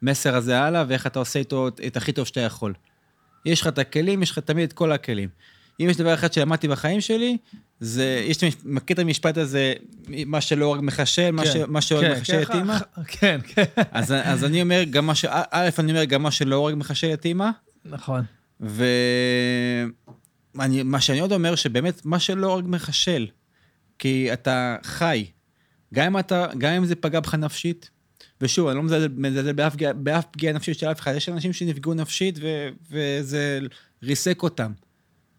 המסר הזה הלאה, ואיך אתה עושה איתו את הכי טוב שאתה יכול. יש לך את הכלים, יש לך תמיד את כל הכלים. אם יש דבר אחד שלמדתי בחיים שלי, זה, יש, מכיר את המשפט הזה, מה שלא הורג מחשל, מה, ש, כן, מה שהורג כן, מחשל את כן, אימא? כן, כן. אז, אז אני אומר, גם מה ש... א', אני אומר, גם מה שלא הורג מחשל את אימא, נכון. ומה שאני עוד אומר, שבאמת, מה שלא הורג מחשל, כי אתה חי, גם אם, אתה, גם אם זה פגע בך נפשית, ושוב, אני לא מזלזל באף, באף פגיעה נפשית של אף אחד, יש אנשים שנפגעו נפשית ו, וזה ריסק אותם.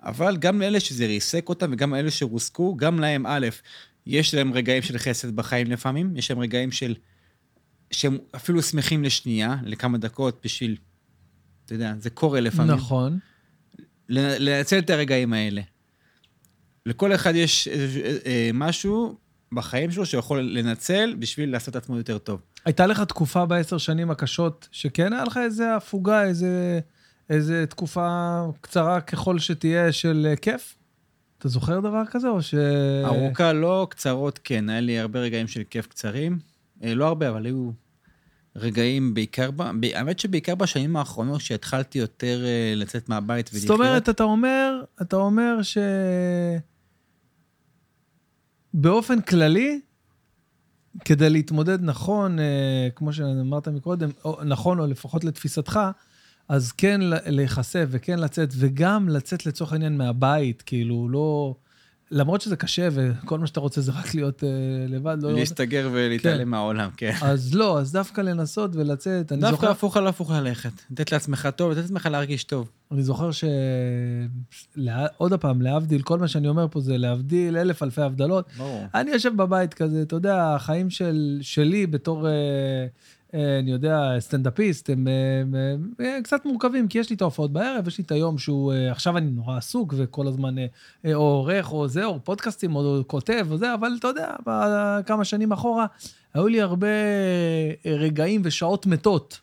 אבל גם לאלה שזה ריסק אותם וגם לאלה שרוסקו, גם להם, א', יש להם רגעים של חסד בחיים לפעמים, יש להם רגעים של... שהם אפילו שמחים לשנייה, לכמה דקות, בשביל, אתה יודע, זה קורה לפעמים. נכון. לנ- לנצל את הרגעים האלה. לכל אחד יש אה, אה, משהו בחיים שלו שיכול לנצל בשביל לעשות את עצמו יותר טוב. הייתה לך תקופה בעשר שנים הקשות, שכן היה לך איזה הפוגה, איזה, איזה תקופה קצרה ככל שתהיה של אה, כיף? אתה זוכר דבר כזה, או ש... ארוכה לא, קצרות כן. היה לי הרבה רגעים של כיף קצרים. אה, לא הרבה, אבל היו רגעים בעיקר, ב... האמת שבעיקר בשנים האחרונות, כשהתחלתי יותר אה, לצאת מהבית ולחיות. זאת אומרת, אתה אומר, אתה אומר ש... באופן כללי, כדי להתמודד נכון, אה, כמו שאמרת מקודם, או, נכון, או לפחות לתפיסתך, אז כן להיחשף וכן לצאת, וגם לצאת לצורך העניין מהבית, כאילו, לא... למרות שזה קשה וכל מה שאתה רוצה זה רק להיות אה, לבד, לא... להסתגר ולהתעלם כן. מהעולם, כן. אז לא, אז דווקא לנסות ולצאת. אני דווקא זוכר, הפוך על הפוך ללכת. לתת לעצמך טוב, לתת לעצמך להרגיש טוב. אני זוכר ש... לה... עוד פעם, להבדיל, כל מה שאני אומר פה זה להבדיל אלף אלפי הבדלות. ברור. אני יושב בבית כזה, אתה יודע, החיים של, שלי בתור, אה, אני יודע, סטנדאפיסט, הם, אה, הם, אה, קצת מורכבים, כי יש לי את ההופעות בערב, יש לי את היום שהוא, אה, עכשיו אני נורא עסוק וכל הזמן אה, אה, או עורך או זה, או פודקאסטים, או כותב או זה, אבל אתה יודע, בכמה שנים אחורה, היו לי הרבה אה, רגעים ושעות מתות.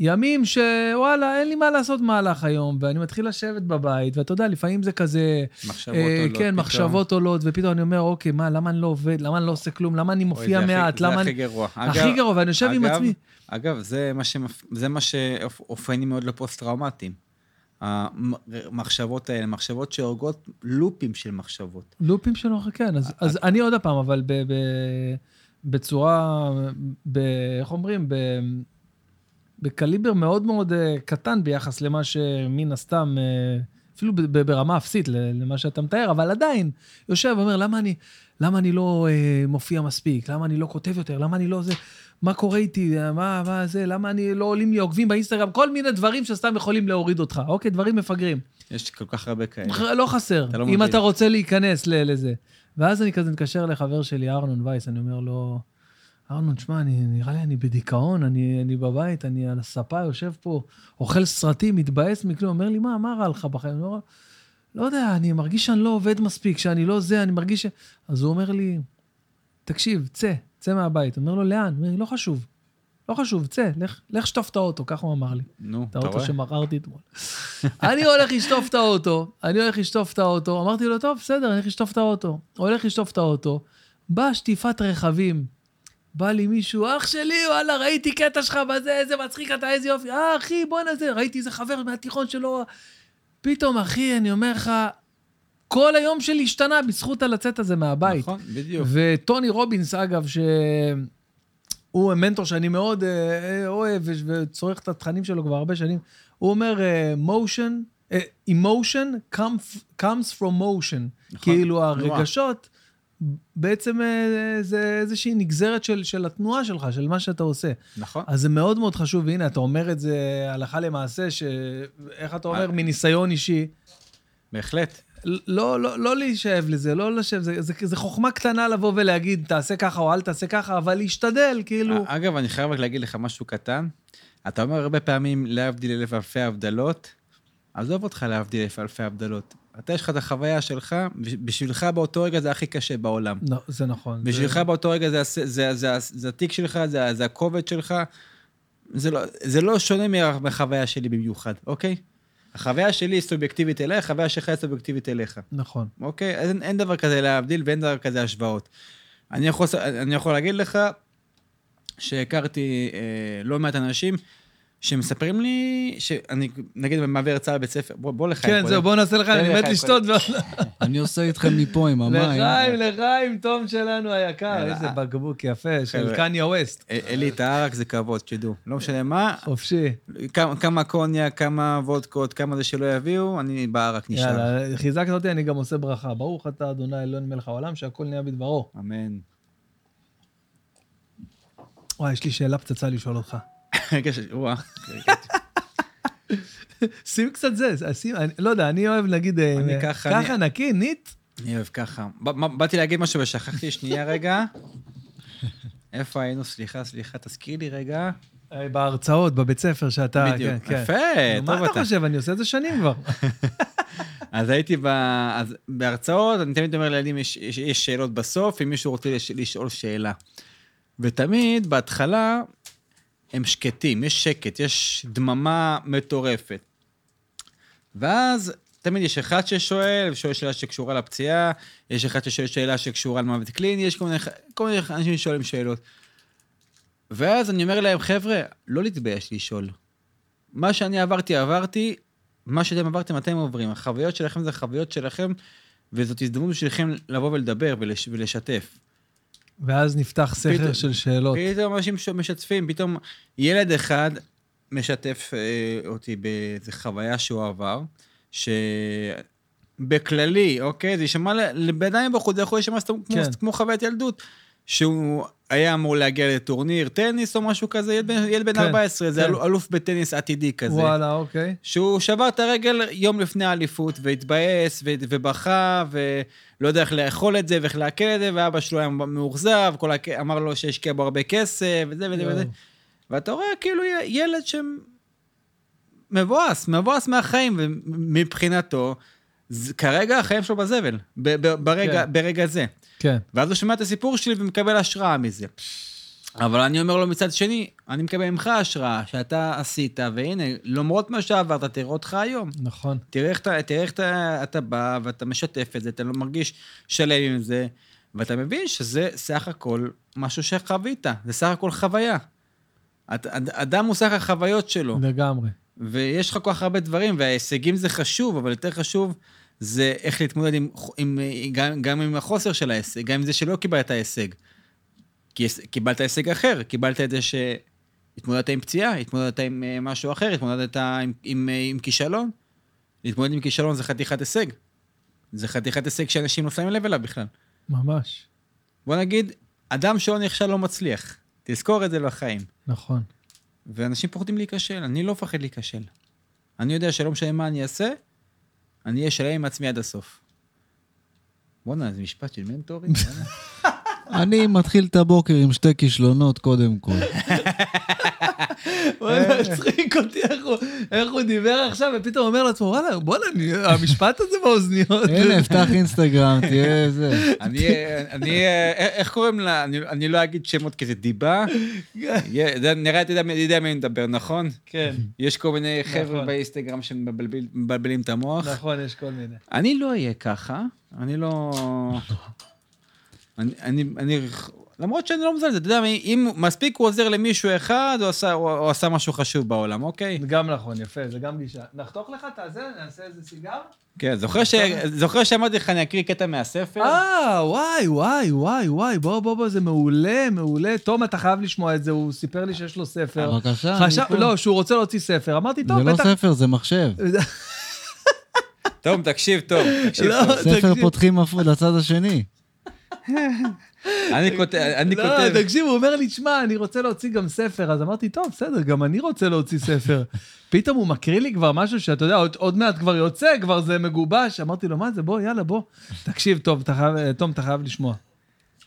ימים שוואלה, אין לי מה לעשות במהלך היום, ואני מתחיל לשבת בבית, ואתה יודע, לפעמים זה כזה... מחשבות אה, עולות. כן, פתאום. מחשבות עולות, ופתאום אני אומר, אוקיי, מה, למה אני לא עובד? למה אני לא עושה כלום? למה אני מופיע מעט? למה זה אני... הכי גרוע. הכי גרוע, ואני יושב עם עצמי. אגב, זה מה, שמפ... זה מה שאופייני מאוד לפוסט-טראומטיים. המחשבות האלה, מחשבות שהורגות לופים של מחשבות. לופים של אוכל, כן. אז, אז אני עוד פעם, אבל ב, ב, בצורה, ב, איך אומרים? ב, בקליבר מאוד מאוד אה, קטן ביחס למה שמן הסתם, אה, אפילו ברמה אפסית למה שאתה מתאר, אבל עדיין, יושב ואומר, למה אני, למה אני לא אה, מופיע מספיק? למה אני לא כותב יותר? למה אני לא זה? מה קורה איתי? מה, מה זה? למה אני לא עולים לי עוקבים באינסטגרם? כל מיני דברים שסתם יכולים להוריד אותך. אוקיי, דברים מפגרים. יש כל כך הרבה כאלה. לא חסר, אתה לא אם מבין. אתה רוצה להיכנס לזה. ואז אני כזה מתקשר לחבר שלי, ארנון וייס, אני אומר לו, ארנון, שמע, אני, נראה לי אני בדיכאון, אני, אני בבית, אני על הספה, יושב פה, אוכל סרטים, מתבאס מכלום. אומר לי, מה, מה רע לך בחיים? אני אומר לא יודע, אני מרגיש שאני לא עובד מספיק, שאני לא זה, אני מרגיש ש... אז הוא אומר לי, תקשיב, צא, צא מהבית. אומר לו, לאן? אומר לי, לא חשוב, לא חשוב, צא, לך, לך שטוף את האוטו, ככה הוא אמר לי. נו, את אתה האוטו רואה? שמכרתי אתמול. אני הולך לשטוף את האוטו, אני הולך לשטוף את האוטו, אמרתי לו, טוב, בסדר, אני הולך לשטוף את האוטו. הולך לשטוף את האוטו, בא שטיפת רכבים. בא לי מישהו, אח שלי, וואלה, ראיתי קטע שלך בזה, איזה מצחיק אתה, איזה יופי. אה, אחי, בוא נזה, ראיתי איזה חבר מהתיכון שלו. פתאום, אחי, אני אומר לך, כל היום שלי השתנה בזכות הלצאת הזה מהבית. נכון, בדיוק. וטוני רובינס, אגב, שהוא מנטור שאני מאוד אה, אוהב ו- וצורך את התכנים שלו כבר הרבה שנים, הוא אומר, אה, motion, אה, emotion comes, comes from motion. נכון, כאילו. הרגשות, בעצם אה, זה איזושהי נגזרת של, של התנועה שלך, של מה שאתה עושה. נכון. אז זה מאוד מאוד חשוב, והנה, אתה אומר את זה הלכה למעשה, ש... איך אתה אומר, מניסיון אישי. בהחלט. לא, לא, לא להישאב לזה, לא לשב, זה, זה, זה חוכמה קטנה לבוא ולהגיד, תעשה ככה או אל תעשה ככה, אבל להשתדל, כאילו... אגב, אני חייב רק להגיד לך משהו קטן. אתה אומר הרבה פעמים, להבדיל אלף אלפי הבדלות, עזוב אותך להבדיל אלף אלפי הבדלות. אתה, יש לך את החוויה שלך, בשבילך באותו רגע זה הכי קשה בעולם. לא, זה נכון. בשבילך זה... באותו רגע זה, הס- זה, זה, זה, זה התיק שלך, זה, זה הכובד שלך. זה לא, זה לא שונה מה- מהחוויה שלי במיוחד, אוקיי? החוויה שלי היא סובייקטיבית אליי, החוויה שלך היא סובייקטיבית אליך. נכון. אוקיי? אז אין, אין דבר כזה להבדיל ואין דבר כזה השוואות. אני יכול, אני יכול להגיד לך שהכרתי אה, לא מעט אנשים שמספרים לי, שאני, נגיד, מעביר הרצאה לבית ספר, בוא, בוא לחיים. כן, זהו, בוא נעשה לך, אני מת לשתות. אני עושה איתכם מפה עם המים. לחיים, לחיים, תום שלנו היקר. איזה בקבוק יפה, של. קניה ווסט. אה, אלי, את הערק זה כבוד, שתדעו. לא משנה מה, חופשי. כמה, כמה קוניה, כמה וודקות, כמה זה שלא יביאו, אני בערק נשאר. יאללה, חיזקת אותי, אני גם עושה ברכה. ברוך אתה, אדוני אלוהים מלך העולם, שהכל נהיה בדברו. אמן. וואי, יש לי שאלה פצצה לשאול אותך. ש- וואה. שים קצת זה, שים, אני, לא יודע, אני אוהב נגיד, אה, ככה, ככה אני- נקי, ניט. אני אוהב ככה. באתי להגיד משהו ושכחתי, שנייה רגע. איפה היינו? סליחה, סליחה, תזכיר לי רגע. אה, בהרצאות, בבית ספר שאתה, בדיוק. כן, כן. יפה, טוב מה אתה אתה. חושב? אני עושה את זה שנים כבר. אז הייתי ב... אז בהרצאות, אני תמיד אומר לילדים, יש, יש, יש שאלות בסוף, אם מישהו רוצה לש, לשאול שאלה. ותמיד, בהתחלה, הם שקטים, יש שקט, יש דממה מטורפת. ואז תמיד יש אחד ששואל, ושואל שאלה שקשורה לפציעה, יש אחד ששואל שאלה שקשורה למוות קליני, יש כל מיני, כל מיני אנשים ששואלים שאלות. ואז אני אומר להם, חבר'ה, לא להתבייש לשאול. מה שאני עברתי, עברתי, מה שאתם עברתם, אתם עוברים. החוויות שלכם זה החוויות שלכם, וזאת הזדמנות בשבילכם לבוא ולדבר ולש, ולשתף. ואז נפתח סכר פתאום- של שאלות. פתאום אנשים ש- משתפים, פתאום ילד אחד משתף אה, אותי באיזו חוויה שהוא עבר, שבכללי, אוקיי, זה יישמע לבן אדם בחוץ, זה יכול להישמע סתם כמו, כן. כמו חוויית ילדות, שהוא היה אמור להגיע לטורניר טניס או משהו כזה, ילד בן, ילד בן כן, 14, זה כן. אלו- אלוף בטניס עתידי כזה. וואלה, אוקיי. שהוא שבר את הרגל יום לפני האליפות, והתבאס, ו- ובכה, ולא יודע איך לאכול את זה ואיך לעכל את זה, ואבא שלו היה מאוכזב, הכ... אמר לו שהשקיע בו הרבה כסף, וזה וזה וזה. יואו. ואתה רואה כאילו ילד שמבואס, מבואס מהחיים, ומבחינתו, זה- כרגע החיים שלו בזבל, ב- ב- ברגע, כן. ברגע זה. כן. ואז הוא שומע את הסיפור שלי ומקבל השראה מזה. אבל אני אומר לו מצד שני, אני מקבל ממך השראה שאתה עשית, והנה, למרות מה שעברת, תראה אותך היום. נכון. תראה איך אתה, תראה איך אתה, אתה בא ואתה משתף את זה, אתה לא מרגיש שלם עם זה, ואתה מבין שזה סך הכל משהו שחווית, זה סך הכל חוויה. את, אד- אדם הוא סך החוויות שלו, לגמרי. ויש לך כל כך הרבה דברים, וההישגים זה חשוב, אבל יותר חשוב זה איך להתמודד עם, עם, גם, גם עם החוסר של ההישג, גם עם זה שלא קיבלת הישג. קיבלת הישג אחר, קיבלת את זה התמודדת עם פציעה, התמודדת עם אה, משהו אחר, התמודדת עם, עם, אה, עם כישלון. להתמודד עם כישלון זה חתיכת הישג. זה חתיכת הישג שאנשים לא שמים לב אליו בכלל. ממש. בוא נגיד, אדם שלא נכשל לא מצליח. תזכור את זה לחיים. נכון. ואנשים פוחדים להיכשל, אני לא מפחד להיכשל. אני יודע שלא משנה מה אני אעשה, אני אהיה שלם עם עצמי עד הסוף. בואנה, זה משפט של מנטורים? אני מתחיל את הבוקר עם שתי כישלונות קודם כל. וואלה, הצחיק אותי איך הוא- איך הוא דיבר עכשיו, ופתאום אומר לעצמו, וואלה, בואנה, המשפט הזה באוזניות. הנה, פתח אינסטגרם, תהיה זה. אני, אני, איך קוראים לה? אני, לא אגיד שמות כי זה דיבה. נראה, אתה יודע, מי- מדבר, נכון? כן, יש כל מיני חבר'ה נכון. באינסטגרם שמבלבלים את המוח. נכון, יש כל מיני. אני לא אהיה ככה, אני לא... אני, אני, אני, למרות שאני לא מזלזל, אתה יודע, אם מספיק הוא עוזר למישהו אחד, הוא עשה, הוא, הוא עשה משהו חשוב בעולם, אוקיי? זה גם נכון, יפה, זה גם גישה. נחתוך לך את הזה, נעשה איזה סיגר? כן, זוכר, ש, זוכר שאמרתי לך, אני אקריא קטע מהספר? אה, וואי, וואי, וואי, וואי, בוא, בוא, בוא, זה מעולה, מעולה. תום, אתה חייב לשמוע את זה, הוא סיפר לי שיש לו ספר. בבקשה, אני חשב, פה. לא, שהוא רוצה להוציא ספר. אמרתי, זה טוב, לא בטח... ספר, זה מחשב. טוב, תקשיב טוב, תקשיב לא, טוב. ספר תקשיב. פותחים הפוך לצד השני. אני כותב, אני לא, כותב, תקשיב, הוא אומר לי, שמע, אני רוצה להוציא גם ספר. אז אמרתי, טוב, בסדר, גם אני רוצה להוציא ספר. פתאום הוא מקריא לי כבר משהו שאתה יודע, עוד, עוד מעט כבר יוצא, כבר זה מגובש. אמרתי לו, מה זה, בוא, יאללה, בוא. תקשיב, טוב, חייב, תום, אתה חייב לשמוע.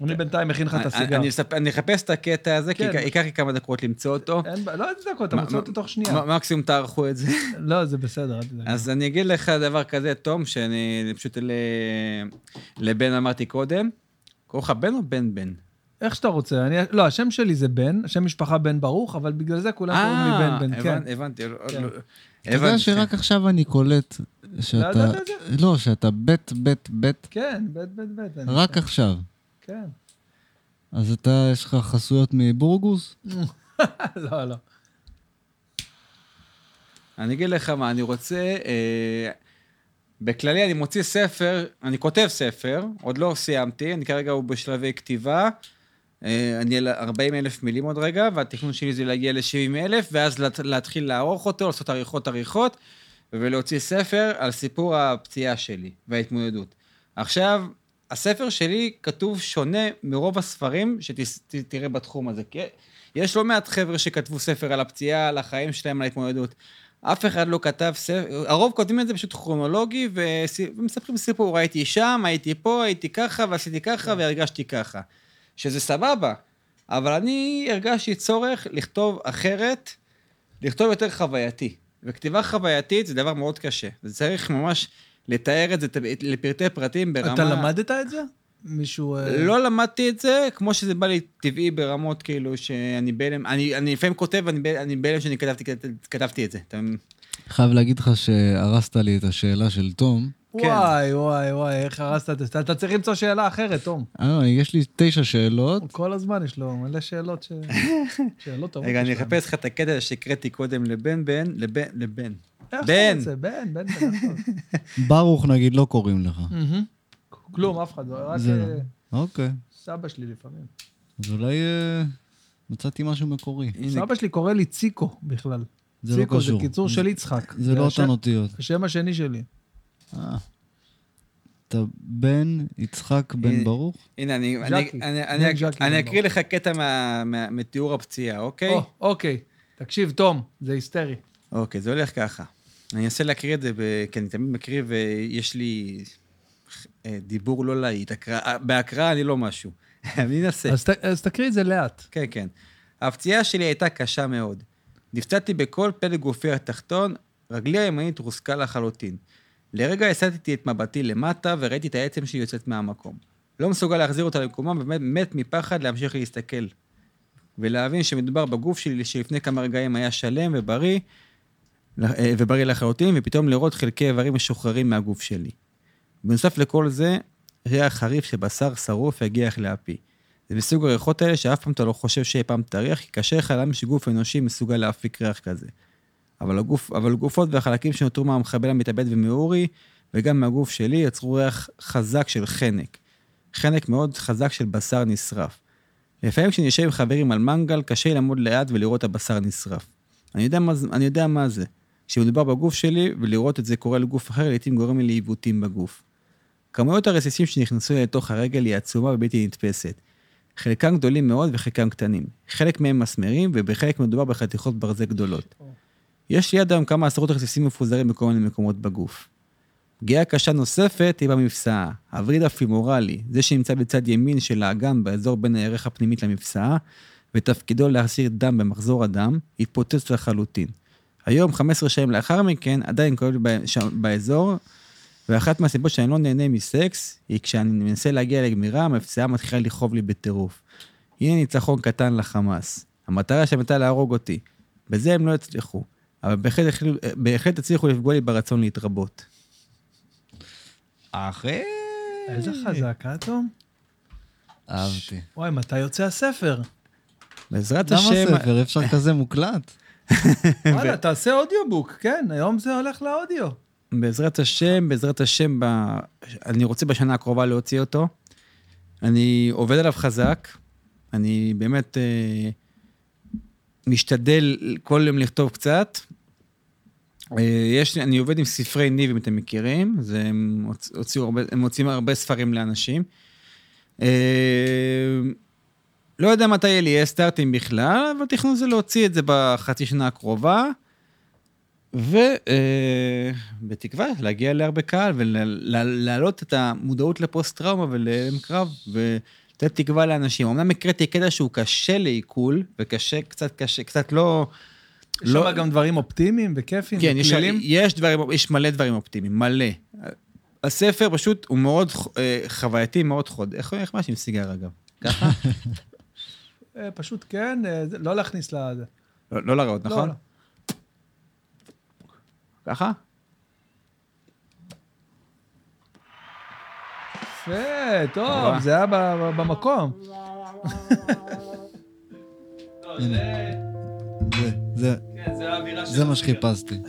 אני בינתיים מכין לך את הסיגר. אני אחפש את הקטע הזה, כי כן. ייקח- לי כמה דקות למצוא אותו. לא אין דקות, אתה מוצא אותו תוך שנייה. מקסימום תערכו את זה. לא, זה בסדר, אל תדאג. אז אני אגיד לך דבר כזה, תום, שאני פשוט ל... לבן אמרתי קודם. קוראים לך בן או בן בן? איך שאתה רוצה, אני, לא, השם שלי זה בן, השם משפחה בן ברוך, אבל בגלל זה כולם קוראים לי אה, בן בן, כן. הבנ- הבנתי. לא- כן. לא- אתה יודע הבנתי. שרק עכשיו אני קולט לא שאתה... את לא, שאתה בית, בית, בית, כן, בית בית בית. רק עכשיו. כן. אז אתה, יש לך חסויות מבורגוס? לא, לא. אני אגיד לך מה, אני רוצה... אה, בכללי אני מוציא ספר, אני כותב ספר, עוד לא סיימתי, אני כרגע הוא בשלבי כתיבה. אה, אני על 40 אלף מילים עוד רגע, והתכנון שלי זה להגיע ל-70 אלף, ואז להתחיל לערוך אותו, לעשות עריכות עריכות, ולהוציא ספר על סיפור הפציעה שלי וההתמודדות. עכשיו, הספר שלי כתוב שונה מרוב הספרים שתראה בתחום הזה. כי יש לא מעט חבר'ה שכתבו ספר על הפציעה, על החיים שלהם, על ההתמודדות. אף אחד לא כתב ספר, הרוב כותבים את זה פשוט כרונולוגי ומספרים סיפור, הייתי שם, הייתי פה, הייתי ככה, ועשיתי ככה, והרגשתי ככה. שזה סבבה, אבל אני הרגשתי צורך לכתוב אחרת, לכתוב יותר חווייתי. וכתיבה חווייתית זה דבר מאוד קשה. זה צריך ממש לתאר את זה לפרטי פרטים ברמה... אתה למדת את זה? מישהו... אה, לא למדתי את זה, כמו שזה בא לי טבעי ברמות כאילו שאני בהלם, אני, אני לפעמים כותב, אני, ב- אני בהלם שאני כתבתי, כתבתי את זה. אתה, חייב להגיד לך שהרסת לי את השאלה של תום. כן. וואי, וואי, וואי, איך הרסת את זה? אתה צריך למצוא שאלה אחרת, תום. אה, יש לי תשע שאלות. כל הזמן יש לו מלא שאלות ש... שאלות טובות. רגע, אני. אחפש לך את הקטע שהקראתי קודם לבן בן, לבן, לבן. איך בן. אתה רוצה? בן, בן, בן. ברוך נגיד לא קוראים לך. כלום, אף אחד לא. רק זה אה. אוקיי. סבא שלי לפעמים. אז אולי אה, מצאתי משהו מקורי. סבא שלי קורא לי ציקו בכלל. זה לא ציקו זה קשור. קיצור של יצחק. זה לא אותן אותיות. השם השני שלי. אה. אתה בן יצחק בן. ברוך? הנה, אני, אקריא לך קטע מתיאור הפציעה, אוקיי? או, אוקיי. תקשיב, תום, זה היסטרי. אוקיי, זה הולך ככה. אני אנסה להקריא את זה, ב... כי אני תמיד מקריא ויש לי דיבור לא להיט. הקרא... בהקראה אני לא משהו. אני אנסה. אז אז תקריא את זה לאט. כן, כן. הפציעה שלי הייתה קשה מאוד. נפצעתי בכל פלג גופי התחתון, רגלי הימנית רוסקה לחלוטין. לרגע הסטתי את מבטי למטה וראיתי את העצם שלי יוצאת מהמקום. לא מסוגל להחזיר אותה למקומה, ובאמת מת מפחד להמשיך להסתכל. ולהבין שמדובר בגוף שלי שלפני כמה רגעים היה שלם ובריא, אה, ובריא לחלוטין, ופתאום לראות חלקי איברים משוחררים מהגוף שלי. בנוסף לכל זה, ריח חריף של בשר שרוף יגיח לאפי. זה מסוג הריחות האלה שאף פעם אתה לא חושב שאי פעם תריח, כי קשה לך להאמין שגוף אנושי מסוגל להפיק ריח כזה. אבל, הגוף, אבל גופות והחלקים שנותרו מהמחבל המתאבד ומאורי, וגם מהגוף שלי, יצרו ריח חזק של חנק. חנק מאוד חזק של בשר נשרף. לפעמים כשאני יושב עם חברים על מנגל, קשה לי לעמוד ליד ולראות הבשר נשרף. אני יודע מה, אני יודע מה זה. כשמדובר בגוף שלי, ולראות את זה קורה לגוף אחר, לעיתים גורם לי לעיוותים בגוף. כמויות הרסיסים שנכנסו לי לתוך הרגל היא עצומה ובלתי נתפסת. חלקם גדולים מאוד וחלקם קטנים. חלק מהם מסמרים, ובחלק מדובר בחתיכות ברזל גדולות. יש ליד היום כמה עשרות רסיסים מפוזרים בכל מיני מקומות בגוף. פגיעה קשה נוספת היא במפסעה, הווריד הפימורלי, זה שנמצא בצד ימין של האגן באזור בין הירך הפנימית למפסעה, ותפקידו להסיר דם במחזור הדם, התפוצץ לחלוטין. היום, 15 שנים לאחר מכן, עדיין כואב לי באזור, ואחת מהסיבות שאני לא נהנה מסקס, היא כשאני מנסה להגיע לגמירה, המפסעה מתחילה לכאוב לי בטירוף. הנה ניצחון קטן לחמאס. המטרה שלהם הייתה להרוג אותי. בזה הם לא הצליחו, אבל בהחלט, הצליחו לפגוע לי ברצון להתרבות. אחי. איזה חזק, אה, תום? אהבתי. וואי, מתי יוצא הספר? בעזרת למה השם... ספר? אפשר כזה מוקלט? וואלה, תעשה אודיובוק, כן, היום זה הולך לאודיו. בעזרת השם, בעזרת השם, ב... אני רוצה בשנה הקרובה להוציא אותו. אני עובד עליו חזק, אני באמת אה, משתדל כל יום לכתוב קצת. אה, יש, אני עובד עם ספרי ניב, אם אתם מכירים, זה, הם, הוצ- הוציאו הרבה, הם מוציאים הרבה ספרים לאנשים. אה, לא יודע מתי יהיה לי יהיה סטארטים בכלל, אבל תכנון זה להוציא את זה בחצי שנה הקרובה. ובתקווה להגיע להרבה קהל ולהעלות את המודעות לפוסט-טראומה ולהלם קרב ולתת תקווה לאנשים. אמנם הקראתי קטע שהוא קשה לעיכול וקשה, קצת קשה, קצת לא... יש לא- שם גם דברים אופטימיים וכיפים כן, יש, וכלילים. יש דברים, יש מלא דברים אופטימיים, מלא. הספר פשוט הוא מאוד אה, חווייתי, מאוד חוד. איך איך מאשים סיגר אגב? ככה? אה, פשוט כן, אה, לא להכניס לזה. לא, לא לראות, לא, נכון? לא. ככה? יפה, טוב. זה היה במקום. זה, זה, כן, זה האווירה זה מה שחיפשתי.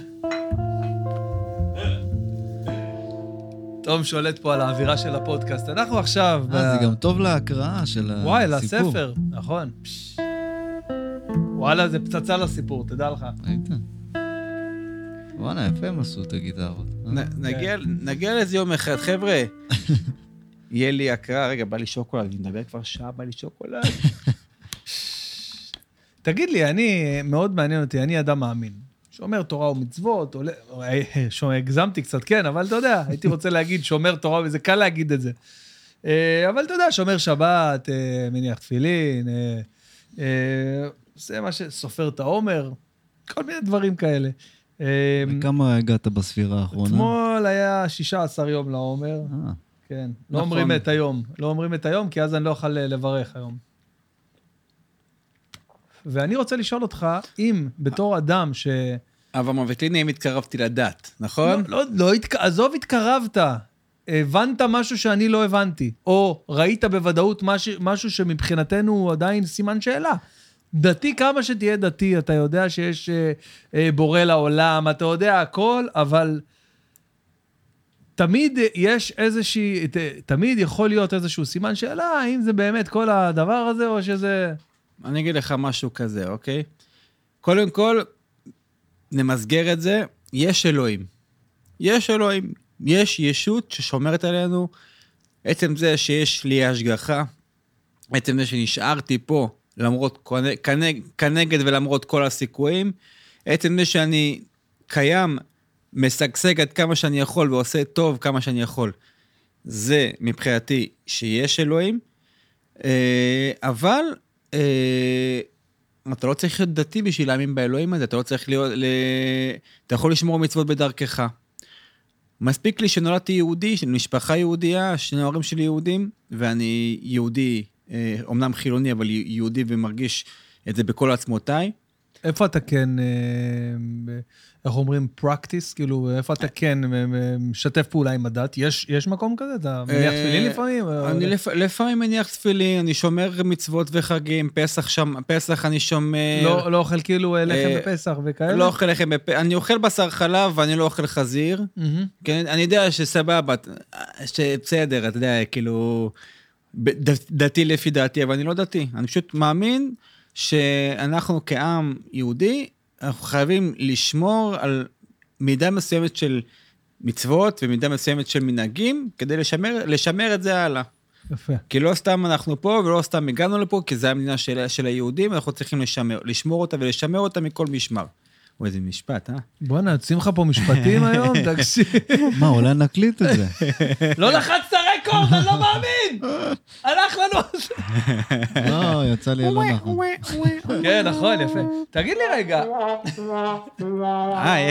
תום שולט פה על האווירה של הפודקאסט. אנחנו עכשיו... אה, זה גם טוב להקראה של הסיפור. וואי, לספר, נכון. וואלה, זה פצצה לסיפור, תדע לך. ראית? וואלה, יפה הם עשו את הגיטרות. נ- נגיע- לזה יום אחד. חבר'ה, יהיה לי הקראה, רגע, בא לי שוקולד, אני מדבר כבר שעה, בא לי שוקולד. תגיד לי, אני, מאוד מעניין אותי, אני אדם מאמין. שומר תורה ומצוות, עולה, אה, הגזמתי קצת, כן, אבל אתה יודע, הייתי רוצה להגיד שומר תורה, וזה קל להגיד את זה. אה, אבל אתה יודע, שומר שבת, אה, מניח תפילין, עושה מה ש... סופר את העומר, כל מיני דברים כאלה. אה, כמה הגעת בספירה האחרונה? אתמול היה 16 יום לעומר, אה, כן. לא נכון. אומרים את היום, לא אומרים את היום, כי אז אני לא אוכל אה, לברך היום. ואני רוצה לשאול אותך, אם בתור אדם ש... אבל לי אם התקרבתי לדת, נכון? לא, לא, לא התק... עזוב, התקרבת. הבנת משהו שאני לא הבנתי, או ראית בוודאות מש... משהו שמבחינתנו הוא עדיין סימן שאלה. דתי כמה שתהיה דתי, אתה יודע שיש אה, אה, בורא לעולם, אתה יודע הכל, אבל תמיד יש איזושהי, ת, תמיד יכול להיות איזשהו סימן שאלה, האם זה באמת כל הדבר הזה, או שזה... אני אגיד לך משהו כזה, אוקיי? קודם כל, נמסגר את זה, יש אלוהים. יש אלוהים. יש ישות ששומרת עלינו. עצם זה שיש לי השגחה, עצם זה שנשארתי פה, למרות, כנג, כנגד ולמרות כל הסיכויים, עצם זה שאני קיים, משגשג עד כמה שאני יכול ועושה טוב כמה שאני יכול. זה מבחינתי שיש אלוהים, אה, אבל אה, אתה לא צריך להיות דתי בשביל להאמין באלוהים הזה, אתה לא צריך להיות. אתה יכול לשמור מצוות בדרכך. מספיק לי שנולדתי יהודי, משפחה יהודייה, שני ההורים שלי יהודים, ואני יהודי, אומנם חילוני, אבל יהודי ומרגיש את זה בכל עצמותיי. איפה אתה כן, אה, ב- איך אומרים, practice? כאילו, איפה אתה כן אה, אה, משתף פעולה עם הדת? יש, יש מקום כזה? אתה מניח אה, תפילין לפעמים? אני לפ... לפעמים מניח תפילין, אני שומר מצוות וחגים, פסח שם, פסח אני שומר. לא, לא אוכל כאילו אה, לחם אה, בפסח וכאלה? לא אוכל לחם, בפ... אני אוכל בשר חלב ואני לא אוכל חזיר. כן, אני יודע שסבבה, שבסדר, אתה יודע, כאילו, דתי לפי דעתי, אבל אני לא דתי. אני פשוט מאמין שאנחנו כעם יהודי, אנחנו חייבים לשמור על מידה מסוימת של מצוות ומידה מסוימת של מנהגים, כדי לשמר, לשמר את זה הלאה. יפה. כי לא סתם אנחנו פה ולא סתם הגענו לפה, כי זו המדינה של, של היהודים, אנחנו צריכים לשמר, לשמור אותה ולשמר אותה מכל משמר. או איזה משפט, אה? בואנה, יוצאים לך פה משפטים היום? תקשיב. מה, אולי נקליט את זה. לא לחצת רקורד, אני לא מאמין! הלך לנו... לא, יצא לי לא נכון. כן, נכון, יפה. תגיד לי רגע, אה.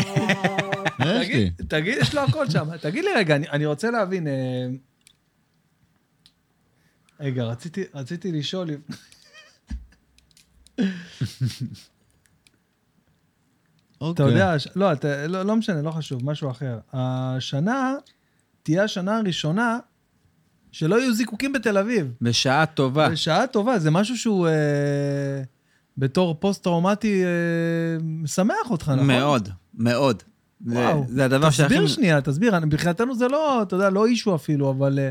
תגיד, יש לו הכל שם. תגיד לי רגע, אני, רוצה להבין... אה, רגע, רציתי, לשאול... אם- אתה אוקיי. יודע, ש- לא, אתה, לא, לא משנה, לא חשוב, משהו אחר. השנה תהיה השנה הראשונה שלא יהיו זיקוקים בתל אביב. בשעה טובה. בשעה טובה, זה משהו שהוא אה, בתור פוסט-טראומטי אה, משמח אותך, נכון? מאוד, מאוד. זה- וואו. זה הדבר שהכי... תסביר שנייה, תסביר. מבחינתנו זה לא, אתה יודע, לא אישו אפילו, אבל... אה,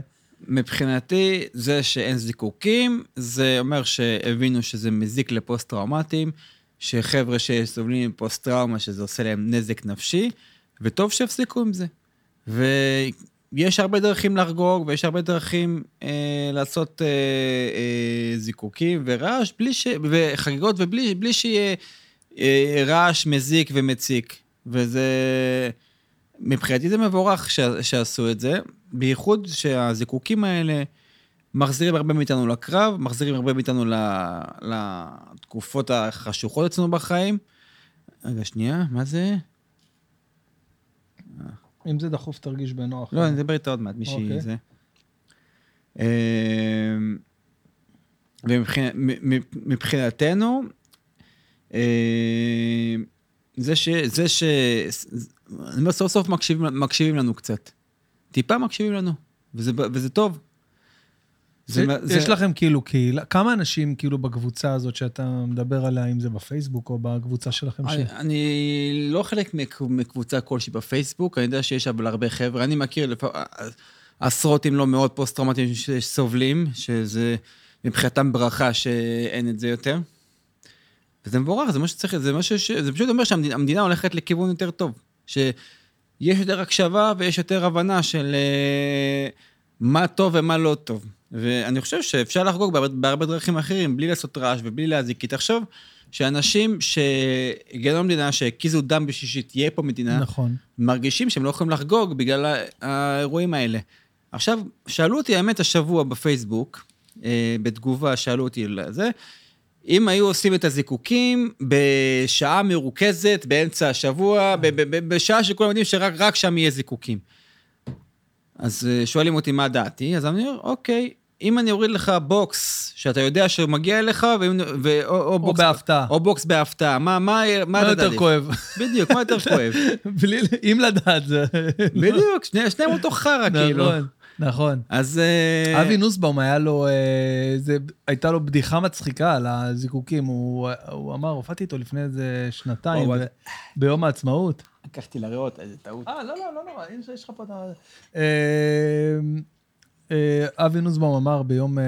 מבחינתי, זה שאין זיקוקים, זה אומר שהבינו שזה מזיק לפוסט-טראומטיים, שחבר'ה שסובלים מפוסט-טראומה, שזה עושה להם נזק נפשי, וטוב שיפסיקו עם זה. ויש הרבה דרכים לחגוג, ויש הרבה דרכים אה, לעשות אה, אה, זיקוקים ורעש, בלי ש... וחגיגות, ובלי בלי שיהיה אה, רעש מזיק ומציק. וזה... מבחינתי זה מבורך ש... שעשו את זה, בייחוד שהזיקוקים האלה מחזירים הרבה מאיתנו לקרב, מחזירים הרבה מאיתנו ל... לתקופות החשוכות אצלנו בחיים. רגע, שנייה, מה זה? אם זה דחוף, תרגיש בנוח. לא, אני אדבר איתה עוד מעט, מישהי אוקיי. זה. אמ, ומבחינתנו, זה ש... זה ש... אני אומר, סוף סוף מקשיבים, מקשיבים לנו קצת. טיפה מקשיבים לנו, וזה, וזה טוב. זה, זה- יש לכם כאילו קהילה, כמה אנשים כאילו בקבוצה הזאת שאתה מדבר עליה, אם זה בפייסבוק או בקבוצה שלכם? ש... אני, אני לא חלק מק- מקבוצה כלשהי בפייסבוק, אני יודע שיש אבל הרבה חבר'ה, אני מכיר לפ... עשרות אם לא מאות פוסט-טראומטיים שסובלים, שזה מבחינתם ברכה שאין את זה יותר. וזה מבורך, זה מה שצריך, זה מה ש... זה פשוט אומר שהמדינה המדינה הולכת לכיוון יותר טוב. שיש יותר הקשבה ויש יותר הבנה של אה, מה טוב ומה לא טוב. ואני חושב שאפשר לחגוג בהרבה, בהרבה דרכים אחרים, בלי לעשות רעש ובלי להזיק. כי תחשוב שאנשים שהגענו למדינה, שהקיזו דם בשביל שתהיה פה מדינה, נכון. מרגישים שהם לא יכולים לחגוג בגלל האירועים האלה. עכשיו, שאלו אותי, האמת, השבוע בפייסבוק, אה, בתגובה, שאלו אותי על זה, אם היו עושים את הזיקוקים בשעה מרוכזת, באמצע השבוע, בשעה שכולם יודעים שרק רק שם יהיה זיקוקים. אז אה, שואלים אותי מה דעתי, אז אני אומר, אוקיי, אם אני אוריד לך בוקס שאתה יודע שהוא מגיע אליך, ואם- ו- או, או, או בוקס, בהפתעה. או בוקס בהפתעה, מה, מה, מה מה אתה יותר? כואב? בדיוק, מה יותר כואב? בלי, אם לדעת זה... בדיוק, שני- שניהם אותו חרא, כאילו. נכון, נכון. אז... אה, אבי נוסבאום, היה לו, אה, זה, הייתה לו בדיחה מצחיקה על הזיקוקים. הוא, הוא אמר, הופעתי איתו לפני איזה שנתיים, ב- ביום העצמאות. לקחתי לריאות, איזה טעות. אה, לא, לא, לא נורא, יש יש לך פה את ה... אה, אבי נוסבאום אמר ביום אה,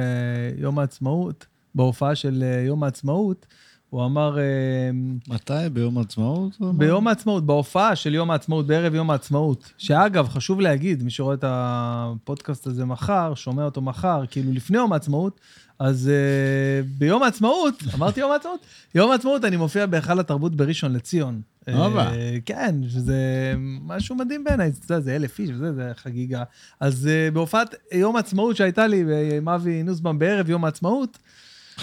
יום העצמאות, בהופעה של אה, יום העצמאות, הוא אמר, מתי? ביום העצמאות? ביום העצמאות, בהופעה של יום העצמאות, בערב יום העצמאות, שאגב, חשוב להגיד, מי שרואה את הפודקאסט הזה מחר, שומע אותו מחר, כאילו לפני יום העצמאות, אז uh, ביום העצמאות, אמרתי יום העצמאות? יום העצמאות אני מופיע בהיכל התרבות בראשון לציון. הופה. אה, כן, שזה משהו מדהים בעיניי, אתה יודע, זה אלף איש וזה, זה חגיגה. אז uh, בהופעת יום העצמאות שהייתה לי עם אבי נוסבאום בערב יום העצמאות,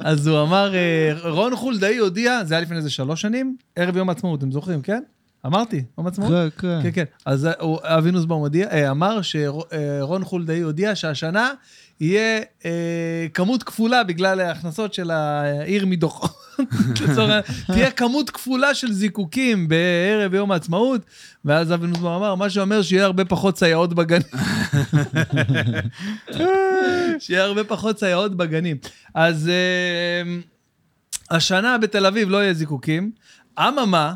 אז הוא אמר, אה, רון חולדאי הודיע, זה היה לפני איזה שלוש שנים, ערב יום העצמאות, אתם זוכרים, כן? אמרתי, יום העצמאות? כן, כן. כן, כן. אז אבי נוסבאום אה, אמר שרון חולדאי הודיע שהשנה יהיה אה, כמות כפולה בגלל ההכנסות של העיר מדוחות. תהיה כמות כפולה של זיקוקים בערב יום העצמאות, ואז אבי נוסבאום אמר, מה שאומר שיהיה הרבה פחות סייעות בגנים. שיהיה הרבה פחות סייעות בגנים. אז אה, השנה בתל אביב לא יהיה זיקוקים. אממה,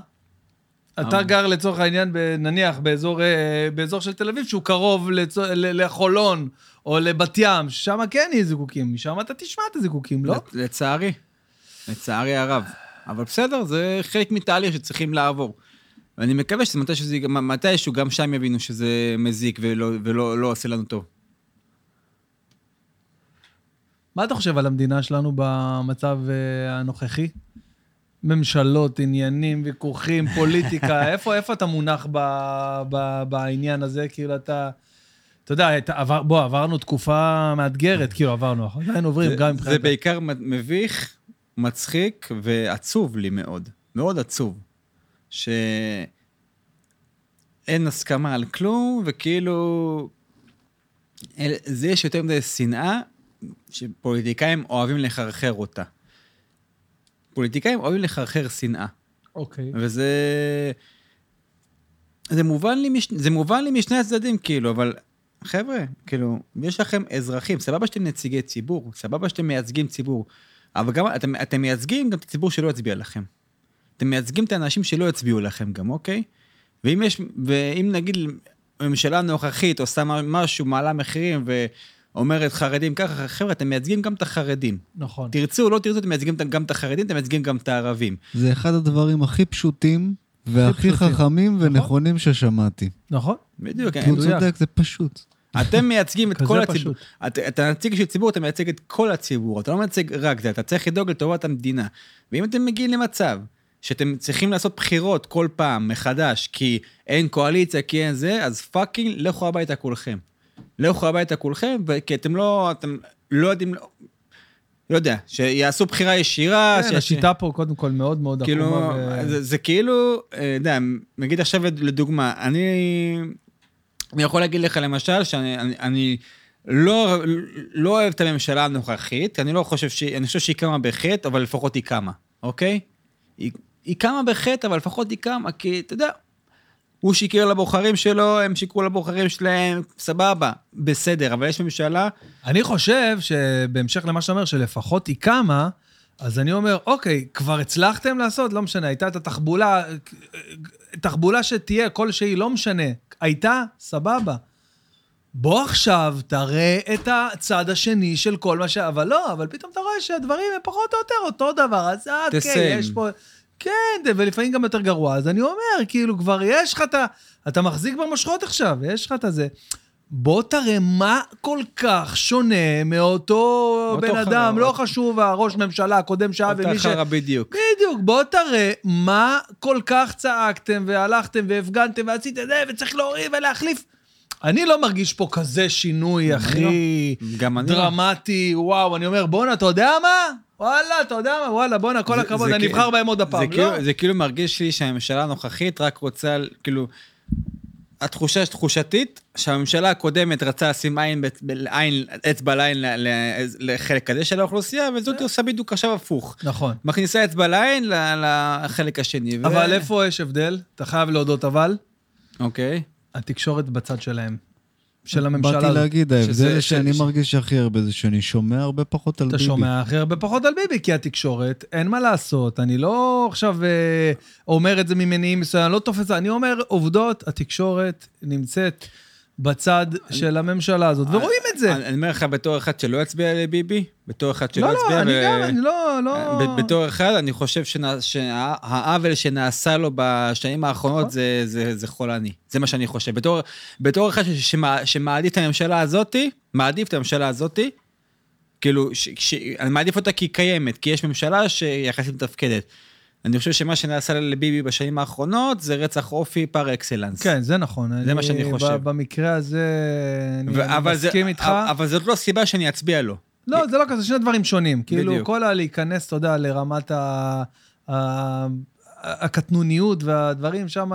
אתה. גר לצורך העניין, נניח באזור, אה, באזור של תל אביב, שהוא קרוב לצו- ל- לחולון, או לבת ים, ששם כן יהיה זיקוקים, משם אתה תשמע את הזיקוקים, לא? לצערי. לצערי הרב. אבל בסדר, זה חלק מתהליך שצריכים לעבור. ואני מקווה שמתישהו מתישהו גם שם יבינו שזה מזיק ולא, ולא לא עושה לנו טוב. מה אתה חושב על המדינה שלנו במצב אה, הנוכחי? ממשלות, עניינים, ויכוחים, פוליטיקה, איפה, איפה אתה מונח ב, ב, בעניין הזה? כאילו אתה... אתה יודע, אתה, עבר, בוא, עברנו תקופה מאתגרת, כאילו עברנו, עדיין עוברים, זה, גם זה מבחינת... בעיקר מ- מביך, מצחיק ועצוב לי מאוד. מאוד עצוב. שאין הסכמה על כלום, וכאילו... אל- זה יש יותר מדי שנאה שפוליטיקאים אוהבים לחרחר אותה. פוליטיקאים אוהבים לחרחר שנאה. אוקיי. וזה... זה מובן לי, מש... זה מובן לי משני הצדדים, כאילו, אבל חבר'ה, כאילו, יש לכם אזרחים, סבבה שאתם נציגי ציבור, סבבה שאתם מייצגים ציבור, אבל גם אתם, אתם מייצגים גם את הציבור שלא יצביע לכם. אתם מייצגים את האנשים שלא יצביעו לכם גם, אוקיי? ואם יש, ואם נגיד הממשלה הנוכחית עושה משהו, מעלה מחירים ואומרת חרדים ככה, חבר'ה, אתם מייצגים גם את החרדים. נכון. תרצו או לא תרצו, אתם מייצגים גם את החרדים, אתם מייצגים גם את הערבים. זה אחד הדברים הכי פשוטים והכי. חכמים ונכונים ששמעתי. נכון? בדיוק, כי הוא. צודק, זה פשוט. אתם מייצגים את כל. הציבור. אתה, אתה נציג של ציבור, אתה מייצג את כל הציבור, אתה לא מייצג רק זה, אתה צריך לדאוג לטובת המדינה. ואם אתם מגיעים למצב שאתם צריכים לעשות בחירות כל פעם מחדש, כי אין קואליציה, כי אין זה, אז פאקינג, לכו הביתה כולכם. לכו הביתה כולכם, כי אתם לא, אתם לא יודעים, לא יודע, שיעשו בחירה ישירה. כן, ש- השיטה פה קודם כל מאוד מאוד כאילו, עקומה. ו- זה, זה כאילו, אה, יודע, נגיד עכשיו לדוגמה, אני, אני יכול להגיד לך למשל שאני אני, אני לא, לא אוהב את הממשלה הנוכחית, אני לא חושב שהיא, אני חושב שהיא קמה בחטא, אבל לפחות היא קמה, אוקיי? היא, היא קמה בחטא, אבל לפחות היא קמה, כי אתה יודע, הוא שיקר לבוחרים שלו, הם שיקרו לבוחרים שלהם, סבבה, בסדר, אבל יש ממשלה, אני חושב שבהמשך למה שאתה אומר, שלפחות היא קמה, אז אני אומר, אוקיי, כבר הצלחתם לעשות, לא משנה, הייתה את התחבולה, תחבולה שתהיה, כלשהי, לא משנה, הייתה, סבבה. בוא עכשיו תראה את הצד השני של כל מה ש... אבל לא, אבל פתאום אתה רואה שהדברים הם פחות או יותר אותו דבר, אז אה, אוקיי. יש פה... כן, ולפעמים גם יותר גרוע, אז אני אומר, כאילו, כבר יש לך את ה... אתה מחזיק במושכות עכשיו, יש לך את הזה. בוא תראה מה כל כך שונה מאותו בן אדם, לא אותו- חשוב, הראש ממשלה הקודם שהיה אותה ומי ש... חרא בדיוק. בדיוק, בוא תראה מה כל כך צעקתם והלכתם והפגנתם ועשיתם זה, וצריך להוריד ולהחליף. אני לא מרגיש פה כזה שינוי הכי אני לא. דרמטי, וואו, אני אומר, בואנה, אתה יודע מה? וואלה, אתה יודע מה? וואלה, בואנה, כל הכבוד, אני אבחר בהם עוד הפעם. כאילו, לא. זה כאילו מרגיש לי שהממשלה הנוכחית רק רוצה, כאילו, התחושה תחושתית, שהממשלה הקודמת רצה לשים עין, אצבע לעין לחלק הזה של האוכלוסייה, וזאת עושה בדיוק עכשיו הפוך. נכון. מכניסה אצבע לעין לחלק השני. ו- אבל איפה יש הבדל? אתה חייב להודות אבל, אוקיי. התקשורת בצד שלהם. של הממשלה באתי הזאת. להגיד, ההבדל שאני ש- מרגיש הכי הרבה זה שאני שומע הרבה פחות על אתה ביבי. שומע הכי הרבה פחות על ביבי, כי התקשורת, אין מה לעשות. אני לא עכשיו אה, אומר את זה ממניעים מסוימים, אני לא תופס אני אומר עובדות, התקשורת נמצאת בצד של הממשלה הזאת, ורואים את זה. אני אני אומר לך בתור אחד שלא יצביע לביבי, בתור אחד שלא לא, יצביע... לא, אני ו- גם, אני לא, לא... ב- בתור אחד, אני חושב שהעוול שנעשה לו בשנים האחרונות נכון. זה, חולני. זה מה שאני חושב. בתור, בתור אחד שמעדיף את הממשלה הזאתי, מעדיף את הממשלה הזאתי, כאילו, אני מעדיף אותה כי היא קיימת, כי יש ממשלה שיחסית מתפקדת. אני חושב שמה שנעשה לביבי בשנים האחרונות זה רצח אופי פר אקסלנס. כן, זה נכון. זה מה שאני חושב. במקרה הזה, אני ו- אבל זה- מסכים איתך. אבל זאת לא סיבה שאני אצביע לו. לא, זה לא כזה, שני דברים שונים. כאילו, בדיוק. כל הלהיכנס, אתה יודע, לרמת ה- הקטנוניות והדברים שם,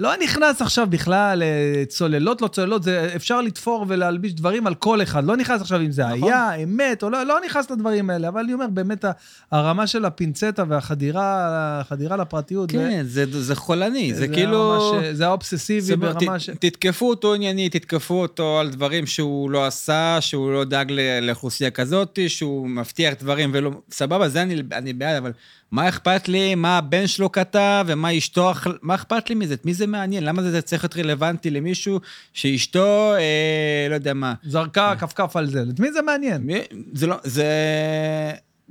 לא נכנס עכשיו בכלל לצוללות, לא צוללות, זה אפשר לתפור ולהלביש דברים על כל אחד. לא נכנס עכשיו אם זה נכון. היה, אמת, או לא, לא נכנס לדברים האלה, אבל אני אומר, באמת, הרמה של הפינצטה והחדירה החדירה לפרטיות, כן, זה, זה חולני, זה, זה כאילו... ממש- זה האובססיבי ברמה ת- ש... תתקפו אותו עניינית, תתקפו אותו על דברים שהוא לא עשה, שהוא לא דאג לאוכלוסייה כזאת, שהוא מבטיח דברים ולא... סבבה, זה אני, אני בעד, אבל מה אכפת לי, מה הבן שלו כתב, ומה אשתו, מה אכפת לי מזה? את מי זה מעניין? למה זה צריך להיות רלוונטי למישהו שאשתו, אה, לא יודע מה. זרקה כפכף על זה. את מי זה מעניין? מי- זה לא, זה...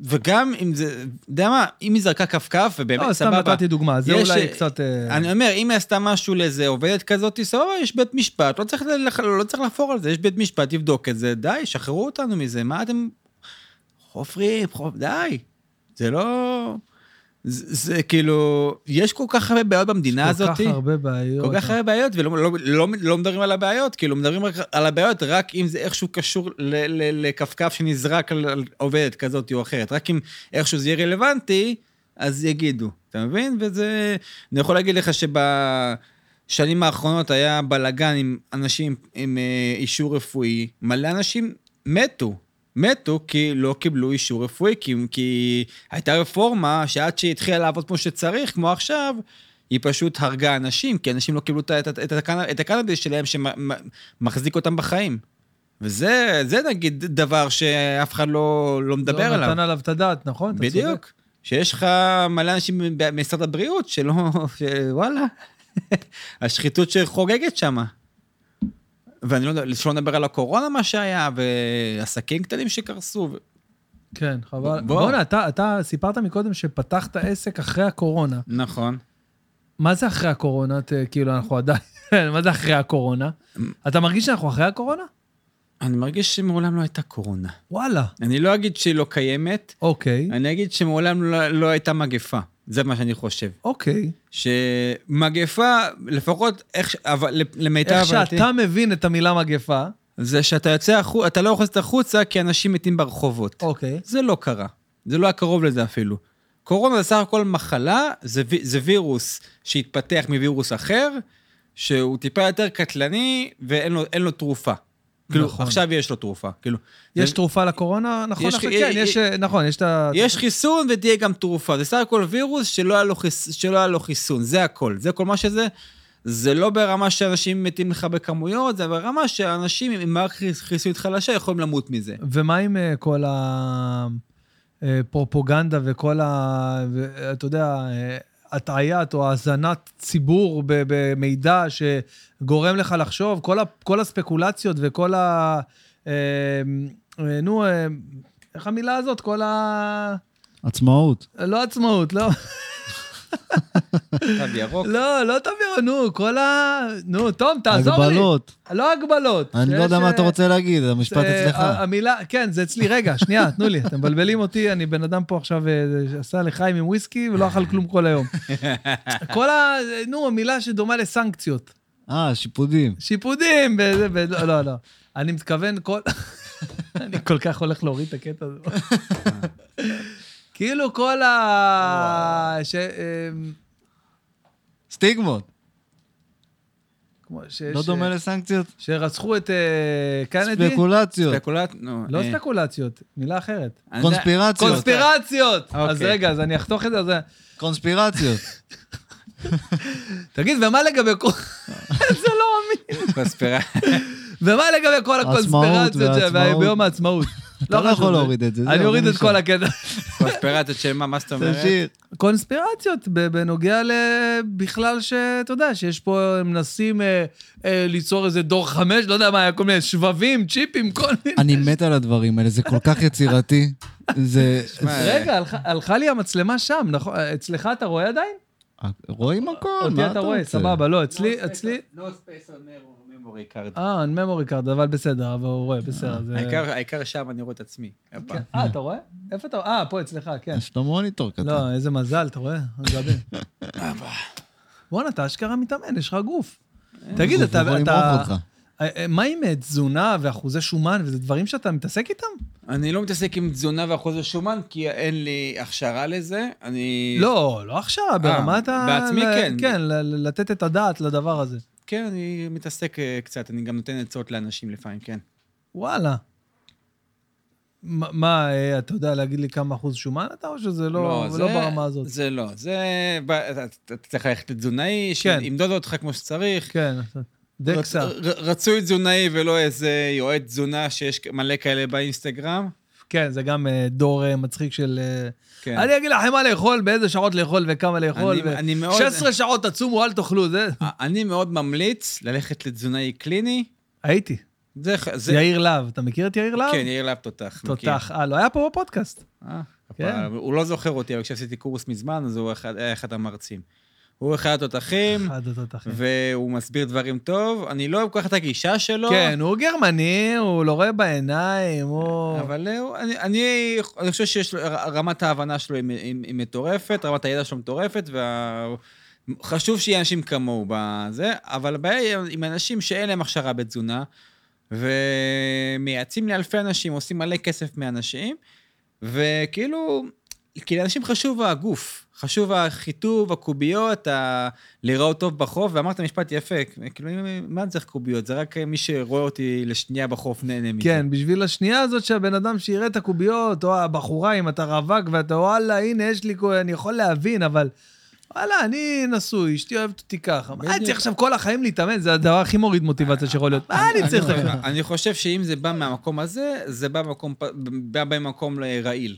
וגם אם זה, יודע מה, אם היא זרקה כפכף, ובאמת, לא, סתם סבבה. נתתי דוגמה, זה יש- אולי קצת... אה, אני אומר, אם היא עשתה משהו לאיזה עובדת כזאת, סבבה, יש בית משפט, לא צריך, לא צריך לחפור על זה, יש בית משפט, יבדוק את זה, די, שחררו אותנו מזה, מה אתם חופרים, חופ... די. זה לא... זה, זה כאילו, יש כל כך הרבה בעיות במדינה יש כל הזאת. כך הרבה בעיות. כל כך הרבה בעיות, ולא לא, לא, לא מדברים על הבעיות, כאילו, מדברים רק על הבעיות רק אם זה איכשהו קשור לכפכף שנזרק על, על עובדת כזאת או אחרת. רק אם איכשהו זה יהיה רלוונטי, אז יגידו, אתה מבין? וזה... אני יכול להגיד לך שבשנים האחרונות היה בלאגן עם אנשים עם אה, אישור רפואי, מלא אנשים מתו. מתו כי לא קיבלו אישור רפואי, כי, כי הייתה רפורמה שעד שהיא התחילה לעבוד כמו שצריך, כמו עכשיו, היא פשוט הרגה אנשים, כי אנשים לא קיבלו את, את, את, את הקנאביס שלהם שמחזיק אותם בחיים. וזה זה נגיד דבר שאף אחד לא, לא מדבר לא עליו. נתן עליו את הדעת, נכון? בדיוק. שיש לך מלא אנשים במשרד הבריאות שלא, שוואלה, השחיתות שחוגגת שם. ואני לא יודע, שלא נדבר על הקורונה מה שהיה, ועסקים קטנים שקרסו. ו- כן, חבל. בוא. בוא'נה, אתה, אתה סיפרת מקודם שפתחת עסק אחרי הקורונה. נכון. מה זה אחרי הקורונה? ת- כאילו, אנחנו עדיין... מה זה אחרי הקורונה? אתה מרגיש שאנחנו אחרי הקורונה? אני מרגיש שמעולם לא הייתה קורונה. וואלה. אני לא אגיד שהיא לא קיימת, אוקיי, אני אגיד שמעולם לא, לא הייתה מגפה. זה מה שאני חושב. אוקיי. שמגפה, לפחות איך, אבל למיטב איך שאתה מבין את המילה מגפה, זה שאתה יוצא החוצה, אתה לא יכול לצאת החוצה כי אנשים מתים ברחובות. אוקיי. זה לא קרה. זה לא היה קרוב לזה אפילו. קורונה זה סך הכל מחלה, זה, זה וירוס שהתפתח מווירוס אחר, שהוא טיפה יותר קטלני ואין לו, לו תרופה. כאילו, נכון. עכשיו יש לו תרופה. כאילו, יש זה- תרופה לקורונה? נכון, יש- יש- כן, יש, נכון, יש את ה... יש חיסון ותהיה גם תרופה. זה סך הכל וירוס שלא היה לו, חיס, שלא היה לו חיסון, זה הכל. זה כל מה שזה. זה לא ברמה שאנשים מתים לך בכמויות, זה ברמה שאנשים עם מערכת חיסונית חלשה יכולים למות מזה. ומה עם אה, כל הפרופוגנדה וכל ה... אתה יודע, אה, הטעיית או האזנת ציבור במידע שגורם לך לחשוב, כל, ה... כל הספקולציות וכל ה... אה, אה, נו, אה, איך המילה הזאת? כל ה... עצמאות. לא עצמאות, לא, תו ירוק. לא, לא תביאו, נו, כל ה... נו, תום, תעזור לי. הגבלות. לא הגבלות. אני לא יודע מה אתה אה, רוצה להגיד, המשפט אצלך. המילה, כן, זה אצלי. רגע, שנייה, תנו לי, אתם מבלבלים אותי, אני בן אדם פה עכשיו אה, עשה לחיים עם וויסקי ולא אכל כלום כל היום. כל ה... נו, המילה שדומה לסנקציות. אה, שיפודים. שיפודים. לא, לא, לא. אני מתכוון כל... אני כל כך הולך להוריד את הקטע הזה. כאילו כל ה... ש... אמ, סטיגמות. כמו שיש... לא דומה לסנקציות? שרצחו את אה, קנדי. ספקולציות. לא אה, ספקולציות, מילה אחרת. קונספירציות. קונספירציות! אז אוקיי. רגע, אז אני אחתוך את זה. אז- קונספירציות. תגיד, ומה לגבי כל... זה לא אמין. קונספירה... ומה לגבי כל הקונספירציות. ביום העצמאות? אתה לא חשוב, יכול להוריד את זה, אני אוריד זה את כל הקטע. קונספירציות של מה, מה זאת אומרת? תמשיך. קונספירציות בנוגע בכלל שאתה יודע, שיש פה, הם מנסים אה, אה, ליצור איזה דור חמש, לא יודע מה היה, כל מיני שבבים, צ'יפים, כל מיני. אני מת על הדברים האלה, זה כל כך יצירתי. זה... שמע, רגע, הלכה- לי המצלמה שם, נכון? אצלך אתה רואה עדיין? רואים הכל, אותי מה אתה אתה רואה, רוצה? סבבה, לא, אצלי, אצלי... No space on memory card. אה, אין memory card, אבל בסדר, אבל הוא רואה, בסדר. זה- העיקר- העיקר שם אני רואה את עצמי. כן. אה, אתה רואה? איפה אתה רואה? אה, פה אצלך, כן. יש לו מוניטור קטן. לא, איזה מזל, אתה רואה? גבי. בואנה, אתה אשכרה מתאמן, יש לך גוף. תגיד, גוף אתה... אה, אה, מה עם אה, תזונה ואחוזי שומן, וזה דברים שאתה מתעסק איתם? אני לא מתעסק עם תזונה ואחוזי שומן, כי אין לי הכשרה לזה. אני... לא, לא הכשרה, ברמת ה... בעצמי ל- כן. כן, ל- ל- לתת את הדעת לדבר הזה. כן, אני מתעסק אה, קצת, אני גם נותן עצות לאנשים לפעמים, כן. וואלה. מה- אה, אתה יודע להגיד לי כמה אחוז שומן אתה, או שזה לא לא ברמה הזאת? זה לא, זה... אתה אתה צריך ללכת לתזונאי, כן. שימדוד אותך כמו שצריך. כן, דקסה. רצ- רצוי תזונאי ולא איזה יועץ תזונה שיש מלא כאלה באינסטגרם. כן, זה גם אה, דור מצחיק של... כן. אני אגיד לכם מה לאכול, באיזה שעות לאכול וכמה לאכול. אני- ו- אני מאוד- 16 שעות תצומו, אל תאכלו, זה... אני מאוד ממליץ ללכת לתזונאי קליני. הייתי. זה... זה יאיר להב, אתה מכיר את יאיר להב? כן, יאיר להב תותח. תותח. אה, לא היה פה בפודקאסט. אה, כן. הוא לא זוכר אותי, אבל כשעשיתי קורס מזמן, אז הוא אחד- היה אחד המרצים. הוא אחד התותחים, אחד התותחים. והוא מסביר דברים טוב. אני לא אוהב כל כך את הגישה שלו. כן, הוא גרמני, הוא לא רואה בעיניים, הוא... אבל הוא- אני, אני, אני חושב שיש לו, רמת ההבנה שלו היא, היא, היא מטורפת, רמת הידע שלו מטורפת, וחשוב שיהיה אנשים כמוהו בזה, אבל הבעיה עם אנשים שאין להם הכשרה בתזונה, ומייעצים לאלפי אנשים, עושים מלא כסף מאנשים, וכאילו, כי לאנשים חשוב הגוף, חשוב החיטוב, הקוביות, ה... להיראות טוב בחוף, ואמרת משפט יפה, כאילו, מה צריך קוביות? זה רק מי שרואה אותי לשנייה בחוף נהנה מזה. כן, בשביל השנייה הזאת שהבן אדם שיראה את הקוביות, או הבחורה, אם אתה רווק ואתה, וואלה, הנה, יש לי, אני יכול להבין, אבל... וואלה, אני נשוי, אשתי אוהבת אותי ככה. מה, אני צריך עכשיו כל החיים להתאמן? זה הדבר הכי מוריד מוטיבציה שיכול להיות. מה אני צריך אני- עכשיו? אני חושב שאם זה בא מהמקום הזה, זה בא במקום רעיל.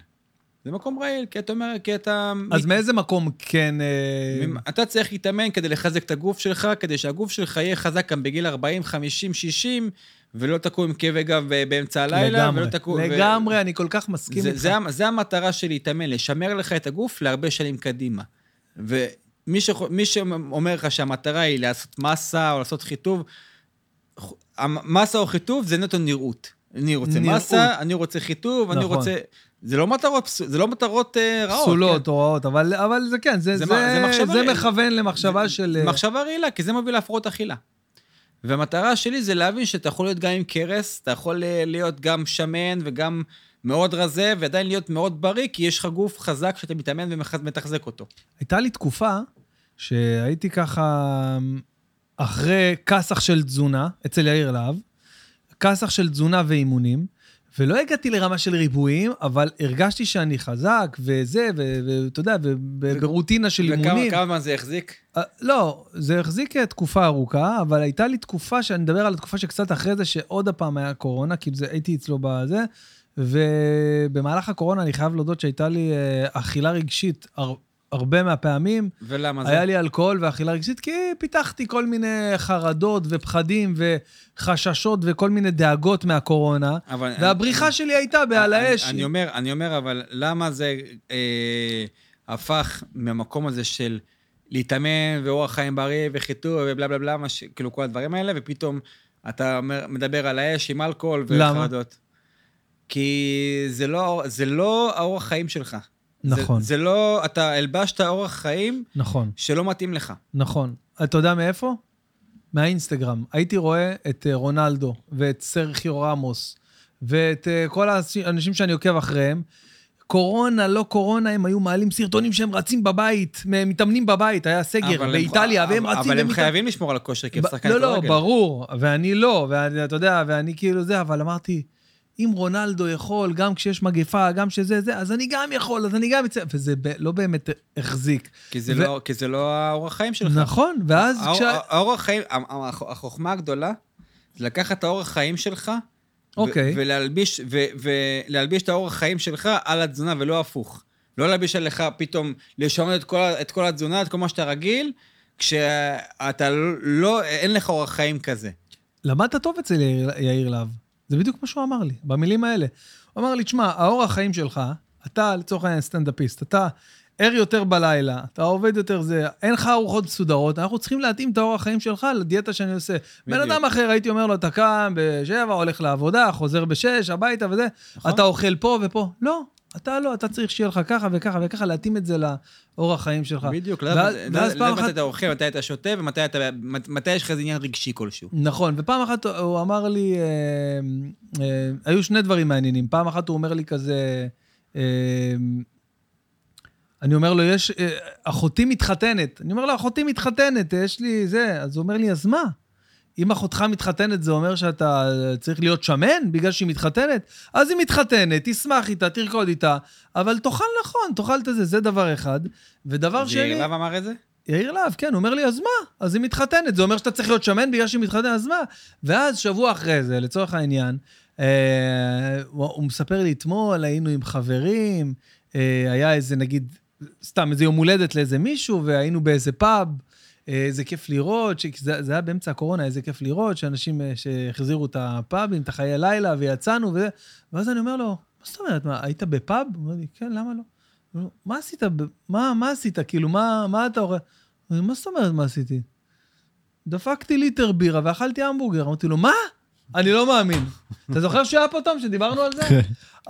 זה מקום רעיל, כי אתה אומר, כי אתה... אז מאיזה מקום כן... אה, אתה צריך להתאמן כדי לחזק את הגוף שלך, כדי שהגוף שלך יהיה חזק גם בגיל 40, 50, 60, ולא תקום עם כאבי גב אה, באמצע הלילה, לגמרי, ולא תקום... ו- לגמרי, אני כל כך מסכים זה, איתך. זה, זה המטרה של להתאמן, לשמר לך את הגוף להרבה שנים קדימה. ומי מי שאומר לך שהמטרה היא לעשות מסה או לעשות חיטוב, המסה או חיטוב זה נטו נראות. אני רוצה נראות. מסה, אני רוצה חיטוב, אני נכון. רוצה... זה לא מטרות, זה לא מטרות אה, רעות. פסולות כן. או רעות, אבל, אבל זה כן, זה, זה זה, זה זה, מכוון למחשבה זה- של... זה מחשבה רעילה, כי זה מביא להפרעות אכילה. והמטרה שלי זה להבין שאתה יכול להיות גם עם קרס, אתה יכול אה, להיות גם שמן וגם מאוד רזה, ועדיין להיות מאוד בריא, כי יש לך גוף חזק שאתה מתאמן ומתחזק אותו. הייתה לי תקופה שהייתי ככה אחרי כסח של תזונה, אצל יאיר להב, כסח של תזונה ואימונים, ולא הגעתי לרמה של ריבועים, אבל הרגשתי שאני חזק, וזה, ואתה יודע, וברוטינה של וכמה אימונים. כמה זמן זה החזיק? אה, לא, זה החזיק אה, תקופה ארוכה, אבל הייתה לי תקופה, שאני מדבר על התקופה שקצת אחרי זה, שעוד הפעם היה קורונה, כי זה, הייתי אצלו בזה, ובמהלך הקורונה אני חייב להודות שהייתה לי אה, אכילה רגשית הרבה מהפעמים. ולמה זה? היה לי אלכוהול ואכילה רגשית, כי פיתחתי כל מיני חרדות ופחדים וחששות וכל מיני דאגות מהקורונה, אבל- והבריחה שלי הייתה בעל אני- האש. אני אומר, אני אומר, אבל למה זה אה, הפך מהמקום הזה של להתאמן ואורח חיים בריא וחיטוב ובלה בלה בלה, מה ש- כאילו כל הדברים האלה, ופתאום אתה מדבר על האש עם אלכוהול למה? וחרדות. כי זה לא, זה לא האורח חיים שלך. נכון. זה, זה לא, אתה הלבשת אורח חיים נכון. שלא מתאים לך. נכון. אתה יודע מאיפה? מהאינסטגרם. הייתי רואה את אה, רונלדו ואת סרחיו רמוס ואת אה, כל האנשים שאני עוקב אחריהם. קורונה, לא קורונה, הם היו מעלים סרטונים שהם רצים בבית, מתאמנים בבית, היה סגר אבל הם- באיטליה, והם רצים אבל הם ומתאמנים. חייבים לשמור על הכושר כשחקן לא, לא, כדורגל. ברור, ואני לא, ואתה יודע, ואני כאילו זה, אבל אמרתי, אם רונלדו יכול, גם כשיש מגפה, גם שזה זה, אז אני גם יכול, אז אני גם אצא, וזה ב- לא באמת החזיק. כי זה, ו- לא, כי זה לא האורח חיים שלך. נכון, ואז האור- כש... האורח חיים, הח- החוכמה הגדולה, זה לקחת את האורח חיים שלך, ו- אוקיי. ולהלביש, ו- ולהלביש את האורח חיים שלך על התזונה, ולא הפוך. לא להלביש עליך פתאום, לשנות את כל, את כל התזונה, את כל מה שאתה רגיל, כשאתה לא, אין לך אורח חיים כזה. למדת טוב אצל יאיר, יאיר להב. זה בדיוק מה שהוא אמר לי, במילים האלה. הוא אמר לי, תשמע, האורח חיים שלך, אתה לצורך העניין סטנדאפיסט, אתה ער יותר בלילה, אתה עובד יותר זה, אין לך ארוחות מסודרות, אנחנו צריכים להתאים את האורח חיים שלך לדיאטה שאני עושה. בן. אדם אחר, הייתי אומר לו, אתה קם בשבע, הולך לעבודה, חוזר בשש, הביתה וזה, נכון. אתה אוכל פה ופה. לא, אתה לא, אתה צריך שיהיה לך ככה וככה וככה, להתאים את זה לאורח חיים שלך. בדיוק, ואז- פעם לדעת אחת- מתי אתה אוכל, מתי אתה שותה, ומתי יש לך איזה עניין רגשי כלשהו. נכון, ופעם אחת הוא אמר לי, אה, אה, היו שני דברים מעניינים. פעם אחת הוא אומר לי כזה, אה, אני אומר לו, יש, אה, אחותי מתחתנת. אני אומר לו, אחותי מתחתנת, יש לי זה. אז הוא אומר לי, אז מה? אם אחותך מתחתנת, זה אומר שאתה צריך להיות שמן בגלל שהיא מתחתנת? אז היא מתחתנת, תשמח איתה, תרקוד איתה, אבל תאכל נכון, תאכל את זה, זה דבר אחד. ודבר שני... יאיר להב אמר את זה? יאיר להב, כן, אומר לי, אז מה? אז היא מתחתנת, זה אומר שאתה צריך להיות שמן בגלל שהיא מתחתנת, אז מה? ואז שבוע אחרי זה, לצורך העניין, אה, הוא הוא מספר לי אתמול, היינו עם חברים, אה, היה איזה, נגיד, סתם איזה יום הולדת לאיזה מישהו, והיינו באיזה פאב. אה, איזה כיף לראות, ש- זה, זה היה באמצע הקורונה, איזה כיף לראות, שאנשים אה, שהחזירו את הפאבים, את החיי לילה, ויצאנו וזה. ואז אני אומר לו, מה זאת אומרת, מה, היית בפאב? הוא אומר לי, כן, למה לא? אומר, מה עשית? מה, מה עשית? כאילו, מה, מה אתה עורך? הוא אומר, מה זאת אומרת, מה עשיתי? דפקתי ליטר בירה ואכלתי המבורגר. אמרתי לו, מה? אני לא מאמין. אתה זוכר שהיה פה תום, שדיברנו על זה? כן.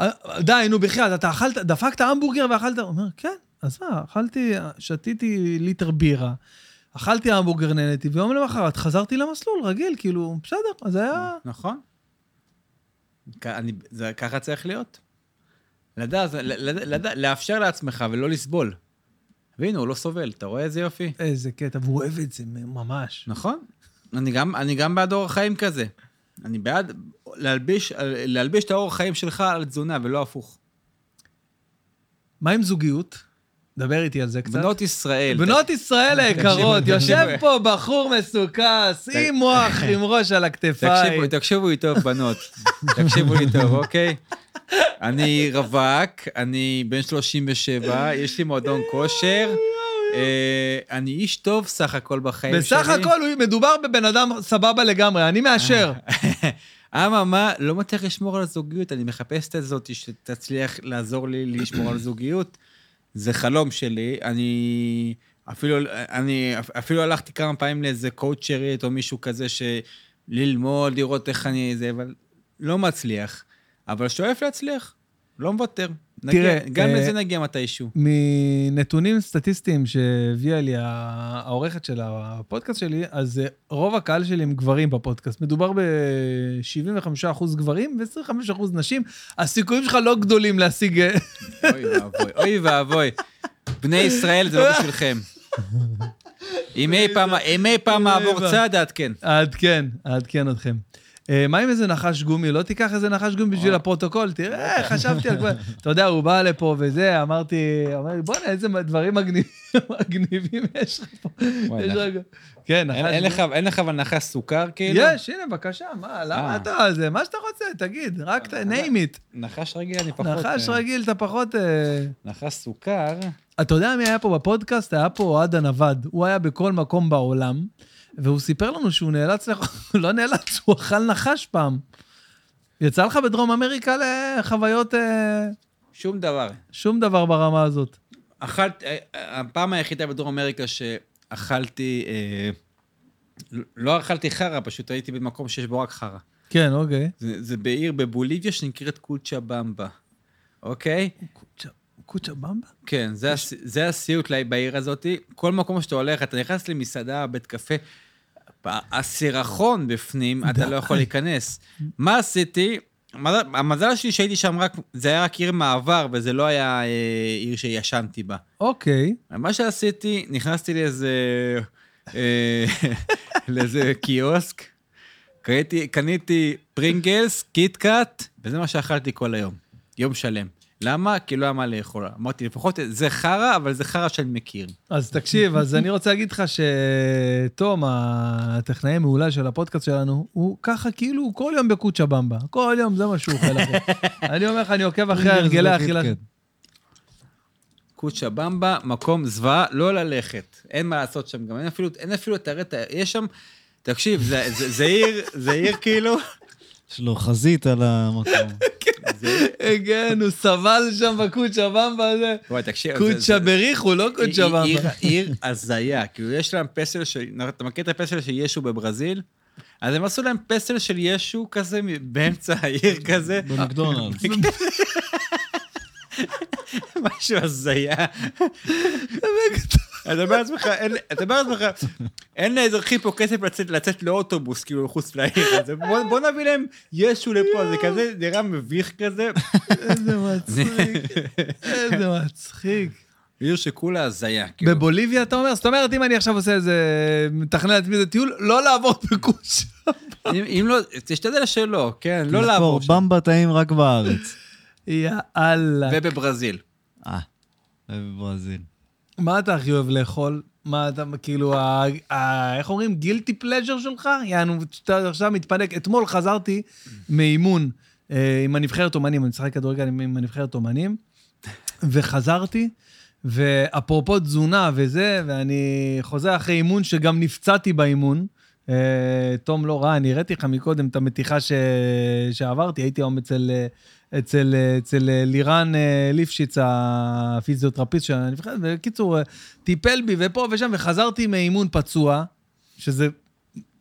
אה, די, נו, בחייאת, אתה אכלת, דפקת המבורגר ואכלת? הוא אומר, כן, אז מה, אכלתי, שתיתי ליטר בירה, אכלתי המבורגר, נהניתי, ויום למחרת חזרתי למסלול, רגיל, כאילו, בסדר, אז היה... נכון. אני- זה ככה צריך להיות. לדעת, לדעת, לאפשר לעצמך ולא לסבול. והנה, הוא לא סובל, אתה רואה איזה יופי? איזה קטע, והוא אוהב את זה ממש. נכון. אני גם, אני גם בעד אורח חיים כזה. אני בעד להלביש, להלביש את האורח חיים שלך על תזונה, ולא הפוך. מה עם זוגיות? דבר איתי על זה קצת. בנות ישראל. בנות ישראל היקרות, יושב. פה בחור מסוכס, עם מוח, עם ראש על הכתפיים. תקשיבו, לי טוב, בנות. תקשיבו לי טוב, אוקיי? אני רווק, אני בן 37, יש לי מועדון כושר. אה, אני איש טוב סך הכל בחיים שלי. בסך הכל מדובר בבן אדם סבבה לגמרי, אני מאשר. אממה, לא מצליח לשמור על הזוגיות, אני מחפש את הזאת שתצליח לעזור לי לשמור על זוגיות. זה חלום שלי, אני אפילו, אני אפילו הלכתי כמה פעמים לאיזה קואוצ'רית או מישהו כזה שללמוד, לראות איך אני זה, אבל לא מצליח. אבל שואף להצליח, לא מוותר. נגיע, תראה, גם אה, לזה נגיע מתישהו. מנתונים סטטיסטיים שהביאה לי העורכת של הפודקאסט שלי, אז אה, רוב הקהל שלי הם גברים בפודקאסט. מדובר ב-75% גברים ו-25% נשים. הסיכויים שלך לא גדולים להשיג... אה, אוי ואבוי, אוי ואבוי. בני ישראל זה לא בשבילכם. אם אי פעם, אעבור צעד, עדכן. אעדכן, אעדכן אתכם. אה, מה עם איזה נחש גומי? לא תיקח איזה נחש גומי בשביל או. הפרוטוקול? תראה, חשבתי על כבר... אתה יודע, הוא בא לפה וזה, אמרתי, אמר לי, בוא'נה, איזה דברים מגניבים- יש לך פה. כן, נחש גומי. אין לך אבל נחש סוכר כאילו? יש, הנה, בבקשה, מה, למה אה. אתה זה? מה שאתה רוצה, תגיד, רק name it. נחש רגיל אני פחות... נחש אה, רגיל, אתה פחות... אה, נחש סוכר. אתה יודע מי היה פה בפודקאסט? היה פה אוהד הנווד. הוא היה בכל מקום בעולם, והוא סיפר לנו שהוא נאלץ, לא נאלץ, הוא אכל נחש פעם. יצא לך בדרום אמריקה לחוויות, אה, שום דבר. שום דבר ברמה הזאת. אכלת, אה, אה, הפעם היחידה בדרום אמריקה שאכלתי, אה, לא אכלתי חרא, פשוט הייתי במקום שיש בו רק חרא. כן, אוקיי. זה, זה בעיר בבוליביה שנקראת קוצ'ה במבה, אוקיי? קוצ'ה- קוצ'במבה? כן, זה, הס... זה הסיוט בעיר הזאת. כל מקום שאתה הולך, אתה נכנס למסעדה, בית קפה, הסירחון בפנים, אתה לא יכול להיכנס. מה עשיתי? המזל- המזל שלי שהייתי שם רק, זה היה רק עיר מעבר, וזה לא היה אה, עיר שישנתי בה. אוקיי. מה שעשיתי, נכנסתי לאיזה, אה, לאיזה קיוסק, קניתי, קניתי פרינגלס, קיטקאט, וזה מה שאכלתי כל היום, יום שלם. למה? כי לא היה מה לאכול. אמרתי, לפחות זה חרא, אבל זה חרא שאני מכיר. אז תקשיב, אז אני רוצה להגיד לך שתום, הטכנאי המעולה של הפודקאסט שלנו, הוא ככה כאילו הוא כל יום בקוצ'ה במבה. כל יום זה מה שהוא אוכל. אני אומר לך, אני עוקב אחרי הרגלי האכילה. קוצ'ה במבה, מקום זוועה, לא ללכת. אין מה לעשות שם גם, אין אפילו, אין אפילו את הרטה, יש שם, תקשיב, זה, זה, זה עיר, זה עיר כאילו, יש לו חזית על המקום. כן, הוא סבל שם בקוצ'ה במבה הזה. וואי, תקשיב, קוצ'ה בריחו, לא קוצ'ה במבה. עיר הזיה, כאילו יש להם פסל של, אתה מכיר את הפסל של ישו בברזיל? אז הם עשו להם פסל של ישו כזה באמצע העיר כזה, במקדונלדס. משהו הזיה. אתה אומר לעצמך, אין- אתה אומר לעצמך, אין לאזרחים פה כסף לצאת- לצאת לאוטובוס, כאילו, מחוץ לעיר הזה. בוא בוא נביא להם ישו לפה, זה כזה נראה מביך כזה. איזה מצחיק, איזה מצחיק. עיר שכולה הזיה. כאילו. בבוליביה אתה אומר? זאת אומרת, אם אני עכשיו עושה איזה, מתכנן לעצמי איזה טיול, לא לעבור בקוצ'ה. אם אם לא, תשתדל שלא, כן, לא לעבור שם. במבה טעים רק בארץ. יא אללה. ובברזיל. אה, בברזיל. מה אתה הכי אוהב לאכול? מה אתה, כאילו, ה- ה- איך אומרים? גילטי פלז'ר שלך? יענו, שאתה עכשיו מתפנק. אתמול חזרתי מאימון אה, עם הנבחרת אומנים, אני משחק כדורגל עם הנבחרת אומנים, וחזרתי, ואפרופו תזונה וזה, ואני חוזר אחרי אימון שגם נפצעתי באימון. אה, תום לא רע, אני הראיתי לך מקודם את המתיחה ש... שעברתי, הייתי היום אצל, אה, אצל, אצל אה, לירן אה, ליפשיץ, הפיזיותרפיסט של הנבחרת, בקיצור, אה, טיפל בי ופה ושם, וחזרתי מאימון פצוע, שזה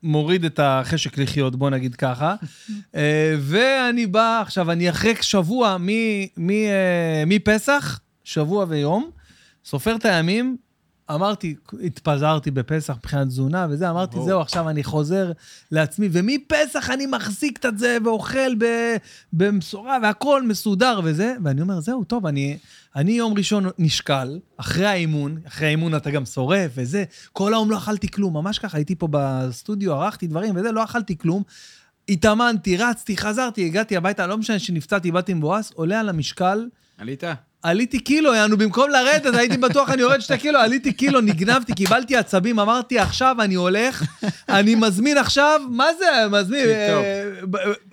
מוריד את החשק לחיות, בוא נגיד ככה. ואני בא, עכשיו, אני אחרי שבוע מפסח, שבוע ויום, סופר את הימים, אמרתי, התפזרתי בפסח מבחינת תזונה וזה, אמרתי, ברור. זהו, עכשיו אני חוזר לעצמי, ומפסח אני מחזיק את זה ואוכל במשורה והכול מסודר וזה, ואני אומר, זהו, טוב, אני, אני יום ראשון נשקל, אחרי האימון, אחרי האימון אתה גם שורף וזה, כל היום לא אכלתי כלום, ממש ככה, הייתי פה בסטודיו, ערכתי דברים וזה, לא אכלתי כלום. התאמנתי, רצתי, חזרתי, הגעתי הביתה, לא משנה שנפצעתי, באתי מבואס, עולה על המשקל, עלית? עליתי קילו, יענו, במקום לרדת, הייתי בטוח אני יורד שתי קילו, עליתי קילו, נגנבתי, קיבלתי עצבים, אמרתי, עכשיו אני הולך, אני מזמין עכשיו, מה זה, מזמין, אה,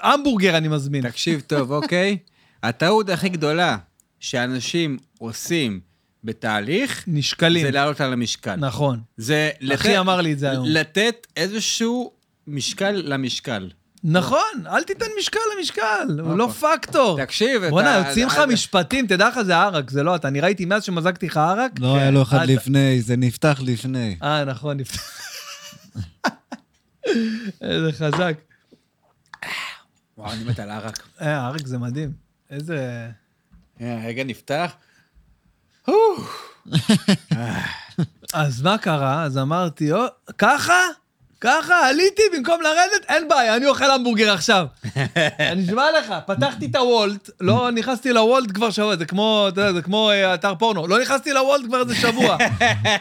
המבורגר אני מזמין. תקשיב טוב, אוקיי? הטעות הכי גדולה שאנשים עושים בתהליך, נשקלים. זה לעלות על המשקל. נכון. זה אחי אמר לי את זה היום. לתת איזשהו משקל למשקל. נכון, אל תיתן משקל למשקל, הוא לא אופה. פקטור. תקשיב, אתה... בוא'נה, יוצאים לך משפטים, תדע לך, זה ערק, זה לא אתה. אני ראיתי מאז שמזגתי לך ערק. לא, היה לו אחד לפני, זה נפתח לפני. אה, נכון, נפתח. איזה חזק. וואו, אני מת על ערק. אה, ערק זה מדהים. איזה... אה, רגע נפתח. אז מה קרה? אז אמרתי, "או, ככה? ככה? עליתי במקום לרדת? אין בעיה, אני אוכל המבורגר עכשיו. אני נשבע לך, פתחתי את הוולט, לא נכנסתי לוולט כבר שבוע, זה כמו, אתה יודע, זה כמו אה, אתר פורנו, לא נכנסתי לוולט כבר איזה שבוע.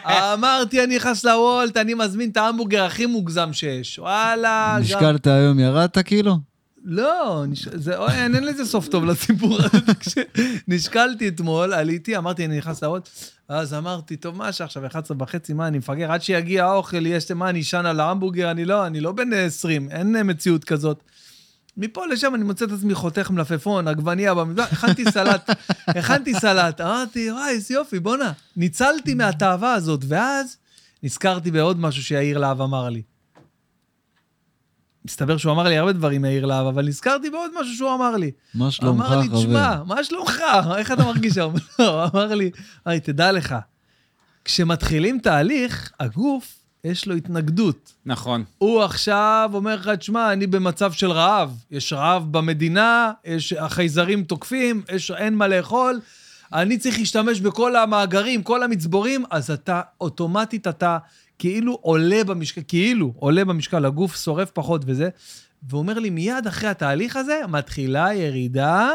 אמרתי, אני נכנס לוולט, אני מזמין את ההמבורגר הכי מוגזם שיש. וואלה, גם... נשקלת היום, ירדת כאילו? לא, נש... זה, אוי, אין, אין לזה סוף טוב לסיפור הזה. תקשיב. נשקלתי אתמול, עליתי, אמרתי, אני נכנס לעוד, ואז אמרתי, טוב, מה שעכשיו, 11 וחצי, מה, אני מפגר? עד שיגיע האוכל, יש, מה, אני אשן על ההמבורגר? אני לא, אני לא בן 20, אין מציאות כזאת. מפה לשם אני מוצא את עצמי חותך מלפפון, עגבנייה במזרח, הכנתי סלט, הכנתי סלט, אמרתי, וואי, איזה יופי, בואנה. ניצלתי מהתאווה הזאת, ואז נזכרתי בעוד משהו שיאיר להב אמר לי. מסתבר שהוא אמר לי הרבה דברים, יאיר להב, אבל נזכרתי בעוד משהו שהוא אמר לי. מה שלומך, אמר לי, תשמע, חבר? מה שלומך? איך אתה מרגיש היום? לא, הוא אמר לי, היי, תדע לך, כשמתחילים תהליך, הגוף, יש לו התנגדות. נכון. הוא עכשיו אומר לך, תשמע, אני במצב של רעב. יש רעב במדינה, יש, החייזרים תוקפים, יש, אין מה לאכול. אני צריך להשתמש בכל המאגרים, כל המצבורים, אז אתה, אוטומטית אתה כאילו עולה במשקל, כאילו עולה במשקל, הגוף שורף פחות וזה. והוא אומר לי, מיד אחרי התהליך הזה, מתחילה ירידה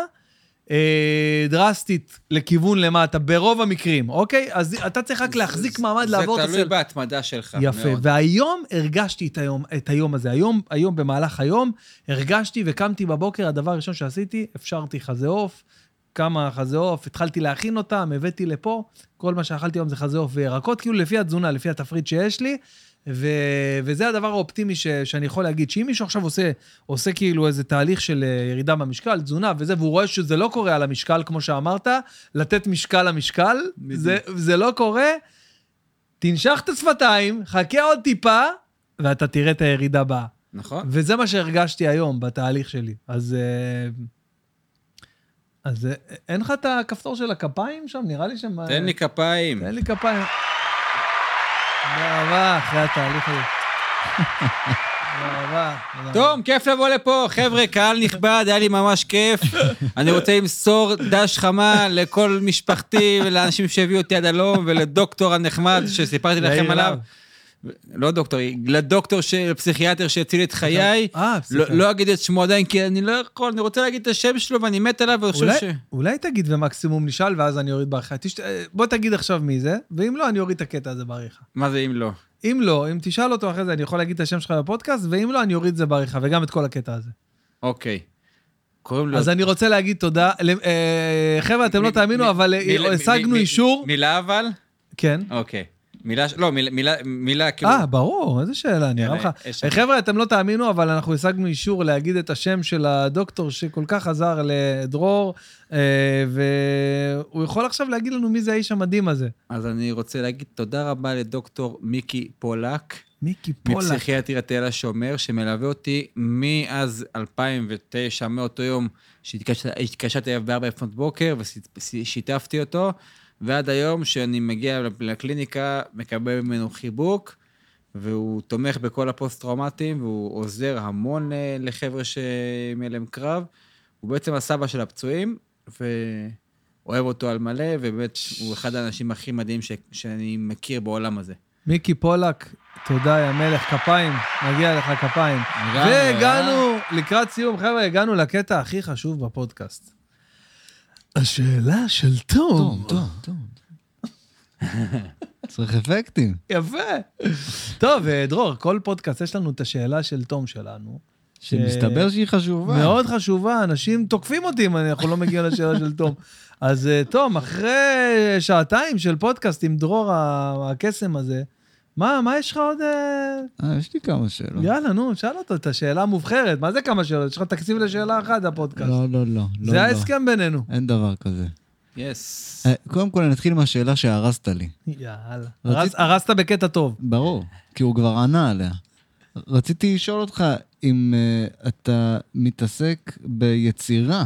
אה, דרסטית לכיוון למטה, ברוב המקרים, אוקיי? אז אתה צריך רק להחזיק מעמד, לעבור את זה תלוי. בהתמדה שלך. יפה, מאוד. והיום הרגשתי את היום, את היום הזה. היום, היום, במהלך היום, הרגשתי וקמתי בבוקר, הדבר הראשון שעשיתי, אפשרתי חזה עוף, כמה חזה עוף, התחלתי להכין אותם, הבאתי לפה, כל מה שאכלתי היום זה חזה עוף וירקות, כאילו לפי התזונה, לפי התפריט שיש לי, ו... וזה הדבר האופטימי ש... שאני יכול להגיד, שאם מישהו עכשיו עושה, עושה כאילו איזה תהליך של אה, ירידה במשקל, תזונה וזה, והוא רואה שזה לא קורה על המשקל, כמו שאמרת, לתת משקל למשקל, זה, זה לא קורה, תנשך את השפתיים, חכה עוד טיפה, ואתה תראה את הירידה הבאה. נכון? וזה מה שהרגשתי היום בתהליך שלי. אז... אה, אז אה, אין לך את הכפתור של הכפיים שם? נראה לי שם... תן לי כפיים. תן לי כפיים. תודה רבה, אחרי התהליך הזה. תום, כיף לבוא לפה. חבר'ה, קהל נכבד, היה לי ממש כיף. אני רוצה למסור דש חמה לכל משפחתי ולאנשים שהביאו אותי עד הלום, ולדוקטור הנחמד שסיפרתי לכם עליו. לא דוקטור, לדוקטור של פסיכיאטר שהציל את חיי. אה, לא, פסיכיאטר. לא אגיד את שמו עדיין, כי אני לא יכול, אני רוצה להגיד את השם שלו ואני מת עליו, ואני חושב ש... אולי תגיד ומקסימום נשאל, ואז אני אוריד בעריכה. תשת... בוא תגיד עכשיו מי זה, ואם לא, אני אוריד את הקטע הזה בעריכה. מה זה אם לא? אם לא, אם תשאל אותו אחרי זה, אני יכול להגיד את השם שלך בפודקאסט, ואם לא, אני אוריד את זה בעריכה, וגם את כל הקטע הזה. אוקיי. קוראים לו... אז אני רוצה להגיד תודה. אה, חבר'ה, אתם לא תאמינו, אבל אה, השגנו אישור. מילה אבל? כן. אוקיי. מילה, לא, מילה, מילה, מילה כאילו... אה, ברור, איזה שאלה, נראה לך. יאללה, יש שם. חבר'ה, אתם לא תאמינו, אבל אנחנו השגנו אישור להגיד את השם של הדוקטור שכל כך עזר לדרור, אה, והוא יכול עכשיו להגיד לנו מי זה האיש המדהים הזה. אז אני רוצה להגיד תודה רבה לדוקטור מיקי פולק, מיקי פולק. מפסיכיאטריית תל השומר, שמלווה אותי מאז 2009, מאותו יום שהתקשרתי אליו בארבע לפנות בוקר ושיתפתי אותו, ועד היום שאני מגיע לקליניקה, מקבל ממנו חיבוק, והוא תומך בכל הפוסט-טראומטיים, והוא עוזר המון אה, לחבר'ה שהם הלומי קרב. הוא בעצם הסבא של הפצועים, ואוהב אותו על מלא, ובאמת הוא אחד האנשים הכי מדהים ש... שאני מכיר בעולם הזה. מיקי פולק, תודה, יא מלך, כפיים, מגיע לך כפיים. והגענו, לקראת סיום, חבר'ה, הגענו לקטע הכי חשוב בפודקאסט. השאלה של תום. טוב, טוב. צריך אפקטים. יפה. טוב, אה, דרור, כל פודקאסט יש לנו את השאלה של תום שלנו. שמסתבר שהיא חשובה. מאוד חשובה, אנשים תוקפים אותי אם אנחנו לא מגיעים לשאלה של תום. אז אה, תום, אחרי שעתיים של פודקאסט עם דרור הקסם הזה, מה, מה יש לך עוד... אה, אה, יש לי כמה שאלות. יאללה, נו, שאל אותו את השאלה המובחרת. מה זה כמה שאלות? יש לך תקציב לשאלה אחת, הפודקאסט. לא, לא, לא. לא, זה לא. ההסכם בינינו. אין דבר כזה. יס. אה, קודם כל, אני אתחיל מהשאלה שהרסת לי. יאללה. רצית- הרס- הרסת בקטע טוב. ברור, כי הוא כבר ענה עליה. רציתי לשאול אותך אם uh, אתה מתעסק ביצירה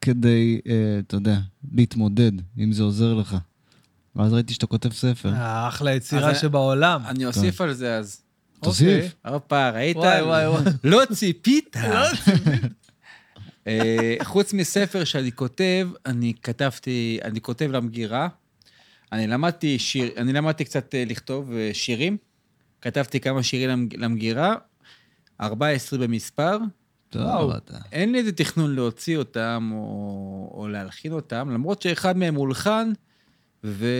כדי, uh, אתה יודע, להתמודד, אם זה עוזר לך. ואז ראיתי שאתה כותב ספר. אחלה יצירה שבעולם. אני אוסיף על זה אז. תוסיף. הופה, ראית? וואי, וואי, וואי. לא ציפית. אה, חוץ מספר שאני כותב, אני כתבתי, אני כותב למגירה. אני למדתי שיר, אני למדתי קצת אה, לכתוב אה, שירים. כתבתי כמה שירים למג- למגירה, 14 במספר. טוב, אתה. אין לי איזה תכנון להוציא אותם או, או להלחין אותם, למרות שאחד מהם הולחן, ולא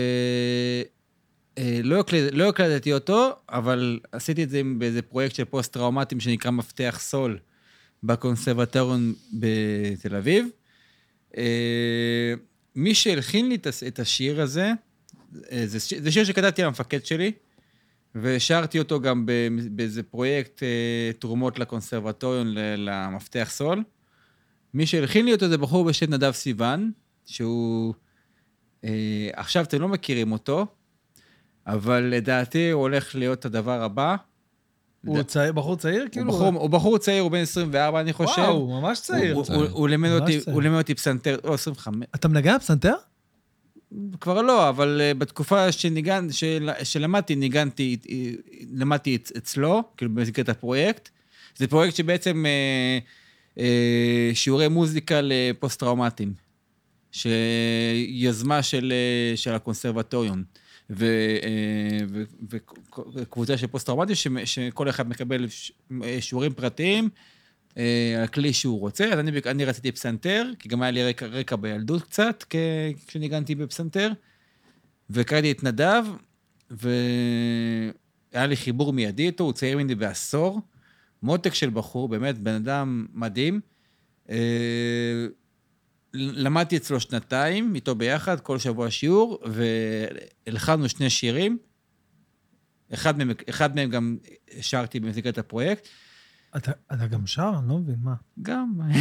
לא הקלט, לא הקלטתי אותו, אבל עשיתי את זה באיזה פרויקט של פוסט-טראומטיים שנקרא מפתח סול בקונסרבטוריון בתל אביב. אה, מי שהלחין לי את השיר הזה, אה, זה, זה שיר שכתבתי למפקד שלי, והשארתי אותו גם באיזה פרויקט אה, תרומות לקונסרבטוריון למפתח סול. מי שהלחין לי אותו זה בחור בשם נדב סיוון, שהוא... אה, עכשיו אתם לא מכירים אותו, אבל לדעתי הוא הולך להיות הדבר הבא. הוא צעיר- בחור צעיר? הוא כאילו? בחור, הוא בחור צעיר, הוא בן 24, אני חושב. וואו, ממש צעיר. הוא, הוא, הוא, לימד אותי. הוא לימד אותי פסנתר, או 25, אתה מנגן בפסנתר? כבר לא, אבל uh, בתקופה שניגן, של, שלמדתי, ניגנתי, uh, למדתי אצ, אצלו, כאילו במסגרת הפרויקט. זה פרויקט שבעצם uh, uh, שיעורי מוזיקה לפוסט-טראומטיים, שיוזמה של, uh, של הקונסרבטוריון. ו, וקבוצה של פוסט-טראומטיים, ש, שכל אחד מקבל ש, שיעורים פרטיים. אה, על הכלי שהוא רוצה, אז אני, אני רציתי פסנתר, כי גם היה לי רקע, רקע בילדות קצת, כשניגנתי בפסנתר, והקראתי את נדב, והיה לי חיבור מיידי איתו, הוא צעיר ממני בעשור, מותק של בחור, באמת, בן אדם מדהים. למדתי אצלו שנתיים, איתו ביחד, כל שבוע שיעור, והלחנו שני שירים. אחד מהם, אחד מהם גם שרתי במסגרת הפרויקט. אתה אתה גם שר? אני לא מבין, מה? גם, וואי,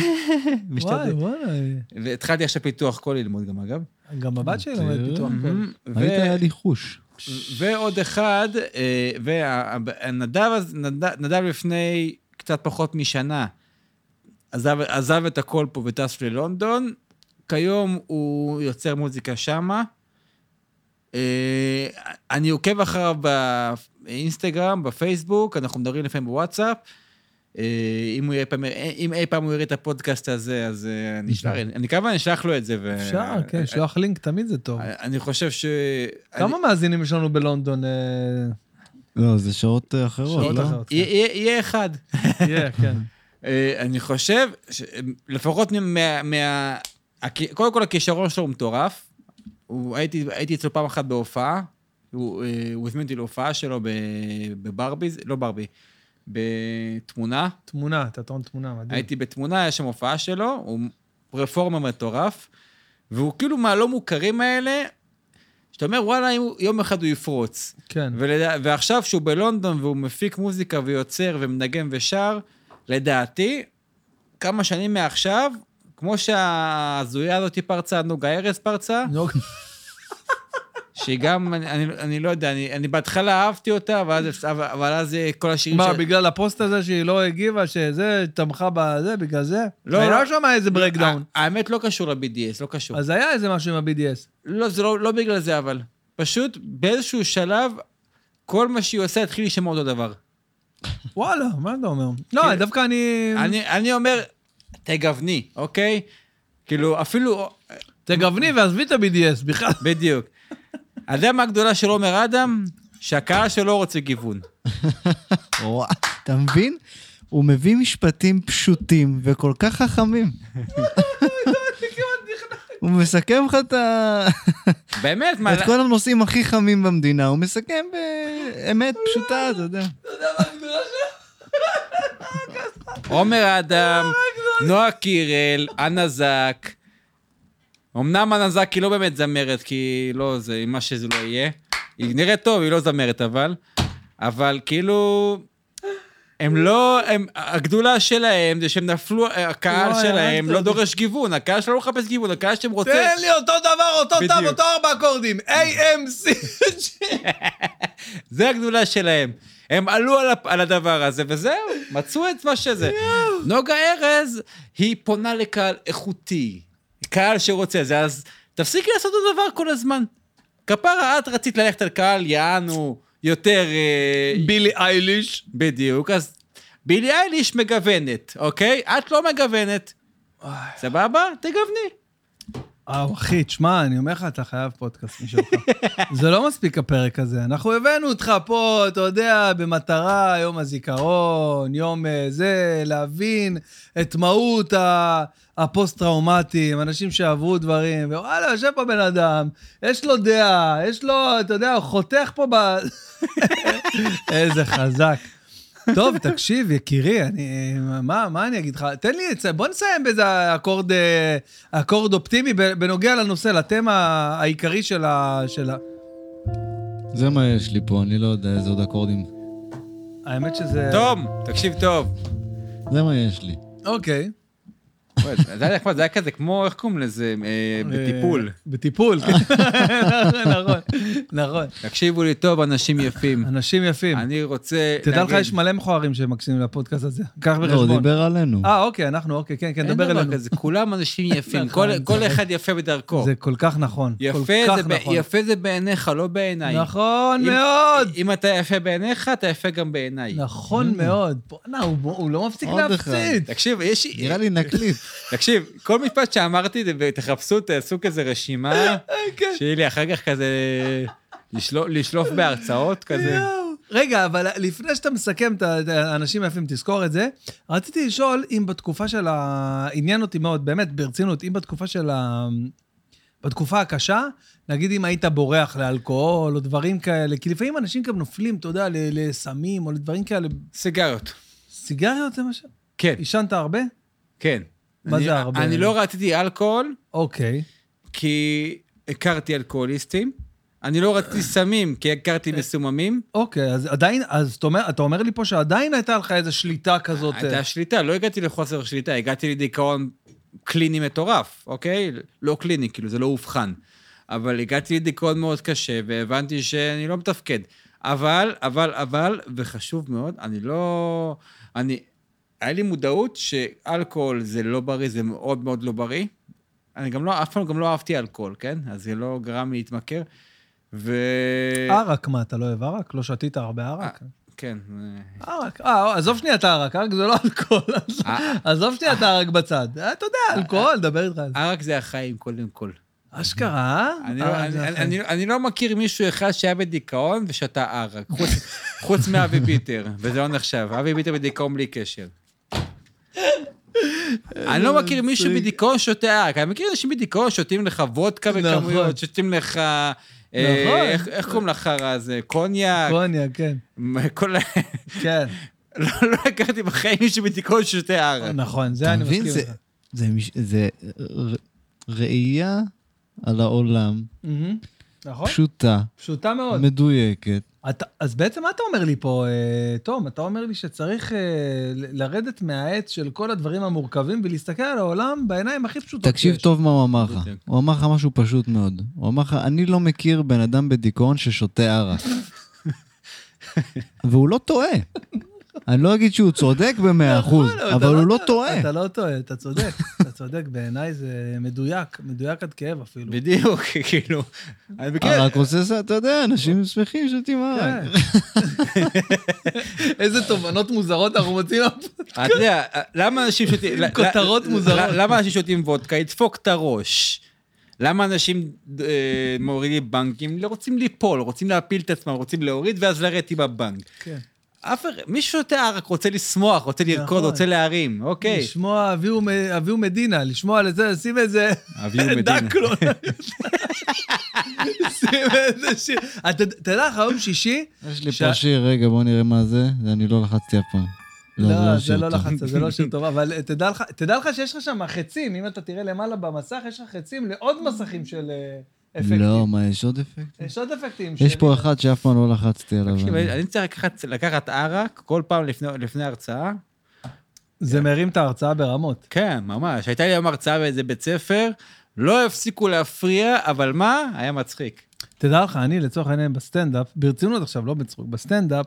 משתדל. וואלה. והתחלתי עכשיו פיתוח קול ללמוד גם, אגב. גם הבת שלי לומדת פיתוח קול. ו- היית היה לי חוש. ועוד אחד, אה, והנדב, נדב לפני קצת פחות משנה, עזב, עזב את הכל פה וטס ללונדון. כיום הוא יוצר מוזיקה שמה. אה, אני עוקב אחריו באינסטגרם, בפייסבוק, אנחנו מדברים לפעמים בוואטסאפ. אה, אם, הוא יהיה פעם, אם אי פעם הוא יראה את הפודקאסט הזה, אז אה, אני אשלח, אני כמובן אשלח לו את זה. ו- אפשר, כן, שלוח לינק תמיד זה טוב. אני חושב ש... כמה מאזינים יש לנו בלונדון? אה, לא, זה שעות אחרות, שעות לא? אחרות. כן. יהיה אחד. יהיה, כן. אה, אני חושב, ש- לפחות מה... מה- קודם כל, הכישרון שלו הוא מטורף. הייתי אצלו פעם אחת בהופעה, הוא אה, הזמין אותי להופעה שלו בברבי, לא ברבי, בתמונה. תמונה, תיאטרון תמונה, מדהים. הייתי בתמונה, יש שם הופעה שלו, הוא רפורמה מטורף, והוא כאילו מהלא מוכרים האלה, שאתה אומר, וואלה, יום אחד הוא יפרוץ. כן. ולדע... ועכשיו שהוא בלונדון והוא מפיק מוזיקה ויוצר ומנגן ושר, לדעתי, כמה שנים מעכשיו, כמו שההזויה הזאת פרצה, נוגה ארז פרצה, שהיא גם, אני, אני, אני לא יודע, אני, אני בהתחלה אהבתי אותה, אבל אז, אבל, אז כל השירים מה, של... בגלל הפוסט הזה שהיא לא הגיבה, שזה, תמכה בזה, בגלל זה? לא, היה לא. שם איזה ברקדאון. ה- האמת לא קשור ל-BDS, לא קשור. אז היה איזה משהו עם ה-BDS. לא, זה לא, לא בגלל זה, אבל. פשוט באיזשהו שלב, כל מה שהיא עושה התחיל להישמע אותו דבר. וואלה, מה אתה אומר? לא, כאילו, דווקא אני... אני, אני אומר, תגווני, אוקיי? כאילו, אפילו... תגווני ועזבי את ה-BDS בכלל. בדיוק. אתה יודע מה הגדולה של עומר אדם? שהקהל שלו רוצה גיוון. וואו, אתה מבין? הוא מביא משפטים פשוטים וכל כך חכמים. הוא מסכם לך את ה- באמת, מה... את כל הנושאים הכי חמים במדינה, הוא מסכם באמת פשוטה, אתה יודע. עומר אדם, נועה קירל, אנה זק. אמנם אנה זק היא לא באמת זמרת, כי לא זה, מה שזה לא יהיה. היא נראית טוב, היא לא זמרת אבל. אבל כאילו... הם לא, הם, הגדולה שלהם זה שהם נפלו, הקהל וואי, שלהם לא. דורש גיוון, הקהל שלו לא מחפש גיוון, הקהל שלהם רוצה... תן לי אותו דבר, אותו. טוב, אותו ארבע אקורדים. AMC. זה הגדולה שלהם. הם עלו על, הדבר הזה, וזהו, מצאו את מה שזה. נוגה ארז, היא פונה לקהל איכותי, קהל שרוצה זה, אז תפסיקי לעשות אותו דבר כל הזמן. כפרה, את רצית ללכת על קהל, יענו, יותר... אה, בילי אייליש. בדיוק, אז בילי אייליש מגוונת, אוקיי? את לא מגוונת. סבבה? תגווני. אה, אחי, תשמע, אני אומר לך, אתה חייב פודקאסט משלך. זה לא מספיק הפרק הזה. אנחנו הבאנו אותך פה, אתה יודע, במטרה, יום הזיכרון, יום אה, זה, להבין את מהות ה- הפוסט-טראומטיים, אנשים שעברו דברים, ווואלה, יושב פה בן אדם, יש לו דעה, יש לו, אתה יודע, הוא חותך פה ב... איזה חזק. טוב, תקשיב, יקירי, אני, מה, מה אני אגיד לך? תן לי, את זה, בוא נסיים באיזה אקורד, אה, אקורד אופטימי בנוגע לנושא, לתמה העיקרי של ה... של ה... זה מה יש לי פה, אני לא יודע איזה עוד אקורדים. האמת שזה... תום, תקשיב טוב. זה מה יש לי. אוקיי. וואי, זה היה נחמד, זה היה כזה כמו, איך קוראים לזה? אה, בטיפול. אה, בטיפול, כן. נכון, נכון. תקשיבו לי טוב, אנשים יפים. אנשים יפים. אני רוצה... תדע לך, יש מלא מכוערים שמקשיבים לפודקאסט הזה. קח לא, בחשבון. דיבר עלינו. אה, אוקיי, אנחנו, אוקיי, כן, כן, אין דבר דבר אלינו. כזה, כולם אנשים יפים, נכון, כל-. אחד יפה בדרכו. זה כל כך נכון. יפה זה נכון. יפה זה בעיניך, לא בעיניי. נכון מאוד. אם אתה יפה בעיניך, אתה יפה גם בעיניי. נכון מאוד. בוא'נה, הוא לא מפסיק. להפסיד. תקשיב, יש... נראה לי נקליט. תקשיב, כל משפט שאמרתי, תחפשו, תעשו כזה רשימה, כן. שיהיה לי אחר כך כזה... לשלוף- בהרצאות כזה. רגע, אבל לפני שאתה מסכם את האנשים היפים, תזכור את זה. רציתי לשאול אם בתקופה של ה... עניין אותי מאוד, באמת, ברצינות, אם בתקופה של ה... בתקופה הקשה, נגיד אם היית בורח לאלכוהול או דברים כאלה, כי לפעמים אנשים גם נופלים, אתה יודע, לסמים או לדברים כאלה. סיגריות. סיגריות למשל? כן, עישנת הרבה? כן. מה אני- זה הרבה? אני לא רציתי אלכוהול, אוקיי. כי הכרתי אלכוהוליסטים. אני לא רציתי סמים, כי הכרתי מסוממים. אוקיי, אז עדיין, אז אתה אומר, אתה אומר לי פה שעדיין הייתה לך איזו שליטה כזאת. אה, הייתה שליטה, לא הגעתי לחוסר שליטה, הגעתי לדיכאון קליני מטורף, אוקיי? לא קליני, כאילו, זה לא אובחן. אבל הגעתי לדיכאון מאוד קשה, והבנתי שאני לא מתפקד. אבל, אבל, אבל, וחשוב מאוד, אני לא... אני... היה לי מודעות שאלכוהול זה לא בריא, זה מאוד מאוד לא בריא. אני גם לא, אף פעם גם לא אהבתי אלכוהול, כן? אז זה לא גרם לי להתמכר. ו... ערק, מה, אתה לא אוהב ערק? לא שתית הרבה ערק? כן. ערק, אה, עזוב שנייה את הערק, ערק זה לא אלכוהול. אה. עזוב שנייה את הערק בצד. אה, אתה יודע, אלכוהול, דבר איתך על זה. ערק זה החיים, קודם כל. אשכרה, אה? אני, אה, לא, אני, לא מכיר מישהו אחד שהיה בדיכאון ושתה ערק, חוץ מאבי ביטר, וזה לא נחשב. אבי ביטר בדיכאון בלי קשר. אני לא מכיר מישהו. בדיכאון שותה ערק, אני מכיר אנשים בדיכאון שותים לך וודקה נכון. בכמויות, שותים לך... אה, נכון. איך, קוראים לחרא הזה? קוניאק? קוניה, כן. כל... ה- כן, לא, לא הכרתי בחיים מישהו בדיכאון ששותה ערק. נכון, זה אני? מסכים זה- איתך. זה ראייה על העולם. נכון? פשוטה, פשוטה מאוד. מדויקת. אתה, אז בעצם מה אתה אומר לי פה, אה, תום? אתה אומר לי שצריך אה, לרדת מהעץ של כל הדברים המורכבים ולהסתכל על העולם בעיניים הכי פשוטות תקשיב שיש. טוב מה הוא אמר לך. הוא אמר לך משהו פשוט מאוד. הוא אמר לך, אני לא מכיר בן אדם בדיכאון ששותה ערק. והוא לא טועה. אני לא אגיד שהוא צודק במאה אחוז, נכון, אבל אתה הוא לא טועה. אתה לא טועה, אתה צודק. אתה צודק, בעיניי זה מדויק, מדויק עד כאב אפילו. בדיוק, כאילו. אני ערק עושה, זה, אתה יודע, אנשים שמחים שותים ערק. כן. איזה תובנות מוזרות אנחנו מוצאים. אתה יודע, למה אנשים שותים... כותרות מוזרות. למה אנשים שותים וודקה? ידפוק את הראש. למה אנשים אה, מורידים בנקים? לא רוצים ליפול, רוצים להפיל את עצמם, רוצים להוריד ואז לרדת עם הבנק. כן. אף אחד, מי ששותה ערק רוצה לשמוח, רוצה לרקוד, נכון. רוצה להרים, אוקיי. לשמוע אביהו אביהו מדינה, לשמוע על זה, שים איזה... אביהו מדינה. דקלון. שים איזה שיר. אתה תדע לך, יום שישי... יש לי ש- פה שיר, רגע, בוא נראה מה זה. אני לא לחצתי אף פעם. לא, זה לא טוב. לחצת, זה לא שיר טוב, אבל תדע לך, תדע לך שיש לך שם חצים, אם אתה תראה למעלה במסך, יש לך חצים לעוד מסכים של אה, אפקטים. לא, מה, יש עוד אפקט? יש עוד אפקטים. יש פה אחד שאף פעם לא לחצתי עליו. תקשיב, אני- צריך לקחת- לקחת ערק כל פעם לפני- לפני הרצאה. זה מרים את ההרצאה ברמות. כן, ממש. הייתה לי היום הרצאה באיזה בית ספר, לא הפסיקו להפריע, אבל מה? היה מצחיק. תדע לך, אני לצורך העניין בסטנדאפ, ברצינות עכשיו, לא בצחוק, בסטנדאפ,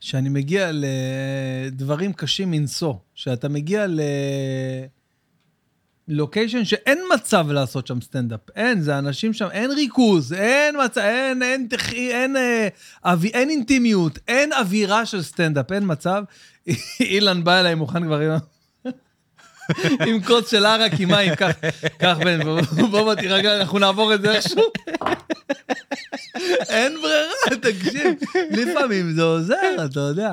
שאני מגיע לדברים קשים מנשוא, שאתה מגיע ל... לוקיישן שאין מצב לעשות שם סטנדאפ. אין, זה אנשים שם, אין ריכוז, אין מצב, אין, אין, אין, אין, אה, אבי, אין אינטימיות, אין אווירה של סטנדאפ, אין מצב. אילן בא אליי מוכן כבר עם... עם כוס של ערק עם מים, קח, קח בן, בוא תירגע, אנחנו נעבור את זה איכשהו. אין ברירה, תקשיב, לפעמים זה עוזר, אתה יודע.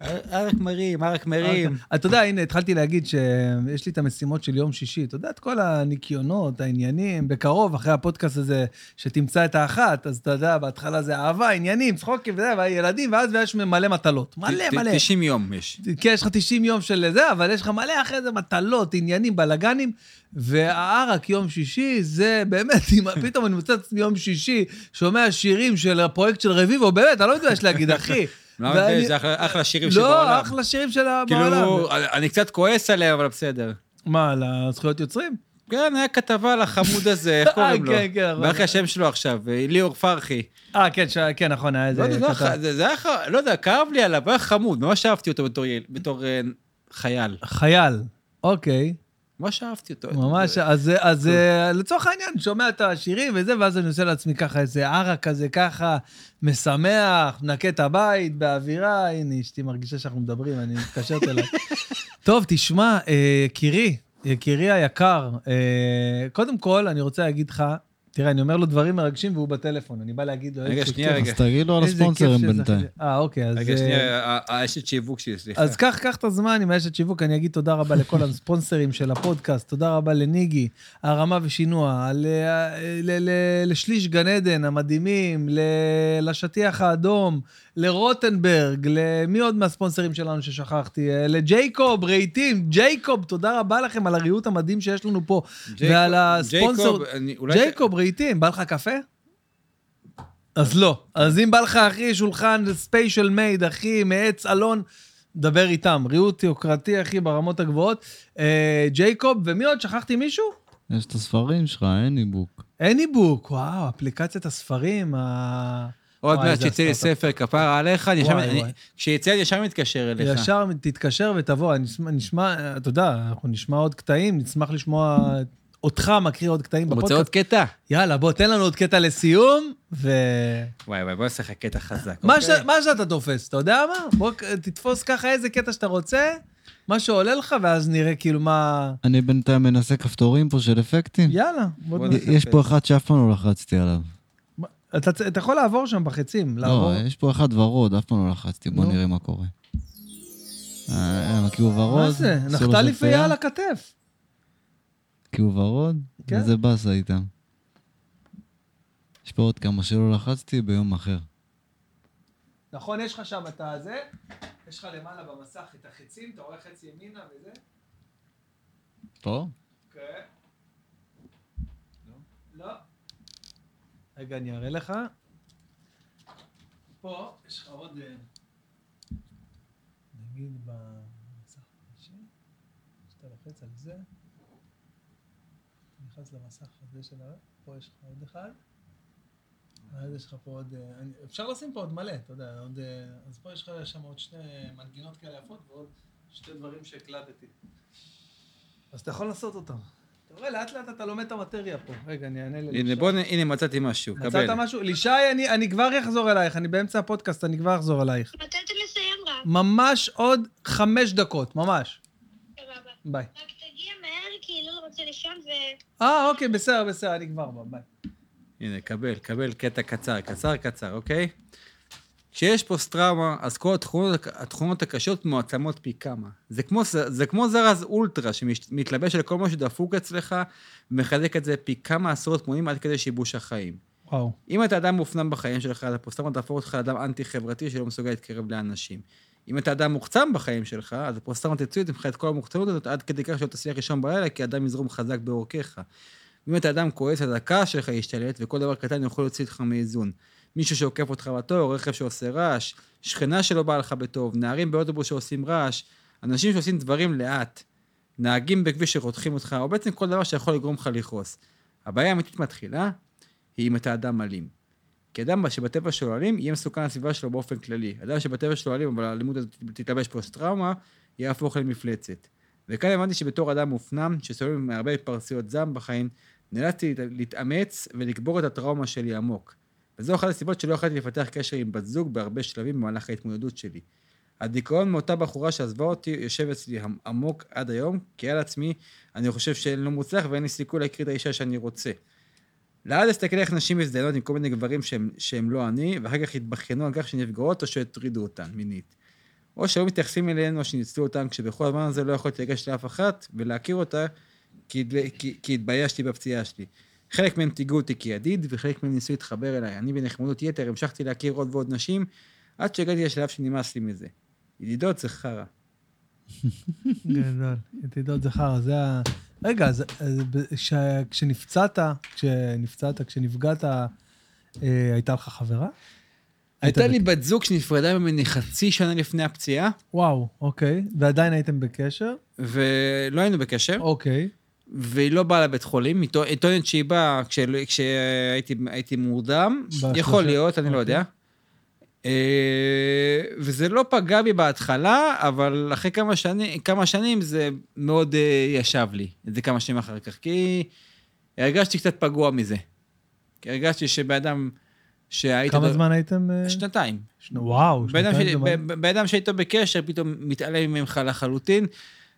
ערק מרים, ערק מרים. אתה יודע, הנה, התחלתי להגיד שיש לי את המשימות של יום שישי. אתה יודע, את כל הניקיונות, העניינים, בקרוב, אחרי הפודקאסט הזה, שתמצא את האחת, אז אתה יודע, בהתחלה זה אהבה, עניינים, צחוקים וזה, והילדים, ואז יש מלא מטלות. מלא, מלא. 90 יום יש. כן, יש לך 90 יום של זה, אבל יש לך מלא אחרי זה מטלות, עניינים, בלאגנים, והערק יום שישי, זה באמת, אם פתאום אני מוצא את עצמי יום שישי, שומע שירים של הפרויקט של רביבו, באמת, אני לא מתבייש להגיד, אחי. לא, ואני- זה אחלה- אחלה שירים שבעולם. לא, אחלה שירים של בעולם. כאילו, אני קצת כועס עליהם, אבל בסדר. מה, על הזכויות יוצרים? כן, היה כתבה על החמוד הזה, איך קוראים לו? כן, כן, נכון. איך השם שלו עכשיו? אה, ליאור פרחי. אה, כן, כן, נכון, היה לא איזה... יודע, זה כתב. זה היה, לא יודע, כאב לי עליו, היה חמוד, ממש אהבתי אותו בתור אה, חייל. חייל, אוקיי. ממש אהבתי אותו. ממש, אז, אז אה, לצורך העניין, שומע את השירים וזה, ואז אני עושה לעצמי ככה איזה ערק כזה, ככה, משמח, מנקה את הבית, באווירה, הנה, אשתי מרגישה שאנחנו מדברים, אני מתקשרת אליי. טוב, תשמע, אה, יקירי, יקירי היקר, אה, קודם כל, אני רוצה להגיד לך, תראה, אני אומר לו דברים מרגשים והוא בטלפון, אני בא להגיד לו... רגע, שנייה. רגע. אז תגיד לו על הספונסרים. בינתיים. אה, אוקיי, אז... רגע, אה, שנייה, האשת שיווק שלי, סליחה. אז קח, קח את הזמן עם האשת שיווק, אני אגיד תודה רבה לכל הספונסרים של הפודקאסט, תודה רבה לניגי, הרמה ושינוע, לשליש גן עדן המדהימים, לשטיח האדום, לרוטנברג, למי עוד מהספונסרים שלנו ששכחתי? אה, לג'ייקוב, רהיטים, ג'ייקוב, תודה רבה לכם על הריהוט המדהים שיש לנו פה. ועל הספונסר, ג'ייקוב, רהיטים, בא לך קפה? אז לא. אז אם בא לך, אחי, שולחן special made, אחי, מעץ אלון, דבר איתם. ריהוט יוקרתי, אחי, ברמות הגבוהות. אה, ג'ייקוב, ומי עוד? שכחתי מישהו? יש את הספרים שלך, אין איבוק. אניבוק, וואו, אפליקציית הספרים, ה... עוד מעט שיצא לי. ספר, כפרה עליך. כשיצא לי ישר מתקשר אליך. ישר תתקשר ותבוא, אני נשמע- נשמע, אתה יודע, אנחנו נשמע עוד קטעים, נשמח לשמוע אותך מקריא עוד קטעים רוצה בפודקאסט. עוד קטע? יאללה, בוא, תן לנו עוד קטע לסיום, ו... וואי וואי, בוא נעשה לך קטע חזק. מה, אוקיי? ש... מה שאתה תופס, אתה יודע מה? בוא תתפוס ככה איזה קטע שאתה רוצה, מה שעולה לך, ואז נראה כאילו מה... אני בינתיים מנסה כפתורים פה של אפקטים. יאללה, בוא. נעשה. יש פה אחד שאף פעם לא לחצתי עליו. אתה, יכול לעבור שם בחצים, לעבור. לא, יש פה אחד ורוד, אף פעם לא לחצתי, בוא נו. נראה מה קורה. אה, כי הוא ורוד. מה זה? נפתלי שפייה, פיה על הכתף. כי הוא ורוד, כן. וזה באסה איתם. יש פה עוד כמה שלא לחצתי ביום אחר. נכון, יש לך שם את הזה, יש לך למעלה במסך את החצים, אתה רואה חצי ימינה וזה? פה? כן. לא. רגע, אני אראה לך. פה יש לך עוד... אה, נגיד במסך השלישי, כשאתה לוחץ על זה, נכנס למסך הזה של ה... פה יש לך עוד אחד. אז יש לך פה עוד... אה, אפשר לשים פה עוד מלא, אתה יודע, עוד... אה, אז פה יש לך שם עוד שני מנגינות כאלה יפות ועוד שתי דברים שהקלטתי. אז אתה יכול לעשות אותם. אתה רואה, לאט לאט אתה לומד את המטריה פה. רגע, אני אענה ללישי. הנה, בוא, נ- הנה, מצאתי משהו, קבל. מצאת משהו? לישי, אני, אני כבר אחזור אלייך, אני באמצע הפודקאסט, אני כבר אחזור אלייך. מתי אתה מסיים רק? ממש עוד חמש דקות, ממש. סבבה. ביי. רק תגיע מהר, כי לא רוצה לישון ו... אה, אוקיי, בסדר, בסדר, אני כבר בא, ביי. הנה, קבל, קבל קטע קצר, קצר, קצר, אוקיי? כשיש פוסט-טראומה, אז כל התכונות, התכונות הקשות מועצמות פי כמה. זה כמו, זה כמו זרז אולטרה שמתלבש על כל מה שדפוק אצלך, ומחזק את זה פי כמה עשרות מונים עד כדי שיבוש החיים. וואו. אם אתה אדם מופנם בחיים שלך, אז הפוסט-טראומה תהפוך אותך לאדם אנטי-חברתי שלא מסוגל להתקרב לאנשים. אם אתה אדם מוחצן בחיים שלך, אז הפוסט-טראומה תוציא ממך את כל המוחצנות הזאת עד כדי כך שלא תצליח לישון בלילה, כי הדם יזרום חזק בעורקיך. אם אתה אדם כועס, אז הכעס שלך ישתלט, וכל דבר קטן יכול להוציא אותך מאיזון. מישהו שעוקף אותך בתור, רכב שעושה רעש, שכנה שלא באה לך בטוב, נערים באוטובוס שעושים רעש, אנשים שעושים דברים לאט, נהגים בכביש שרותחים אותך, או בעצם כל דבר שיכול לגרום לך לכעוס. הבעיה האמיתית מתחילה, היא אם אתה אדם אלים. כי אדם שבטבע שלו אלים, יהיה מסוכן לסביבה שלו באופן כללי. אדם שבטבע שלו אלים, אבל האלימות הזאת תתלבש פוסט-טראומה, יהפוך למפלצת. וכאן הבנתי שבתור אדם מופנם, שסובל מהרבה התפרצויות זעם בחיים, נאלצתי להת- להתאמץ ולקבור את הטראומה שלי עמוק. וזו אחת הסיבות שלא יכולתי לפתח קשר עם בת זוג בהרבה שלבים במהלך ההתמודדות שלי. הדיכאון מאותה בחורה שעזבה אותי יושב אצלי עמוק עד היום, כי על עצמי אני חושב שאני לא מוצלח ואין לי סיכוי להכיר את האישה שאני רוצה. לעד להסתכל איך נשים מזדיינות עם כל מיני גברים שהם, שהם לא אני, ואחר כך יתבכיינו על כך שנפגעות או שהטרידו אותן מינית. או שהיו מתייחסים אליהן או שניצלו אותן, כשבכל הזמן הזה לא יכולתי לגשת לאף אחת ולהכיר אותה, כי, כי, כי התביישתי בפציעה שלי. חלק מהם תיגעו אותי כידיד, וחלק מהם ניסו להתחבר אליי. אני בנחמדות יתר המשכתי להכיר עוד ועוד נשים, עד שהגעתי לשלב שנמאס לי מזה. ידידות זה חרא. גדול. ידידות זכר, זה ה... רגע, אז ש- כשנפצעת, כשנפצעת, כשנפגעת, אה, הייתה לך חברה? הייתה לי בת זוג שנפרדה ממני חצי שנה לפני הפציעה, וואו, אוקיי. ועדיין הייתם בקשר? ולא היינו בקשר. אוקיי. והיא לא באה לבית חולים, היא טוע- היא טוענת שהיא באה כשהייתי הייתי מורדם, יכול להיות, אני לא אוקיי. יודע. אה, וזה לא פגע בי בהתחלה, אבל אחרי כמה שנים, כמה שנים זה מאוד אה, ישב לי, את זה כמה שנים אחר כך, כי הרגשתי קצת פגוע מזה. כי הרגשתי שבן אדם שהיית... כמה זמן הייתם? אה, שנתיים. שני- וואו, שנתיים ב- בן אדם שהיית בקשר, פתאום מתעלם ממך לחלוטין,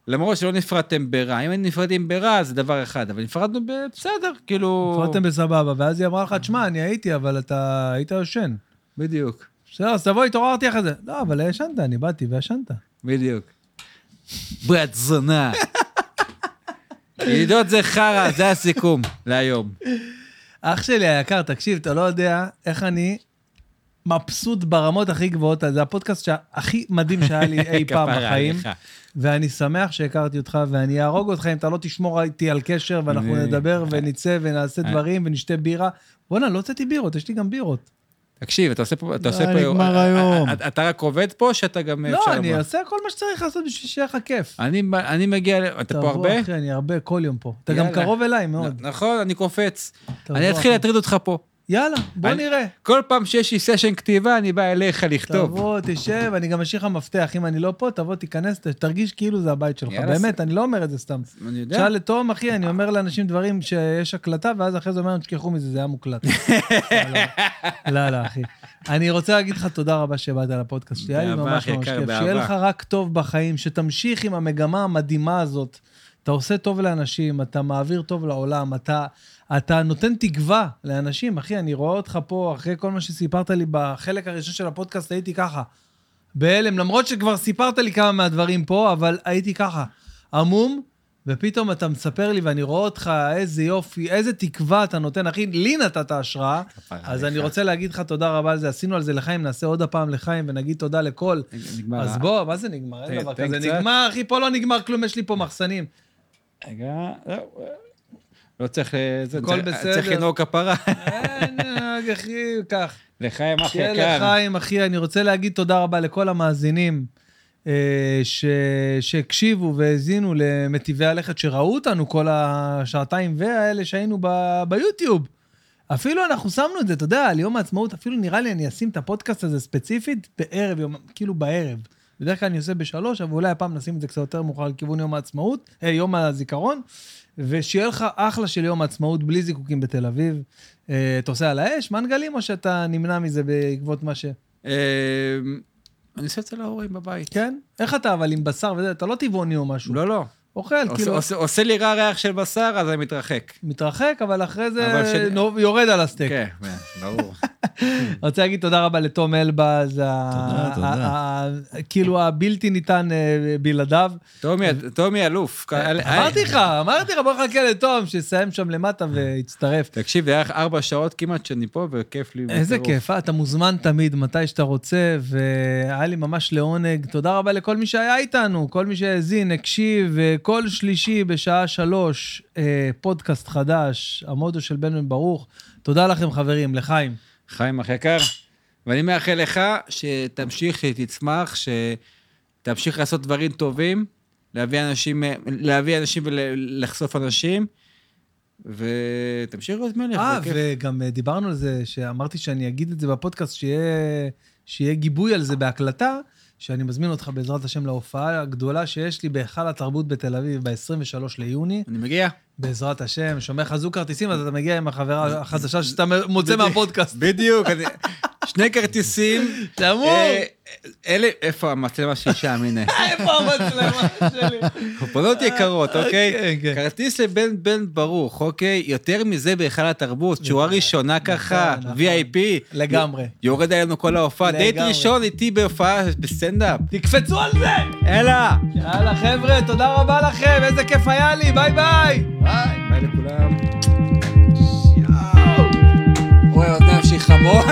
למרות שלא נפרדתם ברע. אם היינו נפרדים ברע, זה דבר אחד, אבל נפרדנו בסדר, כאילו... נפרדתם בסבבה, ואז היא אמרה לך, תשמע, אני הייתי, אבל אתה היית ישן. בדיוק, בסדר, אז תבוא, התעוררתי אחרי זה. לא, אבל ישנת, אני באתי וישנת. בדיוק. בת זונה. ידידות זה חרא, זה הסיכום להיום. אח שלי היקר, תקשיב, אתה לא יודע איך אני מבסוט ברמות הכי גבוהות. זה הפודקאסט שהכי מדהים שהיה לי אי פעם בחיים. ואני שמח שהכרתי אותך, ואני אהרוג אותך אם אתה לא תשמור איתי על קשר, ואנחנו נדבר ונצא ונעשה אה. דברים ונשתה בירה. בואנה, לא הוצאתי בירות, יש לי גם בירות. תקשיב, אתה עושה פה... אתה עושה פה... נגמר אה, היום. אה, אה, אתה רק עובד פה, שאתה גם... לא, אני לבוא? עושה כל מה שצריך לעשות בשביל שיהיה לך כיף. אני מגיע... אתה פה תבוא, הרבה? אחי, אני הרבה, כל יום פה. אתה גם. קרוב אליי מאוד. נכון, אני קופץ. תבוא, אני אתחיל. להטריד אותך פה. יאללה, בוא אני- נראה. כל פעם שיש לי סשן כתיבה, אני בא אליך לכתוב. תבוא, תשב, אני גם אשאיר לך מפתח. אם אני לא פה, תבוא, תיכנס, תרגיש כאילו זה הבית שלך. יאללה, באמת, אני לא אומר את זה סתם. אני יודע. שאל לתום, אחי, אני אומר לאנשים דברים שיש הקלטה, ואז אחרי זה אומר להם, תשכחו מזה, זה היה מוקלט. לא, לא, לא, אחי. אני רוצה להגיד לך תודה רבה שבאת לפודקאסט שלי, היה לי ממש ממש כיף. שיהיה לך רק טוב בחיים, שתמשיך עם המגמה המדהימה הזאת. אתה עושה טוב לאנשים, אתה מעביר טוב לעולם, אתה, אתה נותן תקווה לאנשים. אחי, אני רואה אותך פה, אחרי כל מה שסיפרת לי בחלק הראשון של הפודקאסט, הייתי ככה, בהלם, למרות שכבר סיפרת לי כמה מהדברים פה, אבל הייתי ככה, עמום, ופתאום אתה מספר לי ואני רואה אותך, איזה יופי, איזה תקווה אתה נותן, אחי, לי נתת השראה. אז. אני רוצה להגיד לך תודה רבה על זה, עשינו על זה לחיים, נעשה עוד הפעם לחיים ונגיד תודה לכל. נגמר. אז בוא, מה זה נגמר? אין דבר כזה. נגמר, אחי, פה לא נגמר כלום, יש לי פה מחסנים. רגע, לא, צריך... אה, הכל צריך- בסדר. צריך לנהוג כפרה. אין, אה, אחי, קח. לחיים אחי שיהיה יקר. לחיים, אחי. אני רוצה להגיד תודה רבה לכל המאזינים אה, ש... שהקשיבו והאזינו למטיבי הלכת, שראו אותנו כל השעתיים והאלה שהיינו ב... ביוטיוב. אפילו אנחנו שמנו את זה, אתה יודע, על יום העצמאות, אפילו נראה לי אני אשים את הפודקאסט הזה ספציפית בערב, יום, כאילו בערב. בדרך כלל אני עושה בשלוש, אבל אולי הפעם נשים את זה קצת יותר מאוחר לכיוון יום העצמאות, אה, יום הזיכרון, ושיהיה לך אחלה של יום העצמאות בלי זיקוקים בתל אביב. אה, אתה עושה על האש, מנגלים, או שאתה נמנע מזה בעקבות מה ש... אה, אני עושה אצל ההורים בבית. כן? איך אתה אבל עם בשר וזה, אתה לא טבעוני או משהו. לא, לא. אוכל, עושה- כאילו, עושה- עושה לי רע ריח של בשר, אז אני מתרחק. מתרחק, אבל אחרי זה אבל של- נו- יורד על הסטייק. כן, ברור. רוצה להגיד תודה רבה לתום אלבז, ה- תודה, תודה. ה- ה- כאילו הבלתי ניתן אה, בלעדיו. טומי, טומי אלוף. אמרתי לך, אמרתי לך, בוא נחכה לתום, שיסיים שם למטה ויצטרף. תקשיב, זה היה ארבע שעות כמעט שאני פה, וכיף לי. איזה. כיף, אה? אתה מוזמן תמיד, מתי שאתה רוצה, והיה לי ממש לעונג. תודה רבה לכל מי שהיה איתנו, כל מי שהאזין, הקשיב, וכל שלישי בשעה שלוש, אה, פודקאסט חדש, המודו של בן בן ברוך. תודה לכם, חברים, לחיים. חיים אח יקר, ואני מאחל לך שתמשיך, שתצמח, שתמשיך לעשות דברים טובים, להביא אנשים, להביא אנשים ולחשוף אנשים, ותמשיך להיות מלך. אה. וגם אה, דיברנו על זה, שאמרתי שאני אגיד את זה בפודקאסט, שיהיה, שיהיה גיבוי על זה בהקלטה, שאני מזמין אותך בעזרת השם להופעה הגדולה שיש לי בהיכל התרבות בתל אביב ב-23 ליוני. אני מגיע. בעזרת השם, שומר לך זוג כרטיסים, אז אתה מגיע עם החברה החדשה שאתה מוצא. מהפודקאסט. בדיוק, שני כרטיסים. תמור! אה, אלה, איפה המצלמה שלי שם, הנה. איפה המצלמה שלי? חופונות יקרות, אוקיי? כן, כן. כרטיס לבן בן ברוך, אוקיי? יותר מזה בהיכל התרבות, שורה ראשונה ככה, נכון. VIP. לגמרי. יורד עלינו כל ההופעה, דייט. ראשון איתי בהופעה בסטנדאפ. תקפצו על זה! אלא! יאללה, חבר'ה, תודה רבה לכם, איזה כיף היה לי, ביי ביי! ביי. ביי לכולם. יואו! רואה אוזניים שלי חמור.